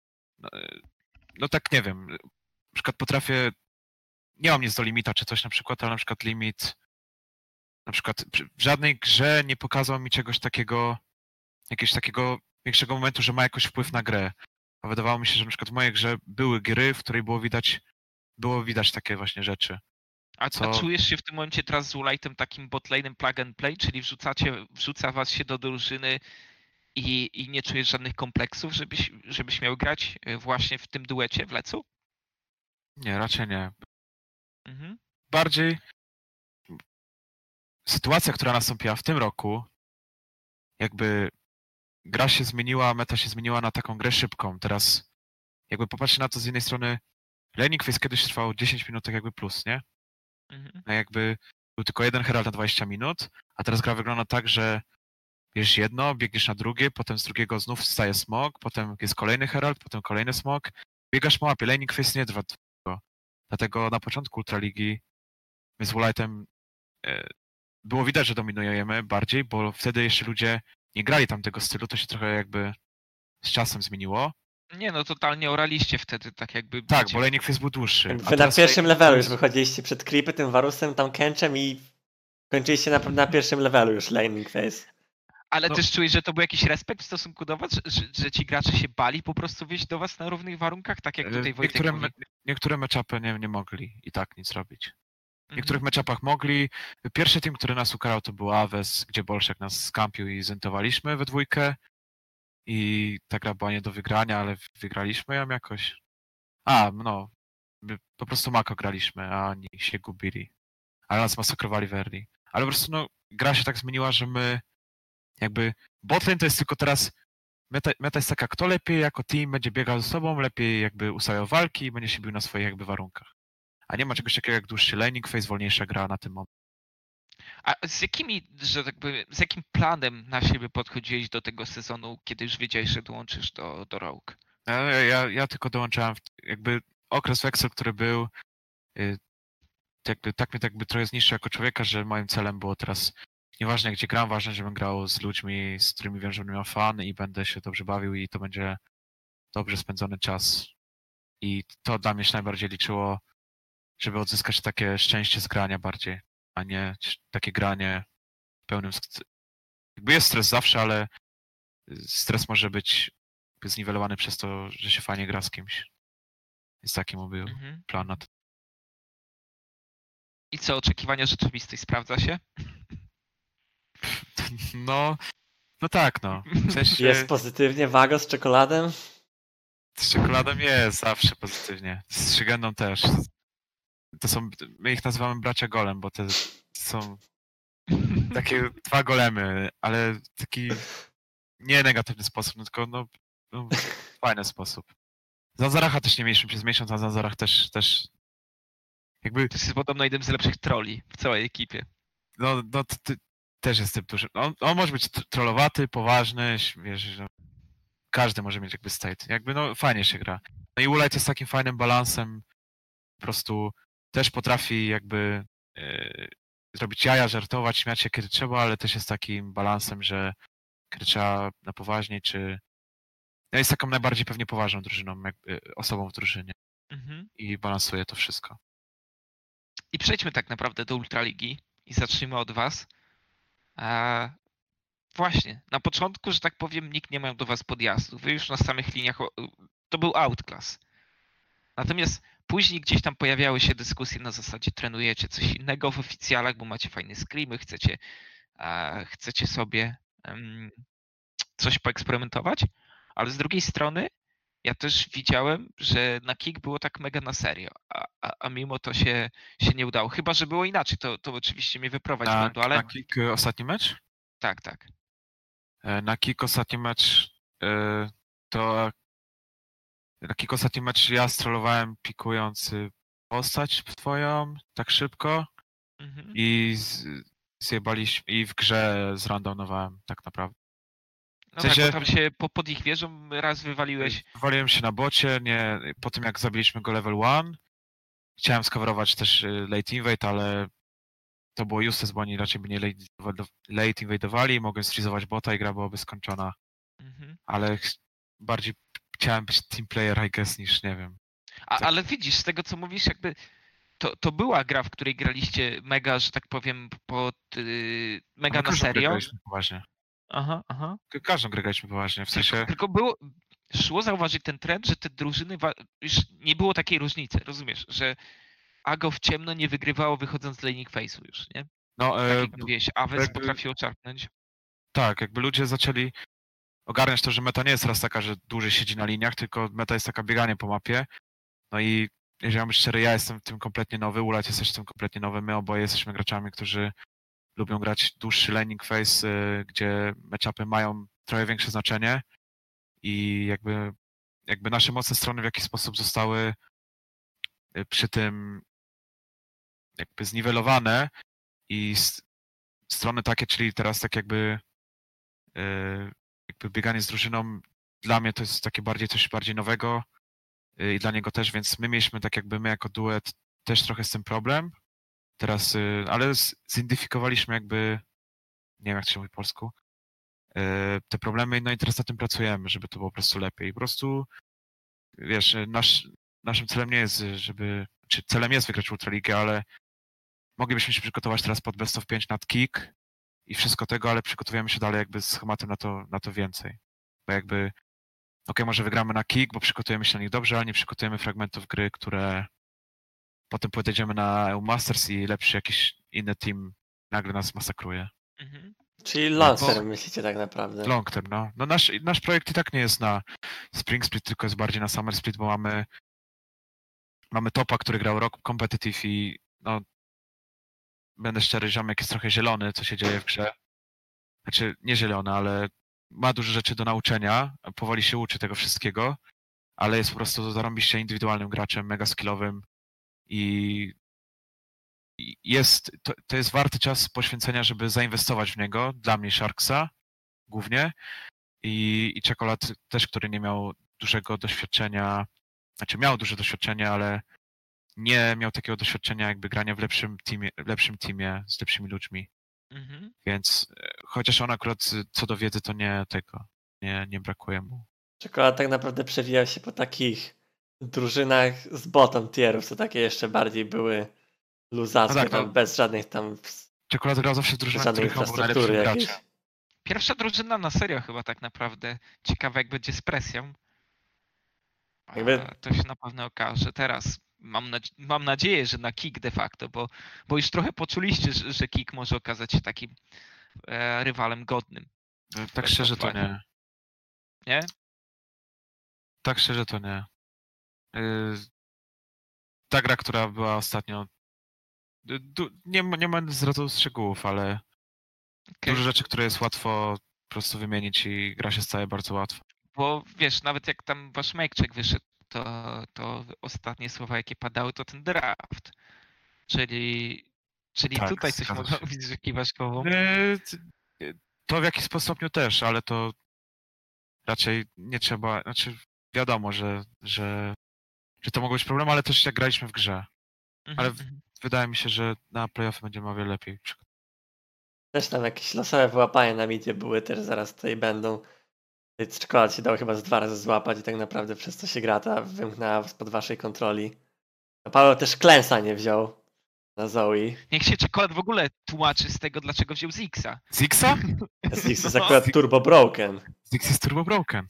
no, tak nie wiem. Na przykład potrafię nie mam nic do limita czy coś na przykład, ale na przykład limit na przykład przy- w żadnej grze nie pokazał mi czegoś takiego jakiegoś takiego większego momentu, że ma jakoś wpływ na grę. A wydawało mi się, że na przykład w mojej grze były gry, w której było widać było widać takie właśnie rzeczy. A, Co- a czujesz się w tym momencie teraz z Ulajtem takim botlane'em plug and play, czyli wrzucacie, wrzuca was się do drużyny i, i nie czujesz żadnych kompleksów, żebyś, żebyś miał grać e, właśnie w tym duecie w Lecu? Nie, raczej nie. Mhm. Bardziej sytuacja, która nastąpiła w tym roku, jakby gra się zmieniła, meta się zmieniła na taką grę szybką. Teraz jakby popatrzcie na to z jednej strony, laning phase kiedyś trwał 10 minut tak jakby plus, nie? Mhm. No jakby był tylko jeden herald na 20 minut, a teraz gra wygląda tak, że bierzesz jedno, biegniesz na drugie, potem z drugiego znów wstaje smog, potem jest kolejny herald, potem kolejny smog. Biegasz po mapie, laning phase nie trwa długo. Dlatego na początku Ultraligi my z Woolightem e, było widać, że dominujemy bardziej, bo wtedy jeszcze ludzie nie grali tam tego stylu, to się trochę jakby z czasem zmieniło. Nie no, totalnie oraliście wtedy, tak jakby... Tak, bo laning phase był dłuższy. Wy na pierwszym laning levelu już wychodziliście przed creepy, tym warusem, tam kęczem i kończyliście na, na pierwszym levelu już laning phase. Ale no- też czujesz, że to był jakiś respekt w stosunku do was, że, że, ci gracze się bali po prostu wyjść do was na równych warunkach, tak jak E, tutaj Wojtek niektóre, me, niektóre matchupy nie, nie mogli i tak nic robić. W Mhm. niektórych matchupach mogli. Pierwszy team, który nas ukarał, to był Aves, gdzie Bolszek nas skampił i zentowaliśmy we dwójkę. I ta gra była nie do wygrania, ale wygraliśmy ją jakoś. A, no. Po prostu Mako graliśmy, a oni się gubili. Ale nas masakrowali w early. Ale po prostu, no, gra się tak zmieniła, że my jakby botlane to jest tylko teraz meta, meta jest taka, kto lepiej jako team będzie biegał ze sobą, lepiej jakby ustawiał walki i będzie się bił na swoich jakby warunkach. A nie ma czegoś takiego jak dłuższy laning phase, wolniejsza gra na tym momencie. A z jakimi, że tak powiem, z jakim planem na siebie podchodziłeś do tego sezonu, kiedy już wiedziałeś, że dołączysz do, do Rogue? Ja, ja, ja tylko dołączałem w, jakby okres w Excel, który był, y, jakby, tak mnie tak jakby trochę zniszczył jako człowieka, że moim celem było teraz nieważne gdzie gram, ważne, żebym grał z ludźmi, z którymi wiem, że będę miał fan i będę się dobrze bawił i to będzie dobrze spędzony czas. I to dla mnie się najbardziej liczyło, żeby odzyskać takie szczęście z grania bardziej, a nie takie granie pełnym... sk- Jakby jest stres zawsze, ale stres może być zniwelowany przez to, że się fajnie gra z kimś. Jest taki mój był Mhm. plan na to. I co, oczekiwania rzeczywistość sprawdza się? No, no tak, no. W sensie Jest pozytywnie, wago z czekoladem. z czekoladą jest zawsze pozytywnie. Z szygendą też. To są, my ich nazywamy bracia golem, bo te są takie dwa golemy, ale w taki nie negatywny sposób, no tylko no, no fajny sposób. Zanzaracha też nie mieliśmy przez miesiąc, a Zanzarach też, też jakby, To jest podobno jeden z lepszych troli w całej ekipie. no, no ty, też jest typ duży. On, on może być tr- trollowaty, poważny, wiesz, no, każdy może mieć jakby state. Jakby no fajnie się gra. No i Ulajt jest takim fajnym balansem, po prostu też potrafi jakby e, zrobić jaja, żartować, śmiać się kiedy trzeba, ale też jest takim balansem, że kiedy trzeba na poważnie, czy ja jest taką najbardziej pewnie poważną drużyną, jakby, osobą w drużynie Mhm. i balansuje to wszystko. I przejdźmy tak naprawdę do Ultraligi i zacznijmy od was. A właśnie, na początku, że tak powiem, nikt nie miał do was podjazdu. Wy już na samych liniach, to był outclass. Natomiast później gdzieś tam pojawiały się dyskusje na zasadzie trenujecie coś innego w oficjalach, bo macie fajne screamy, chcecie, chcecie sobie coś poeksperymentować, ale z drugiej strony ja też widziałem, że na kick było tak mega na serio, a, a, a mimo to się, się nie udało. Chyba, że było inaczej, to, to oczywiście mnie wyprowadzi z Na, błędu, ale na kick e, ostatni mecz? tak, tak. E, Na kick ostatni mecz e, to na kick ostatni mecz ja strollowałem pikując y, postać twoją tak szybko Mhm. i z, zjebaliśmy i w grze zrandomowałem tak naprawdę. No sensie- tak, bo tam się po, pod ich wieżą raz wywaliłeś. Waliłem się na bocie, nie, po tym jak zabiliśmy go level 1 chciałem skowerować też y, late invade, ale to było useless, bo oni raczej by nie late, late invade'owali, mogłem sfrizować bota i gra byłaby skończona. Mhm. ale bardziej chciałem być team player, I guess, niż nie wiem. A, Tak. ale widzisz, z tego co mówisz, jakby to, to była gra, w której graliście mega, że tak powiem, pod yy, mega na serio. poważnie. Aha, aha. Ka- Każdą grę graliśmy poważnie, w sensie... Tylko, tylko było, szło zauważyć ten trend, że te drużyny, wa- już nie było takiej różnicy, rozumiesz, że Ago w ciemno nie wygrywało wychodząc z laning face'u już, nie? No, Tak e, jak mówiłeś, Aves jakby- potrafiło czarpnąć. tak, jakby ludzie zaczęli ogarniać to, że meta nie jest raz taka, że dłużej siedzi na liniach, tylko meta jest taka bieganie po mapie. No i jeżeli mam być szczery, ja jestem w tym kompletnie nowy, Ulat jest też w tym kompletnie nowy, my oboje jesteśmy graczami, którzy lubią grać dłuższy laning phase, y, gdzie matchupy mają trochę większe znaczenie i jakby, jakby nasze mocne strony w jakiś sposób zostały y, przy tym jakby zniwelowane i strony takie, czyli teraz tak jakby y, jakby bieganie z drużyną dla mnie to jest takie bardziej coś bardziej nowego i dla niego też, więc my mieliśmy tak jakby my jako duet też trochę z tym problem. Teraz, y, ale zidentyfikowaliśmy jakby, nie wiem jak to się mówi po polsku, y, te problemy, no i teraz na tym pracujemy, żeby to było po prostu lepiej. Po prostu, wiesz, y, nasz, naszym celem nie jest, żeby, czy celem jest wygrać Ultraligę, ale moglibyśmy się przygotować teraz pod best of 5 nad kick i wszystko tego, ale przygotowujemy się dalej jakby z schematem na to, na to więcej. Bo jakby, okej, może wygramy na kick, bo przygotujemy się na nich dobrze, ale nie przygotujemy fragmentów gry, które potem podejdziemy na EU Masters i lepszy jakiś inny team nagle nas masakruje. Mhm. Czyli No long term myślicie tak naprawdę. Long term, no. No nasz, nasz projekt i tak nie jest na Spring Split, tylko jest bardziej na Summer Split, bo mamy mamy topa, który grał rok competitive i no będę szczery, ziomek jest trochę zielony, co się dzieje w grze. Znaczy, nie zielony, ale ma dużo rzeczy do nauczenia, powoli się uczy tego wszystkiego, ale jest po prostu zarąbiście indywidualnym graczem, mega skillowym i jest, to, to jest warty czas poświęcenia, żeby zainwestować w niego, dla mnie Sharksa głównie i, i Czekolad też, który nie miał dużego doświadczenia, znaczy miał duże doświadczenie, ale nie miał takiego doświadczenia jakby grania w lepszym teamie, lepszym teamie z lepszymi ludźmi. Mhm. Więc e, chociaż on akurat co do wiedzy to nie tego, nie, nie brakuje mu. Czekolad tak naprawdę przewijał się po takich drużynach z bottom tierów, co takie jeszcze bardziej były luzackie, No tak, tam no. bez żadnych tam Czekolad grał zawsze w drużynach, których był infrastruktury najlepszym jakiejś. graczem. Pierwsza drużyna na serio chyba tak naprawdę. Ciekawe jak będzie z presją. Jakby- To się na pewno okaże. Teraz mam, mam nadzieję, że na kick de facto, bo, bo już trochę poczuliście, że, że kick może okazać się takim e, rywalem godnym. Tak Bez szczerze to nie. Nie? Tak szczerze to nie. Yy, Ta gra, która była ostatnio. y, nie, nie będę zdradzał szczegółów, ale Okej. dużo rzeczy, które jest łatwo po prostu wymienić i gra się staje bardzo łatwo. Bo wiesz, nawet jak tam wasz Mejczek wyszedł, to, to ostatnie słowa jakie padały to ten draft. Czyli, czyli Tak, tutaj coś można mówić, że kiwasz głową. Yy, yy, To w jakiś stopniu też, ale to raczej nie trzeba. Znaczy, wiadomo, że, że, że to mogą być problemy, ale też jak graliśmy w grze. Mhm, ale- mhm. Wydaje mi się, że na playoffy będziemy o wiele lepiej. Też tam jakieś losowe wyłapania na midzie były, też zaraz tutaj będą. Czekolad się dał chyba z dwa razy złapać i tak naprawdę przez to się gra ta wymknęła spod waszej kontroli. A Paweł też klęsa nie wziął na Zoe. Niech się czekolad w ogóle tłumaczy z tego, dlaczego wziął Zixa. Zixa? Zix jest No. akurat turbo broken. Zix jest turbo broken.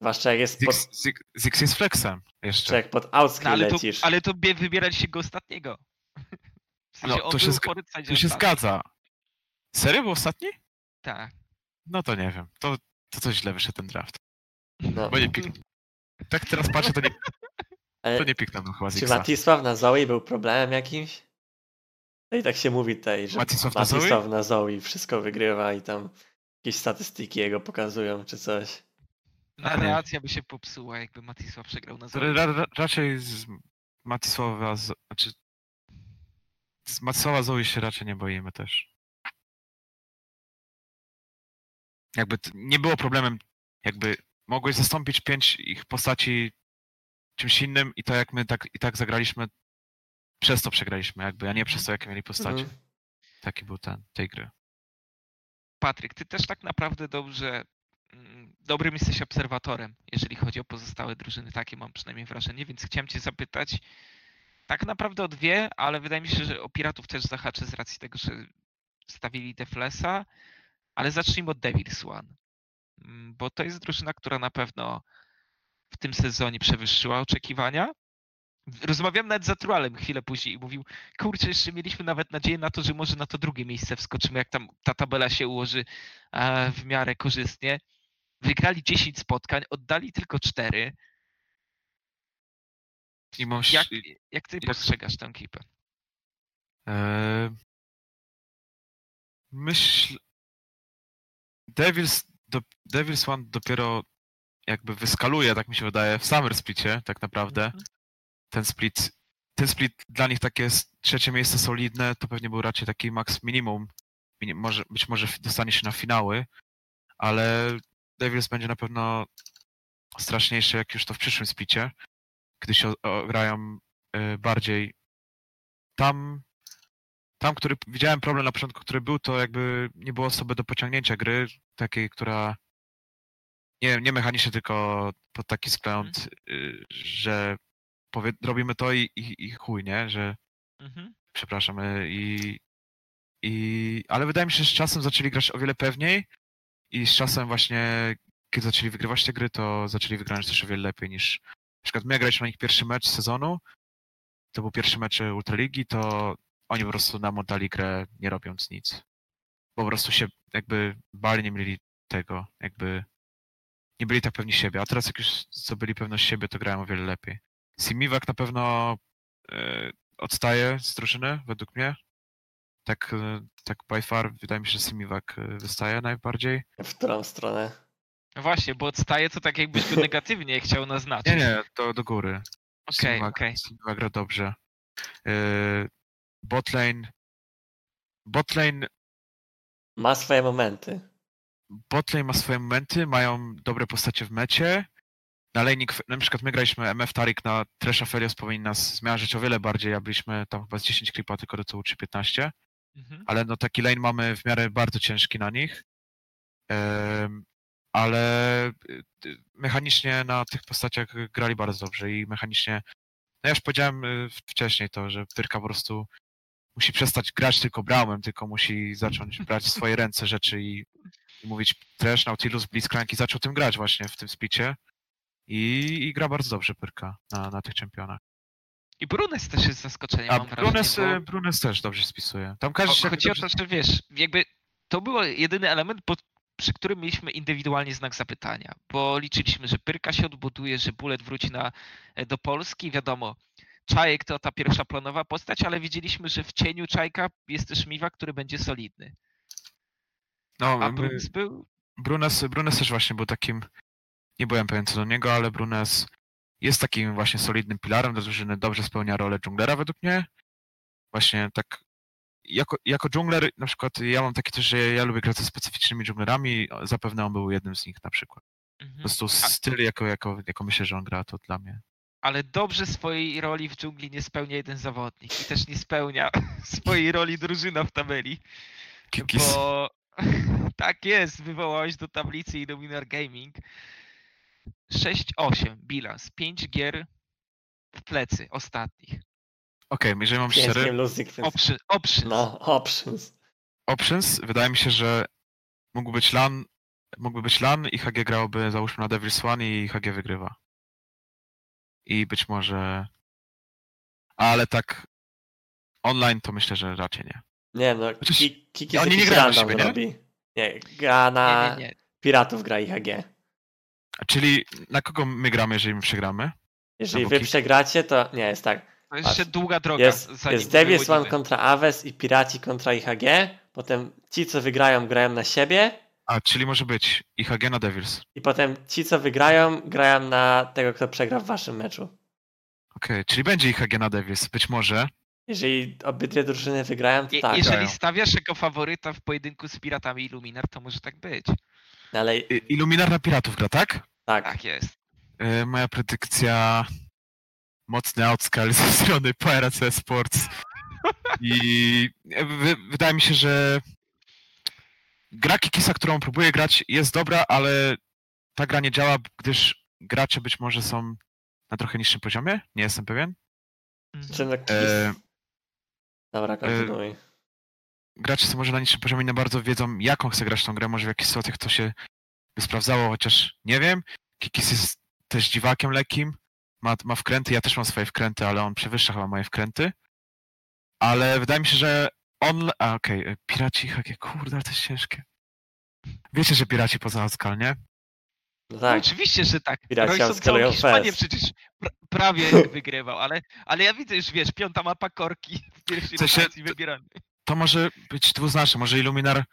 Zwłaszcza jak jest pod, Zix, Zix, Zix jest flexem czy jeszcze. jak pod No, outscreen ale, to, lecisz. ale to bie- wybieraliście go ostatniego. W sensie No, to się zga- To się zgadza. Serio był ostatni? Tak. No to nie wiem. To, to coś źle wyszedł ten draft. No. Bo nie pik... Tak teraz patrzę, to nie, Ale to nie piknął chyba czy Zixa. Matisław na Zoe był problemem jakimś? No i tak się mówi tutaj, że Matisław na Zoe? Matisław na Zoe wszystko wygrywa i tam jakieś statystyki jego pokazują czy coś. Narracja by się popsuła, jakby Matisław przegrał na Zoe. ra, ra, raczej z Matisława, z, znaczy z Matisława Zoe się raczej nie boimy też. Jakby nie było problemem, jakby mogłeś zastąpić pięć ich postaci czymś innym i to jak my tak i tak zagraliśmy, przez to przegraliśmy jakby, a nie przez to jakie mieli postacie. Mhm. Taki był ten, tej gry. Patryk, ty też tak naprawdę dobrze, dobrym jesteś obserwatorem, jeżeli chodzi o pozostałe drużyny. Takie mam przynajmniej wrażenie, więc chciałem cię zapytać tak naprawdę o dwie, ale wydaje mi się, że o Piratów też zahaczę z racji tego, że stawili Deflesa, ale zacznijmy od Devils One, Mm, bo to jest drużyna, która na pewno w tym sezonie przewyższyła oczekiwania. Rozmawiałem nawet z Atralem chwilę później i mówił, kurczę, jeszcze mieliśmy nawet nadzieję na to, że może na to drugie miejsce wskoczymy, jak tam ta tabela się ułoży e, w miarę korzystnie. Wygrali 10 spotkań, oddali tylko 4. I Jak, jak ty jak- postrzegasz tę ekipę? Eee, Myśl. Devils, do, Devils One dopiero jakby wyskaluje, tak mi się wydaje, w Summer Splicie tak naprawdę. Mhm. Ten split, ten split dla nich takie jest trzecie miejsce solidne, to pewnie był raczej taki max minimum. Mini- Może, być może dostanie się na finały, ale Devils będzie na pewno straszniejsze jak już to w przyszłym splicie, gdy się grają e, bardziej tam tam, który widziałem problem na początku, który był, to jakby nie było osoby do pociągnięcia gry, takiej, która nie, nie mechanicznie, tylko pod taki wzgląd, y, że powie, robimy to i, i, i chuj, nie? Że Mhm. przepraszam, y, i, i ale wydaje mi się, że z czasem zaczęli grać o wiele pewniej i z czasem właśnie, kiedy zaczęli wygrywać te gry, to zaczęli wygrywać też o wiele lepiej niż na przykład my graliśmy na nich pierwszy mecz sezonu, to był pierwszy mecz Ultraligi, to oni po prostu nam oddali grę nie robiąc nic. Po prostu się jakby bali, nie mieli tego, jakby nie byli tak pewni siebie. A teraz jak już zdobyli pewność siebie, to grają o wiele lepiej. Simiwak na pewno e, odstaje z drużyny, według mnie. Tak, e, tak by far wydaje mi się, że Simiwak e, wystaje najbardziej. W którą stronę? No właśnie, bo odstaje to tak jakbyś go negatywnie chciał naznaczyć. Nie, nie, do, do góry. Okej, Simiwak- okej. Simiwak gra dobrze. E, botlane Botlane Ma swoje momenty. Botlane ma swoje momenty, mają dobre postacie w mecie na laning, na przykład my graliśmy MF Tarik na Tresha Felios powinien nas zmiażdżyć o wiele bardziej, a byliśmy tam chyba z 10 creepa tylko do tyłu czy 15, Mhm. ale no taki lane mamy w miarę bardzo ciężki na nich. Ale y, y, mechanicznie na tych postaciach grali bardzo dobrze i mechanicznie, no ja już powiedziałem y, wcześniej to, że Pyrka po prostu musi przestać grać tylko Braumem, tylko musi zacząć brać w swoje ręce rzeczy i, i mówić Trash, Nautilus, Blitzcrank i zaczął tym grać właśnie w tym splicie. I, i gra bardzo dobrze Pyrka na, na tych czempionach. I Brunes też jest zaskoczeniem, A mam wrażenie. Brunes, bo- y, Brunes też dobrze spisuje. Tam każdy się Chodzi o dobrze... to, że wiesz, jakby to był jedyny element, pod, przy którym mieliśmy indywidualnie znak zapytania, bo liczyliśmy, że Pyrka się odbuduje, że Bullet wróci na, e, do Polski, wiadomo, Czajek to ta pierwsza planowa postać, ale wiedzieliśmy, że w cieniu Czajka jest też Miwa, który będzie solidny. No, A Brunes był, Brunes, Brunes też właśnie był takim, nie byłem pewien co do niego, ale Brunes jest takim właśnie solidnym pilarem do drużyny, dobrze spełnia rolę dżunglera według mnie. Właśnie tak, jako, jako dżungler na przykład ja mam takie też, że ja lubię grać ze specyficznymi dżunglerami, zapewne on był jednym z nich na przykład. Po mhm. prostu styl, jako, jako, jako myślę, że on gra, to dla mnie. ale dobrze swojej roli w dżungli nie spełnia jeden zawodnik i też nie spełnia swojej roli drużyna w tabeli. Kikis. Bo tak jest, wywołałeś do tablicy Illuminar Gaming. 6-8 bilans, 5 gier w plecy ostatnich. Okej, jeżeli mam Pięć szczery, game losing, więc... Option, options. No, options. options, wydaje mi się, że mógł być LAN, mógłby być LAN i HG grałoby załóżmy na Devil's One i HG wygrywa. I być może... Ale tak online to myślę, że raczej nie. Nie no, Chociaż Ki- Kiki oni z nie grają na siebie, nie? robi. Nie, gra na Nie, nie, nie. Piratów gra IHG. A Czyli na kogo my gramy, jeżeli my przegramy? Jeżeli wy przegracie, to nie, jest tak. To jeszcze Patrz, długa droga. Jest, jest Devil's One kontra Aves i Piraci kontra IHG. Potem ci, co wygrają, grają na siebie. A, czyli może być IHG na Devils. I potem ci, co wygrają, grają na tego, kto przegra w waszym meczu. Okej, czyli będzie IHG na Devils, być może. Jeżeli obydwie drużyny wygrają, to Je, tak. jeżeli grają. stawiasz jako faworyta w pojedynku z Piratami Illuminar, to może tak być. No Ale I- Illuminar na Piratów gra, tak? tak, Tak jest. E, moja predykcja mocny outscale ze strony PRC Sports i e, wy, wydaje mi się, że gra Kikisa, którą próbuję grać jest dobra, ale ta gra nie działa, gdyż gracze być może są na trochę niższym poziomie, nie jestem pewien. Czy no Kiki... E, Dobra, kontynuuj. Gracze są może na niższym poziomie, nie bardzo wiedzą jaką chce grać tą grę, może w jakichś sytuacjach to się by sprawdzało, chociaż nie wiem. Kikis jest też dziwakiem lekkim, ma, ma wkręty, ja też mam swoje wkręty, ale on przewyższa chyba moje wkręty. Ale wydaje mi się, że on... A okej, okay. piraci, jakie kurde, ale to jest ciężkie. Wiecie, że piraci poza Oskal, nie? No No tak, oczywiście, że tak. Piraci odskalują całą Hiszpanię przecież pra, prawie wygrywał, ale, ale ja widzę już, wiesz, piąta mapa korki w pierwszej W sensie, rotacji to- może być dwuznaczne, może Illuminar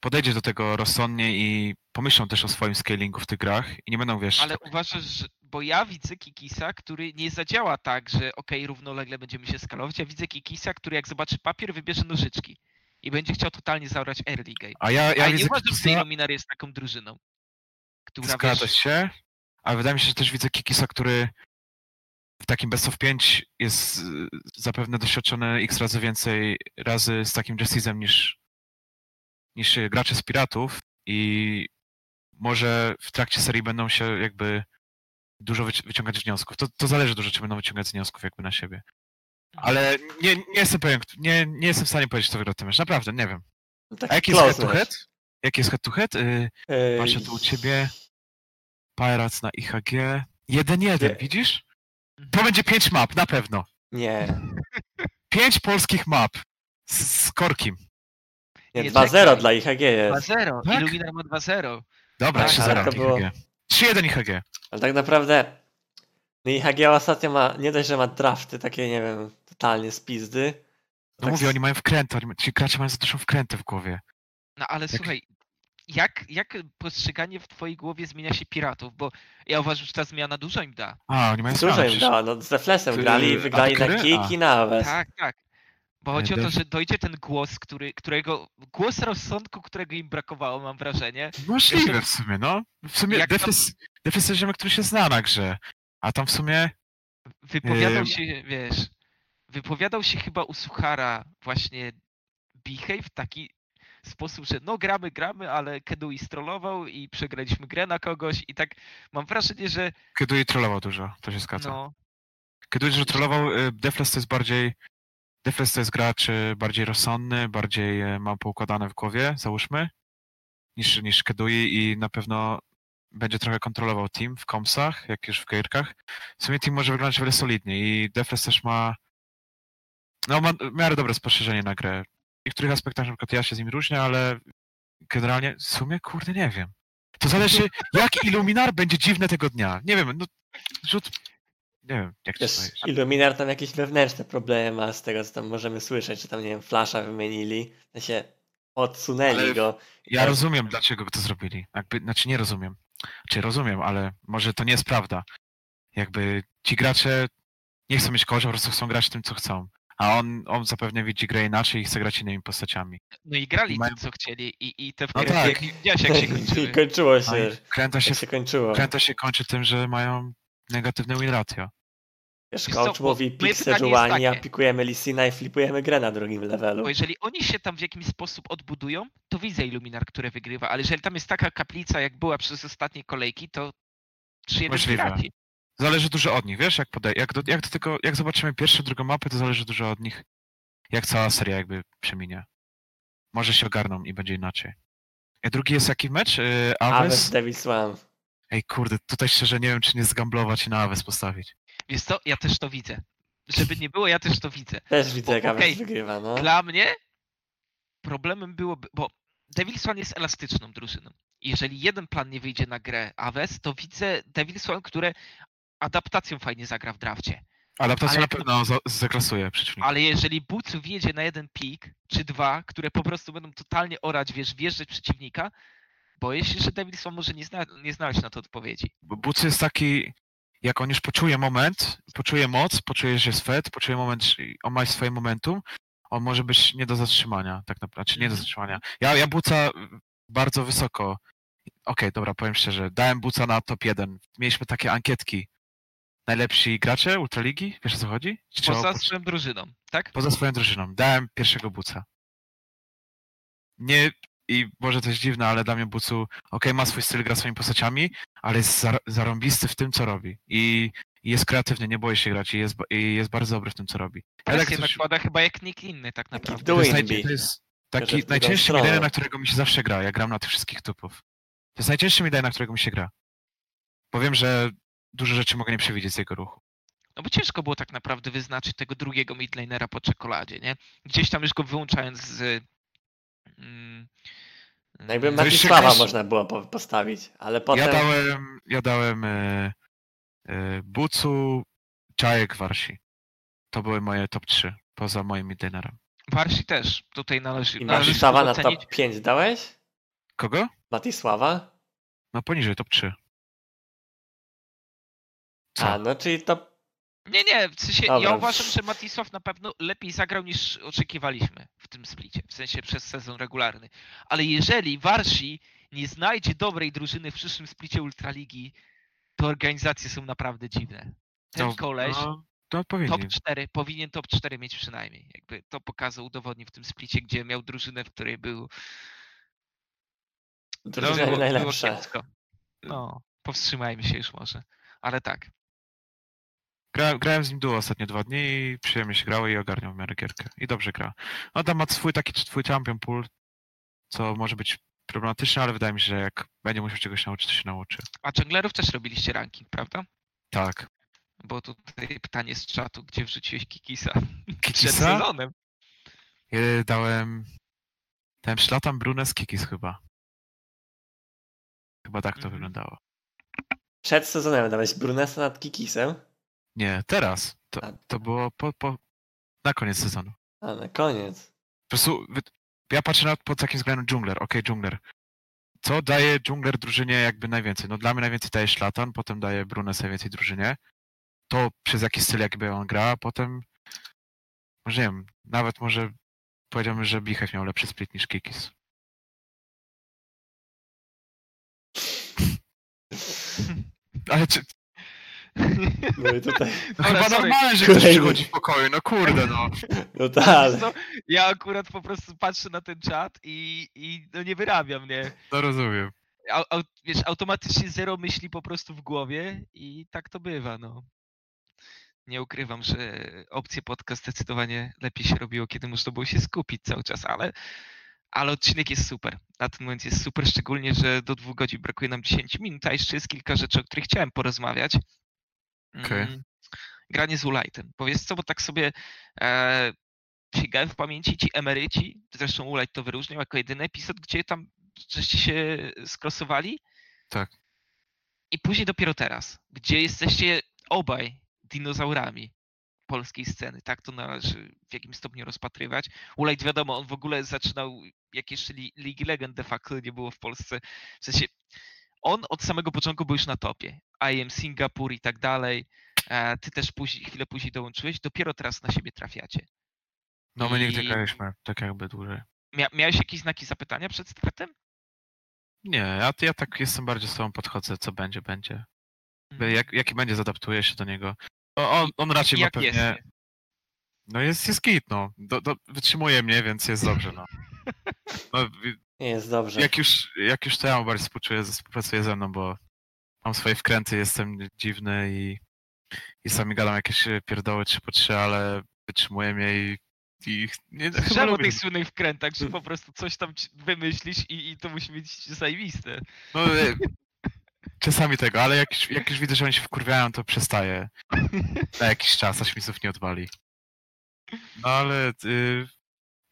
podejdzie do tego rozsądnie i pomyślą też o swoim scalingu w tych grach i nie będą, wiesz... Ale uważasz, że... Bo ja widzę Kikisa, który nie zadziała tak, że okej, równolegle będziemy się skalować. Ja widzę Kikisa, który jak zobaczy papier, wybierze nożyczki. I będzie chciał totalnie zabrać early game. A ja, ja nie widzę uważam, że Kikisa... Illuminar jest taką drużyną. Która Zgadza wiesz, się, ale wydaje mi się, że też widzę Kikisa, który w takim best of 5 jest y, zapewne doświadczony x razy więcej razy z takim Jestizem niż, niż y, gracze z Piratów i może w trakcie serii będą się jakby dużo wyci- wyciągać wniosków. To, to zależy dużo, czy będą wyciągać wniosków jakby na siebie. Ale nie, nie jestem pewien, nie, nie jestem w stanie powiedzieć, kto wygra ten mecz. Naprawdę, nie wiem. No A taki jaki jest head to head? Jaki jest head to head? Y, Ej, Patrzę tu u ciebie. Pirates na IHG. 1-1, Nie. widzisz? Mhm. To będzie 5 map, na pewno. Nie, 5 polskich map. Z, z korkim. nie, Nie, 2-0 czekaj. dla IHG jest. 2-0. Tak? Illuminar ma 2-0. Dobra, Tak, 3-0 ale to IHG. było- 3-1 IHG. Ale tak naprawdę no IHG ostatnio ma, nie dość, że ma drafty takie, nie wiem, totalnie z pizdy. No tak mówię, s- oni mają wkręty, oni, ci gracze mają za dużą wkrętę w głowie. No ale Jak- słuchaj, jak, jak postrzeganie w twojej głowie zmienia się piratów? Bo ja uważam, że ta zmiana dużo im da. A, oni mają Dużo im dała, no ze Flesem Ty- grali i wygrali na Dekery? kick A. i na Aves. Tak, tak. Bo chodzi o to, że dojdzie ten głos, który, którego, głos rozsądku, którego im brakowało, mam wrażenie. Możliwe w sumie, no. W sumie Jak Def tam- jest, Defless to jest ziomek, który się zna na grze. A tam w sumie Wypowiadał Ym. się, wiesz, wypowiadał się chyba u Suchara właśnie Behave w taki sposób, że no gramy, gramy, ale Kedui strollował i przegraliśmy grę na kogoś i tak mam wrażenie, że Kedui trollował dużo, to się zgadza. no, Kedui dużo trollował, y, Defless to jest bardziej... Defless to jest gracz y, bardziej rozsądny, bardziej y, ma poukładane w głowie, załóżmy, niż, niż Kedui i na pewno będzie trochę kontrolował team w komsach, jak już w gierkach. W sumie team może wyglądać o wiele solidniej i Defless też ma no ma w miarę dobre spostrzeżenie na grę. Niektórych aspektach na przykład ja się z nim różnię, ale generalnie w sumie kurde nie wiem. To zależy jak Illuminar będzie dziwne tego dnia. Nie wiem, no rzut... Nie wiem, jak to powiedzieć. Illuminar tam jakieś wewnętrzne problemy ma z tego, co tam możemy słyszeć, że tam, nie wiem, Flasha wymienili, w sensie odsunęli Ale- go. Ja tak. rozumiem, dlaczego to zrobili. Jakby, znaczy nie rozumiem. Czy rozumiem, ale może to nie jest prawda. Jakby ci gracze nie chcą mieć kogoś, po prostu chcą grać tym, co chcą. A on, on zapewne widzi grę inaczej i chce grać innymi postaciami. no i grali I mają- tym, co chcieli i, i te No wkręty, tak. widziałeś jak się kończyły. I kończyło No się, kręta się, jak się kończyło. kręta się kończy tym, że mają negatywny win ratio. Wiesz, Wiesz co, coach mówi Juani, a pikujemy Lissina i flipujemy grę na drugim levelu. Bo jeżeli oni się tam w jakiś sposób odbudują, to widzę Illuminar, które wygrywa, ale jeżeli tam jest taka kaplica, jak była przez ostatnie kolejki, to 3-1 Możliwe. traci. Zależy dużo od nich, wiesz, jak, podej- jak, do, jak do tego, jak zobaczymy pierwszą, drugą mapę, to zależy dużo od nich, jak cała seria jakby przeminie. Może się ogarną i będzie inaczej. A drugi jest jaki mecz? Yy, Aves Aves? Devil Swan. Ej, kurde, tutaj szczerze nie wiem, czy nie zgamblować i na Aves postawić. Wiesz co, ja też to widzę. Żeby nie było, ja też to widzę. Też widzę, jak Aves okej, wygrywa, no. Dla mnie problemem byłoby, bo Devil Swan jest elastyczną drużyną. I Jeżeli jeden plan nie wyjdzie na grę Aves, to widzę Devil Swan, które adaptacją fajnie zagra w drafcie. Adaptacja na pewno za- zaklasuje przeciwnika. Ale jeżeli Bucu wjedzie na jeden pik, czy dwa, które po prostu będą totalnie orać, wiesz, wjeżdżać przeciwnika, boję się, że Devil Swan może nie, zna, nie znaleźć na to odpowiedzi. Bo Bucy jest taki, jak on już poczuje moment, poczuje moc, poczuje, że jest fed, poczuje moment, on ma swoje momentum, on może być nie do zatrzymania, tak naprawdę, czy nie do Mhm. zatrzymania. Ja, ja Buca bardzo wysoko, okej, dobra, powiem szczerze, dałem Buca na top 1. Mieliśmy takie ankietki. Najlepsi gracze Ultraligi? Wiesz o co chodzi? Czy Poza swoją drużyną, tak? poza swoją drużyną. Dałem pierwszego Buca. Nie, i może to jest dziwne, ale dla mnie Bucu, okej, ma swój styl, gra swoimi postaciami, ale jest zar- zarąbisty w tym, co robi. I, i jest kreatywny, nie boi się grać i jest, i jest bardzo dobry w tym, co robi. Presję tak coś- nakłada chyba jak nikt inny tak naprawdę. do to jest, naj- to jest taki najcięższy midlane, na którego mi się zawsze gra. Ja gram na tych wszystkich tupów. To jest najcięższy midlane, na którego mi się gra. Powiem, że dużo rzeczy mogę nie przewidzieć z jego ruchu. No bo ciężko było tak naprawdę wyznaczyć tego drugiego midlanera po czekoladzie, nie? Gdzieś tam już go wyłączając z... Mm, No jakby Matisława można było po- postawić, ale potem... Ja dałem, ja dałem e, e, Bucu, Czajek, Warsi. To były moje top 3, poza moim midlanerem. Warsi też tutaj należy, I Matisława na top 5 dałeś? Kogo? Matisława? No poniżej top 3. Co? A, no czyli top... Nie, nie, w sensie Dobra. ja uważam, że Matisław na pewno lepiej zagrał niż oczekiwaliśmy w tym splicie, w sensie przez sezon regularny. Ale jeżeli Warsi nie znajdzie dobrej drużyny w przyszłym splicie Ultraligi, to organizacje są naprawdę dziwne. Ten To- koleś, No, to top 4, powinien top 4 mieć przynajmniej. Jakby to pokazał, udowodnił w tym splicie, gdzie miał drużynę, w której był Drużyna było najlepsza. No, powstrzymajmy się już może. Ale tak. Gra, grałem z nim duo ostatnie dwa dni i przyjemnie się grało i ogarniał w miarę gierkę. I dobrze gra. No tam ma swój taki swój champion pool, co może być problematyczne, ale wydaje mi się, że jak będzie musiał czegoś nauczyć, to się nauczy. A junglerów też robiliście ranking, prawda? Tak. Bo tutaj pytanie z czatu, gdzie wrzuciłeś Kikisa? Przed Kikisa? sezonem. Ja dałem... Dałem szlatam Brunes Kikis chyba. Chyba tak to Mhm. wyglądało. Przed sezonem dałeś Brunesa nad Kikisem, Nie, teraz. To, A- to było po, po, na koniec sezonu. a na koniec. Po prostu ja patrzę na pod takim względem dżungler. Okej, dżungler. Co daje dżungler drużynie jakby najwięcej? No dla mnie najwięcej daje Szlatan, potem daje Brunes najwięcej drużynie. To przez jaki styl jakby on gra, a potem może nie wiem, nawet może powiedziałbym, że Bichew miał lepszy split niż Kikis. Ale czy, No i tutaj, no chyba sorry. normalne, że ktoś przychodzi w pokoju, no kurde no. no tak, co, ja akurat po prostu patrzę na ten czat i, i no nie wyrabiam, nie? No rozumiem. Au, au, wiesz, automatycznie zero myśli po prostu w głowie i tak to bywa, no. Nie ukrywam, że opcje podcast zdecydowanie lepiej się robiło, kiedy można było się skupić cały czas, ale, ale odcinek jest super. Na ten moment jest super, szczególnie, że do dwóch godzin brakuje nam 10 minut, a jeszcze jest kilka rzeczy, o których chciałem porozmawiać. Okej. Mm, Granie z Ulightem. Powiedz co, bo tak sobie e, sięgałem w pamięci ci emeryci, zresztą Ulight to wyróżniał jako jedyny epizod, gdzie tam żeście się skrosowali. Tak. I później dopiero teraz, gdzie jesteście obaj dinozaurami polskiej sceny. Tak to należy w jakimś stopniu rozpatrywać. Ulight wiadomo, on w ogóle zaczynał, jak jeszcze Li- League Legend de facto nie było w Polsce. W sensie, on od samego początku był już na topie. I am Singapur i tak dalej. E, Ty też później, chwilę później dołączyłeś. Dopiero teraz na siebie trafiacie. No my nigdy I- graliśmy tak jakby dłużej. Mia, miałeś jakieś znaki zapytania przed startem? Nie, ja, ja tak jestem bardziej z tobą podchodzę, co będzie, będzie. Mhm. Jak, jaki będzie, zadaptuję się do niego. O, on, on raczej ma pewnie... jest? No jest, jest git, no. Do, do, wytrzymuje mnie, więc jest dobrze, no. no nie jest dobrze. jak, już, jak już to ja mu bardziej współczuję, współpracuję ze mną, bo mam swoje wkręty, jestem dziwny i, i sami gadam jakieś e, pierdoły 3 po 3, ale wytrzymuje mnie i, i nie, chyba Słyszałem o tych słynnych wkrętach, że po prostu coś tam wymyślisz i, i to musi być zajebiste. No, e, czasami tego, ale jak już, jak już widzę, że oni się wkurwiają, to przestaję na jakiś czas, aż mi znów nie odwali. No ale y,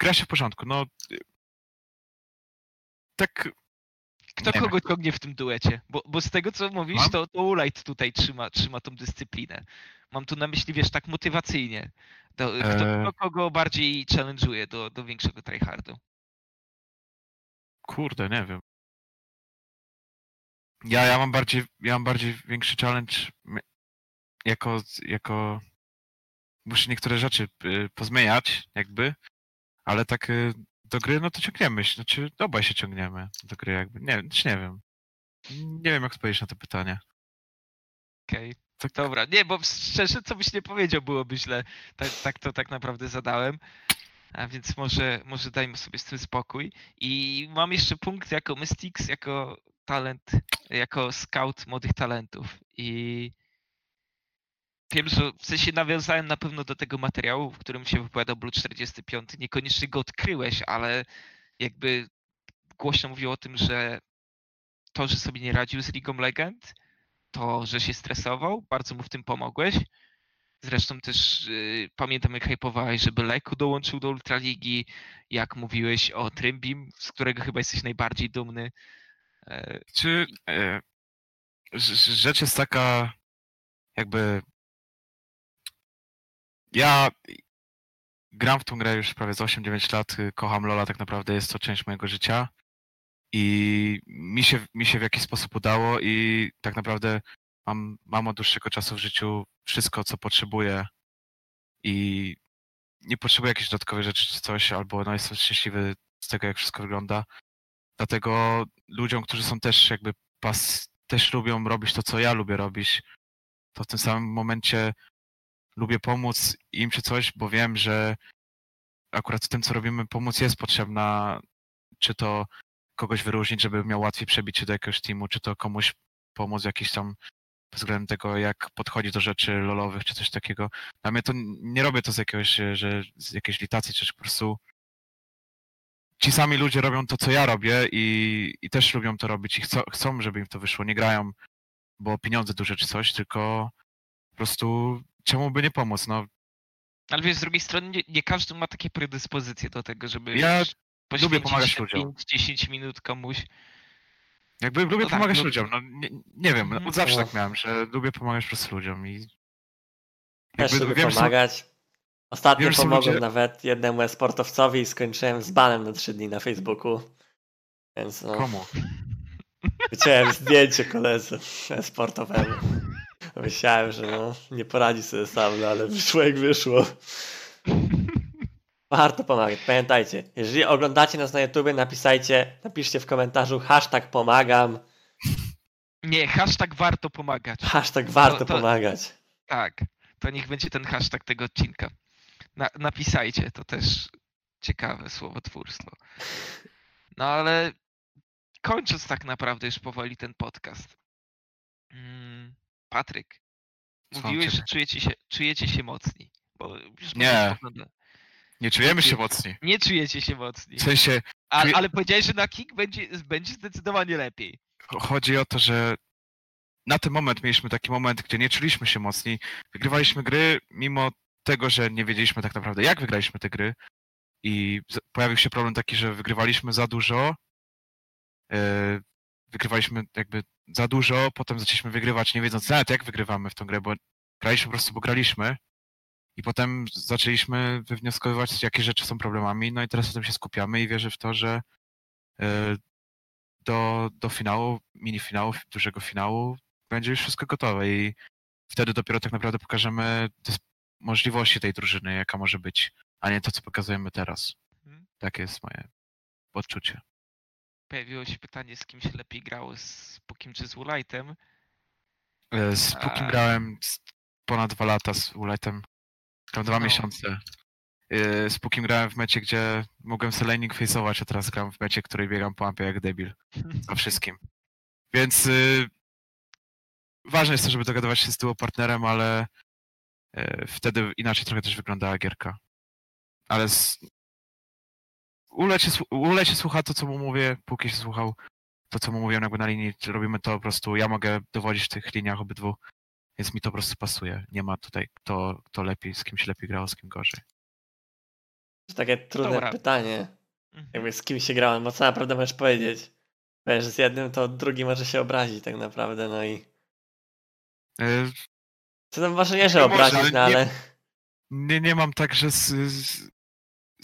gra się w porządku, no y, tak Kto Nie kogo ciągnie w tym duecie? Bo, bo z tego co mówisz, Mam? to, to Ulight tutaj trzyma, trzyma tą dyscyplinę. Mam tu na myśli, wiesz, tak motywacyjnie. To, kto, Eee. kto kogo bardziej challenge'uje do, do większego tryhardu? Kurde, nie wiem. Ja, ja mam bardziej, ja mam bardziej większy challenge jako, jako muszę niektóre rzeczy y, pozmieniać, jakby, ale tak y, do gry, no to ciągniemy się, znaczy obaj się ciągniemy do gry, jakby, nie, czy nie wiem. Nie wiem, jak odpowiedzieć na to pytanie. Okej, Tak, dobra. Nie, bo szczerze, co byś nie powiedział, byłoby źle. Tak, tak to tak naprawdę zadałem. A więc może, może dajmy sobie z tym spokój. I mam jeszcze punkt jako Mystics, jako talent, jako scout młodych talentów. I wiem, że w sensie nawiązałem na pewno do tego materiału, w którym się wypowiadał Blue 45. Niekoniecznie go odkryłeś, ale jakby głośno mówił o tym, że to, że sobie nie radził z League of Legend, to, że się stresował, bardzo mu w tym pomogłeś. Zresztą też y, pamiętam, jak hypowałeś, żeby Leku dołączył do Ultraligi, jak mówiłeś o Trymbim, z którego chyba jesteś najbardziej dumny. E, Czy e, rz- rz- rzecz jest taka, jakby ja gram w tą grę już prawie z 8-9 lat, y, kocham Lola, tak naprawdę jest to część mojego życia i mi się, mi się w jakiś sposób udało i tak naprawdę mam, mam od dłuższego czasu w życiu wszystko, co potrzebuję i nie potrzebuję jakichś dodatkowych rzeczy czy coś, albo no jestem szczęśliwy z tego, jak wszystko wygląda. Dlatego ludziom, którzy są też jakby pas, też lubią robić to, co ja lubię robić, to w tym samym momencie lubię pomóc im czy coś, bo wiem, że akurat w tym, co robimy, pomoc jest potrzebna, czy to kogoś wyróżnić, żeby miał łatwiej przebić się do jakiegoś teamu, czy to komuś pomóc jakiś tam względem tego, jak podchodzi do rzeczy lolowych, czy coś takiego. Dla mnie to nie robię to z jakiegoś, że z jakiejś litacji, czy po prostu ci sami ludzie robią to, co ja robię i, i też lubią to robić i chcą, chcą, żeby im to wyszło. Nie grają, bo pieniądze duże czy coś, tylko po prostu czemu by nie pomóc? No, ale wiesz, z drugiej strony nie, nie każdy ma takie predyspozycje do tego, żeby Ja poświęcić pomagać ludziom. 5-10 minut komuś. jakby lubię No tak, pomagać no- ludziom. No, nie, nie wiem, Mhm. od zawsze No. tak miałem, że lubię pomagać po prostu ludziom i Też jakby lubię wiem, że są- pomagać. Ostatnio wiem, pomogłem ludzie- nawet jednemu sportowcowi i skończyłem z banem na 3 dni na Facebooku. Więc no, komu? wyciąłem zdjęcie koledze sportowemu. Myślałem, że no, nie poradzi sobie sam, no, ale wyszło jak wyszło. Warto pomagać. Pamiętajcie, jeżeli oglądacie nas na YouTubie, napisajcie, napiszcie w komentarzu hashtag pomagam. Nie, hashtag warto pomagać. Hashtag warto to- pomagać. Tak, to niech będzie ten hashtag tego odcinka. Na, napisajcie, to też ciekawe słowotwórstwo. No ale kończąc tak naprawdę już powoli ten podcast. Mm, Patryk, mówiłeś, że czujecie się, czujecie się mocni. Bo już Nie. pogląda- Nie czujemy się mocni. Nie czujecie się mocni. W sensie Ale, czuję- ale powiedziałeś, że na kick będzie, będzie zdecydowanie lepiej. cho- chodzi o to, że na ten moment mieliśmy taki moment, gdzie nie czuliśmy się mocni. Wygrywaliśmy gry, mimo tego, że nie wiedzieliśmy tak naprawdę, jak wygraliśmy te gry. I pojawił się problem taki, że wygrywaliśmy za dużo. Wygrywaliśmy jakby za dużo, potem zaczęliśmy wygrywać, nie wiedząc nawet jak wygrywamy w tą grę, bo graliśmy po prostu, bo graliśmy. I potem zaczęliśmy wywnioskowywać, jakie rzeczy są problemami, no i teraz na tym się skupiamy i wierzę w to, że e, do, do finału, mini finału, dużego finału będzie już wszystko gotowe i wtedy dopiero tak naprawdę pokażemy możliwości tej drużyny, jaka może być, a nie to, co pokazujemy teraz. Takie jest moje odczucie. Pojawiło się pytanie, z kim się lepiej grało, z Pukim czy z Woolightem. E, Z Pukim A. grałem ponad dwa lata, z Uletem grałem dwa No. miesiące. E, Z Pukim grałem w mecie, gdzie mogłem sobie laning face'ować, a teraz gram w mecie, której biegam po ampie jak debil. za wszystkim. Więc y, ważne jest to, żeby dogadywać się z duo partnerem, ale y, wtedy inaczej trochę też wyglądała gierka. Ale z... Ule, się, słu- Ule się słucha to, co mu mówię, póki się słuchał to, co mu mówią jakby na linii, robimy to po prostu, ja mogę dowodzić w tych liniach obydwu, więc mi to po prostu pasuje. Nie ma tutaj kto, kto lepiej, z kim się lepiej grało, z kim gorzej. To takie trudne Dobra. pytanie. Mhm. Jakby z kim się grałem, bo co naprawdę możesz powiedzieć? Wiesz, z jednym to drugi może się obrazić tak naprawdę, no i... Y, Co tam może nie, że No obrazić, ale no nie- ale... Nie, nie mam tak, że z, z,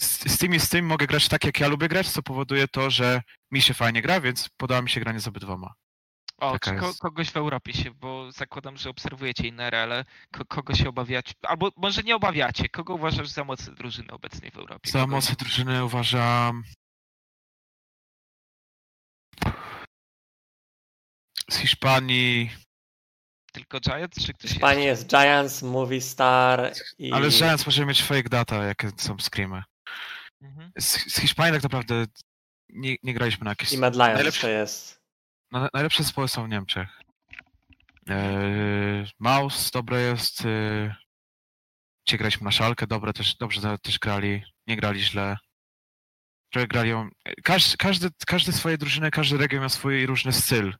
z, z tym i z tym mogę grać tak, jak ja lubię grać, co powoduje to, że mi się fajnie gra, więc podoba mi się granie z obydwoma. O, taka czy ko- jest. kogoś w Europie się, bo zakładam, że obserwujecie inne ale ko- kogo się obawiacie, albo może nie obawiacie, kogo uważasz za mocne drużyny obecnej w Europie? Za Kogo- mocne drużyny uważam... Z Hiszpanii, Tylko Giants, czy ktoś Hiszpanii jest Giants, Movie Star i... ale z Giants możemy mieć fake data, jakie są screamy. Mhm. Z, z Hiszpanii tak naprawdę nie, nie graliśmy na jakieś... I Mad Lions najlepsze- jeszcze jest. No, najlepsze zespoły są w Niemczech. Eee, Maus dobre jest. Eee, gdzie graliśmy na szalkę, dobre też, dobrze te- też grali. Nie grali źle. Trochę grali ją. Każdy, każdy, każdy swoje drużyny, każdy region ma swój różny styl.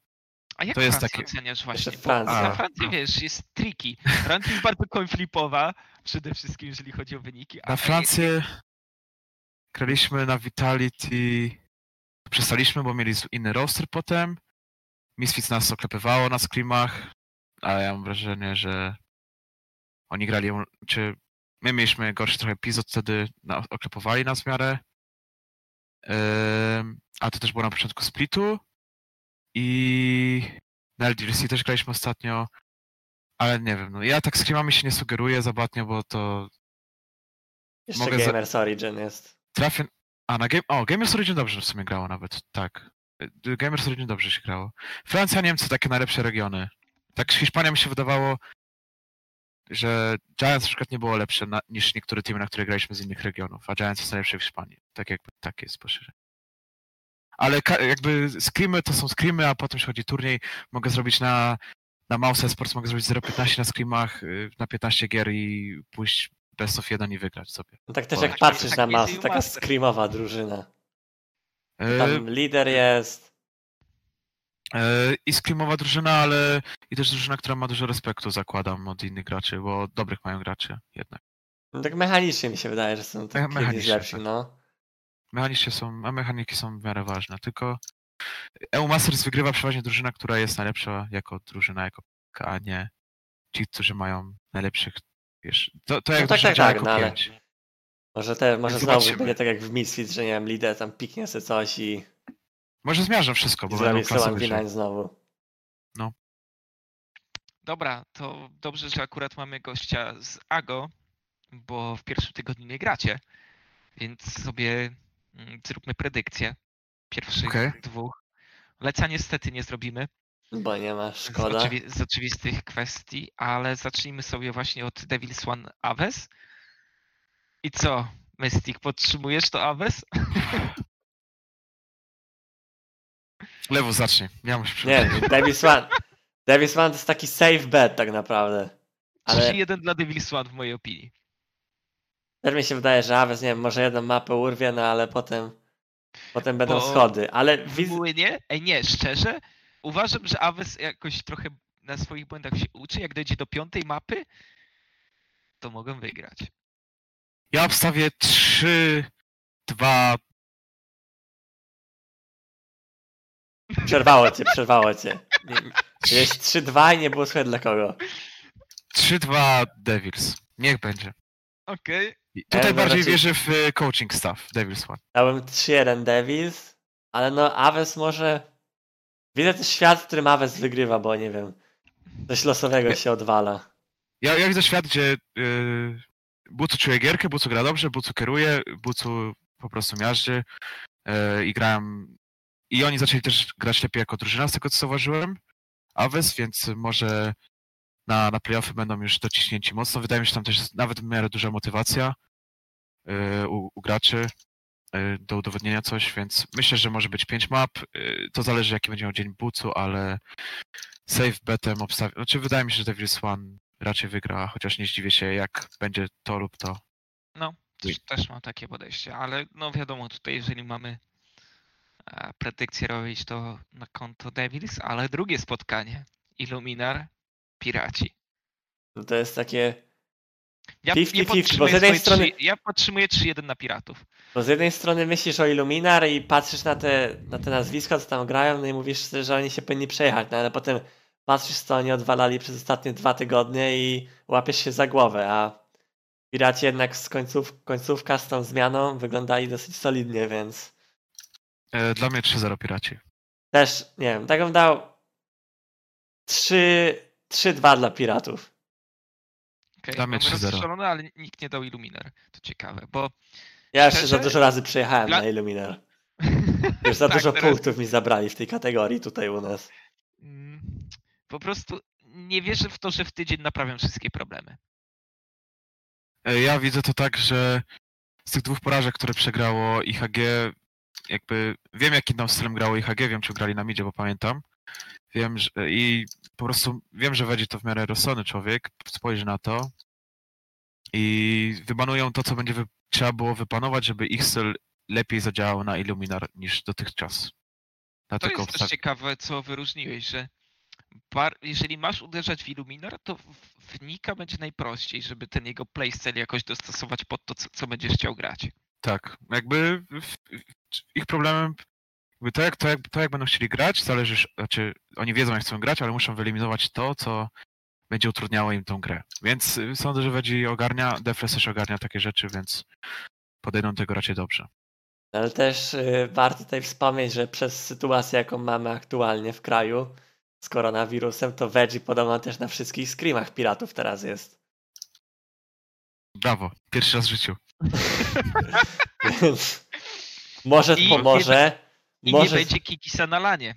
A jak to jest Francję takie- oceniasz właśnie? Francji. Na. Francji, wiesz, jest tricky. Francja jest bardzo coinflipowa, przede wszystkim jeżeli chodzi o wyniki. a- Na Francję graliśmy na Vitality. Przestaliśmy, bo mieli inny roster potem. Misfits nas oklepywało na screamach, ale ja mam wrażenie, że oni grali, czy my mieliśmy gorszy trochę epizod, wtedy oklepowali nas w miarę. A to też było na początku splitu. I na LDLC też graliśmy ostatnio, ale nie wiem, no ja tak z screamami się nie sugeruję zabatnio, bo to Jeszcze mogę za- Gamers Origin jest. Trafię... A, na game... O, Gamers Origin dobrze w sumie grało nawet, tak. Y, Gamers Origin dobrze się grało. Francja, Niemcy, takie najlepsze regiony. Tak z Hiszpanią mi się wydawało, że Giants na przykład nie było lepsze na, niż niektóre teamy, na które graliśmy z innych regionów, a Giants jest najlepsze w Hiszpanii. Tak jakby, tak jest poszerzenie. Ale ka- jakby screamy to są screamy, a potem przychodzi turniej, mogę zrobić na, na Mouse Sports, mogę zrobić 0.15 na screamach, y, na 15 gier i pójść best of 1 i wygrać sobie. No tak też jak patrzysz Tak na masę, taka screamowa drużyna. Y, Tam lider jest. E, I screamowa drużyna, ale i też drużyna, która ma dużo respektu, zakładam, od innych graczy, bo dobrych mają graczy jednak. No tak mechanicznie mi się wydaje, że są tak mechanicznie, lepsi, tak. no. Mechanicznie są, a mechaniki są w miarę ważne, tylko EU Masters wygrywa przeważnie drużyna, która jest najlepsza jako drużyna, jako a nie ci, którzy mają najlepszych, wiesz, to, to jak No tak, tak, działa tak, jako no ale-. Może, te, może znowu będzie tak jak w Misfits, że nie wiem, lider tam piknie sobie coś i, Może zmiażdżą wszystko, bo będą klasy znowu. Dobra, to dobrze, że akurat mamy gościa z AGO, bo w pierwszym tygodniu nie gracie, więc sobie mm, zróbmy predykcję pierwszych Okej. dwóch. Leca niestety nie zrobimy, Bo nie ma, z, szkoda. oczywi- z oczywistych kwestii, ale zacznijmy sobie właśnie od Devil's One Aves. I co, Mystic, podtrzymujesz to Aves? Lewo zacznij. Ja muszę Nie, przerwać. Davis One. Davis One to jest taki safe bet tak naprawdę. Ale 3-1 dla Devil's One w mojej opinii. też mi się wydaje, że Aves, nie wiem, może jedną mapę urwie, no ale potem potem będą Bo- schody. Ale wiz... Płynie? Ej nie, szczerze, uważam, że Aves jakoś trochę na swoich błędach się uczy. Jak dojdzie do piątej mapy, to mogą wygrać. Ja obstawię 3, 2, przerwało cię, przerwało cię. Jest 3-2 i nie było słychać dla kogo. 3, 2 Devils. Niech będzie. Okej. Tutaj no bardziej raczej- wierzę w e, coaching staff Devils One. Dałem 3-1 Devils, ale no Aves może... Widzę też świat, w którym Aves wygrywa, bo nie wiem, coś losowego się odwala. Ja, ja widzę świat, gdzie yy, Bucu czuje gierkę, Bucu gra dobrze, Bucu kieruje, Bucu po prostu miażdży yy, i grają... I oni zaczęli też grać lepiej jako drużyna, z tego co zauważyłem. Aves, więc może na, na playoffy będą już dociśnięci mocno. Wydaje mi się, że tam też jest nawet w miarę duża motywacja yy, u, u graczy do udowodnienia coś, więc myślę, że może być 5 map. Yy, to zależy jaki będzie miał dzień Bucu, ale safe betem obstawiam. Znaczy wydaje mi się, że Devils One raczej wygra, chociaż nie zdziwię się jak będzie to lub to. No, też, też mam takie podejście, ale no wiadomo, tutaj jeżeli mamy e, predykcję robić to na konto Devils, ale drugie spotkanie, Illuminar, Piraci. No to jest takie... Ja, 50-50, ja bo z podtrzymuję jednej strony- trzy- ja podtrzymuję 3-1 na Piratów. Bo z jednej strony myślisz o Illuminar i patrzysz na te, na te nazwiska, co tam grają, no i mówisz, że oni się powinni przejechać, no ale potem patrzysz, co oni odwalali przez ostatnie dwa tygodnie i łapiesz się za głowę, a Piraci jednak z końców, końcówka z tą zmianą wyglądali dosyć solidnie, więc E, Dla mnie 3-0 Piraci. też, nie wiem, tak bym dał 3 3-2 dla Piratów. Okay, Dla mnie 3-0. rozstrzelone, ale nikt nie dał Illuminar. To ciekawe, bo Ja jeszcze za dużo razy przejechałem Dla- na Illuminar. Już za Tak, dużo teraz- punktów mi zabrali w tej kategorii tutaj u nas. Mm, po prostu nie wierzę w to, że w tydzień naprawią wszystkie problemy. E, Ja widzę to tak, że z tych dwóch porażek, które przegrało IHG, jakby wiem jakim tam stylem grało IHG, wiem czy grali na midzie, bo pamiętam. Wiem, że i po prostu wiem, że będzie to w miarę rozsądny człowiek, spojrzy na to i wybanują to, co będzie wy... trzeba było wypanować, żeby ich styl lepiej zadziałał na Illuminar niż dotychczas. To Dlatego jest też ciekawe, co wyróżniłeś, że bar, jeżeli masz uderzać w Illuminar, to w, Nika będzie najprościej, żeby ten jego playstyle jakoś dostosować pod to, co, co będziesz chciał grać. Tak, jakby ich problemem, to jak, to, jak, to jak będą chcieli grać, zależy, znaczy oni wiedzą jak chcą grać, ale muszą wyeliminować to, co będzie utrudniało im tą grę. Więc y, sądzę, że Wedzi ogarnia, Defles też ogarnia takie rzeczy, więc podejdą do tego raczej dobrze. Ale też y, warto tutaj wspomnieć, że przez sytuację, jaką mamy aktualnie w kraju z koronawirusem, to Veggie podobno też na wszystkich screamach piratów teraz jest. Brawo, pierwszy raz w życiu. Może I- pomoże. I może nie będzie Kikisa na lanie.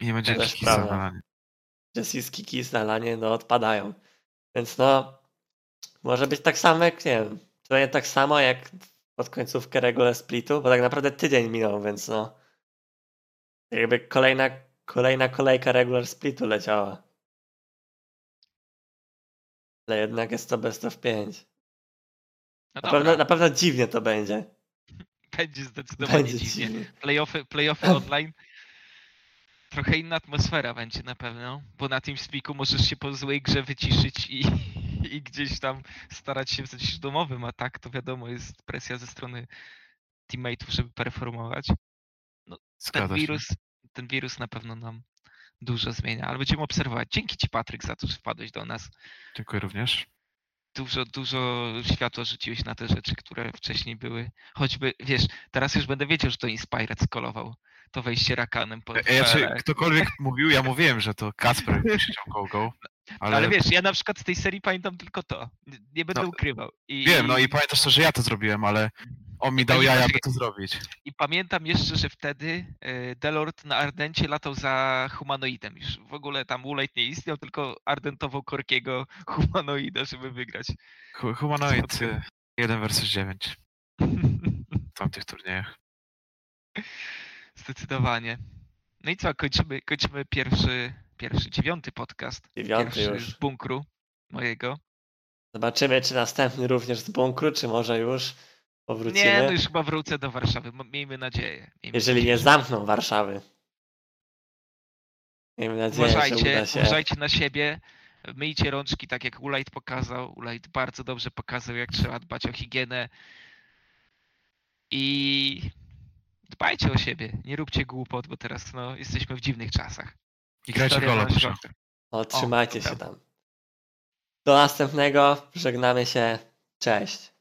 I nie będzie kikisa na lanie. Jessis Kikis na lanie no, odpadają. Więc no, może być tak samo jak, nie wiem, to nie tak samo jak pod końcówkę regular splitu, bo tak naprawdę tydzień minął, więc no, jakby kolejna, kolejna kolejka regular splitu leciała. Ale jednak jest to best of 5. No Na pewno, na pewno dziwnie to będzie. Będzie zdecydowanie Będzie dziwnie. dziwnie. Playoffy, playoffy online. Trochę inna atmosfera będzie na pewno, bo na TeamSpeaku możesz się po złej grze wyciszyć i, i gdzieś tam starać się w sensie domowym, a tak to wiadomo jest presja ze strony teammateów, żeby performować. Ten Zgadza się. wirus, ten wirus na pewno nam dużo zmienia, ale będziemy obserwować. Dzięki Ci Patryk za to, że wpadłeś do nas. Dziękuję również. Dużo, dużo światła rzuciłeś na te rzeczy, które wcześniej były. Choćby, wiesz, teraz już będę wiedział, że to Inspired skolował. To wejście rakanem po E, Znaczy, FL. ktokolwiek mówił, ja mówiłem, że to Kasper krzyczał go, go. Ale... Ale, wiesz, ja na przykład z tej serii pamiętam tylko to. Nie, nie będę No, ukrywał. I, wiem, no i pamiętasz to, że ja to zrobiłem, ale On mi I dał jaja, by to zrobić. I pamiętam jeszcze, że wtedy e, Delord na Ardencie latał za humanoidem. Już w ogóle tam Ulate nie istniał, tylko ardentował Korkiego humanoida, żeby wygrać. Hu- Humanoid Spoko. y, 1 versus 9 w tamtych turniejach. Zdecydowanie. No i co, kończymy, kończymy pierwszy, pierwszy, dziewiąty podcast. Dziewiąty pierwszy już. z bunkru mojego. Zobaczymy, czy następny również z bunkru, czy może już powrócimy. Nie, no już chyba wrócę do Warszawy. Miejmy nadzieję. Miejmy Jeżeli nadzieję, nie że- zamkną Warszawy. Miejmy nadzieję, że Uważajcie, uda się. uważajcie na siebie. Myjcie rączki, tak jak Ulajt pokazał. Ulajt bardzo dobrze pokazał, jak trzeba dbać o higienę. I dbajcie o siebie. Nie róbcie głupot, bo teraz no, jesteśmy w dziwnych czasach. I grajcie gola rządzi. O, trzymajcie się tam. Do następnego. Żegnamy się. Cześć.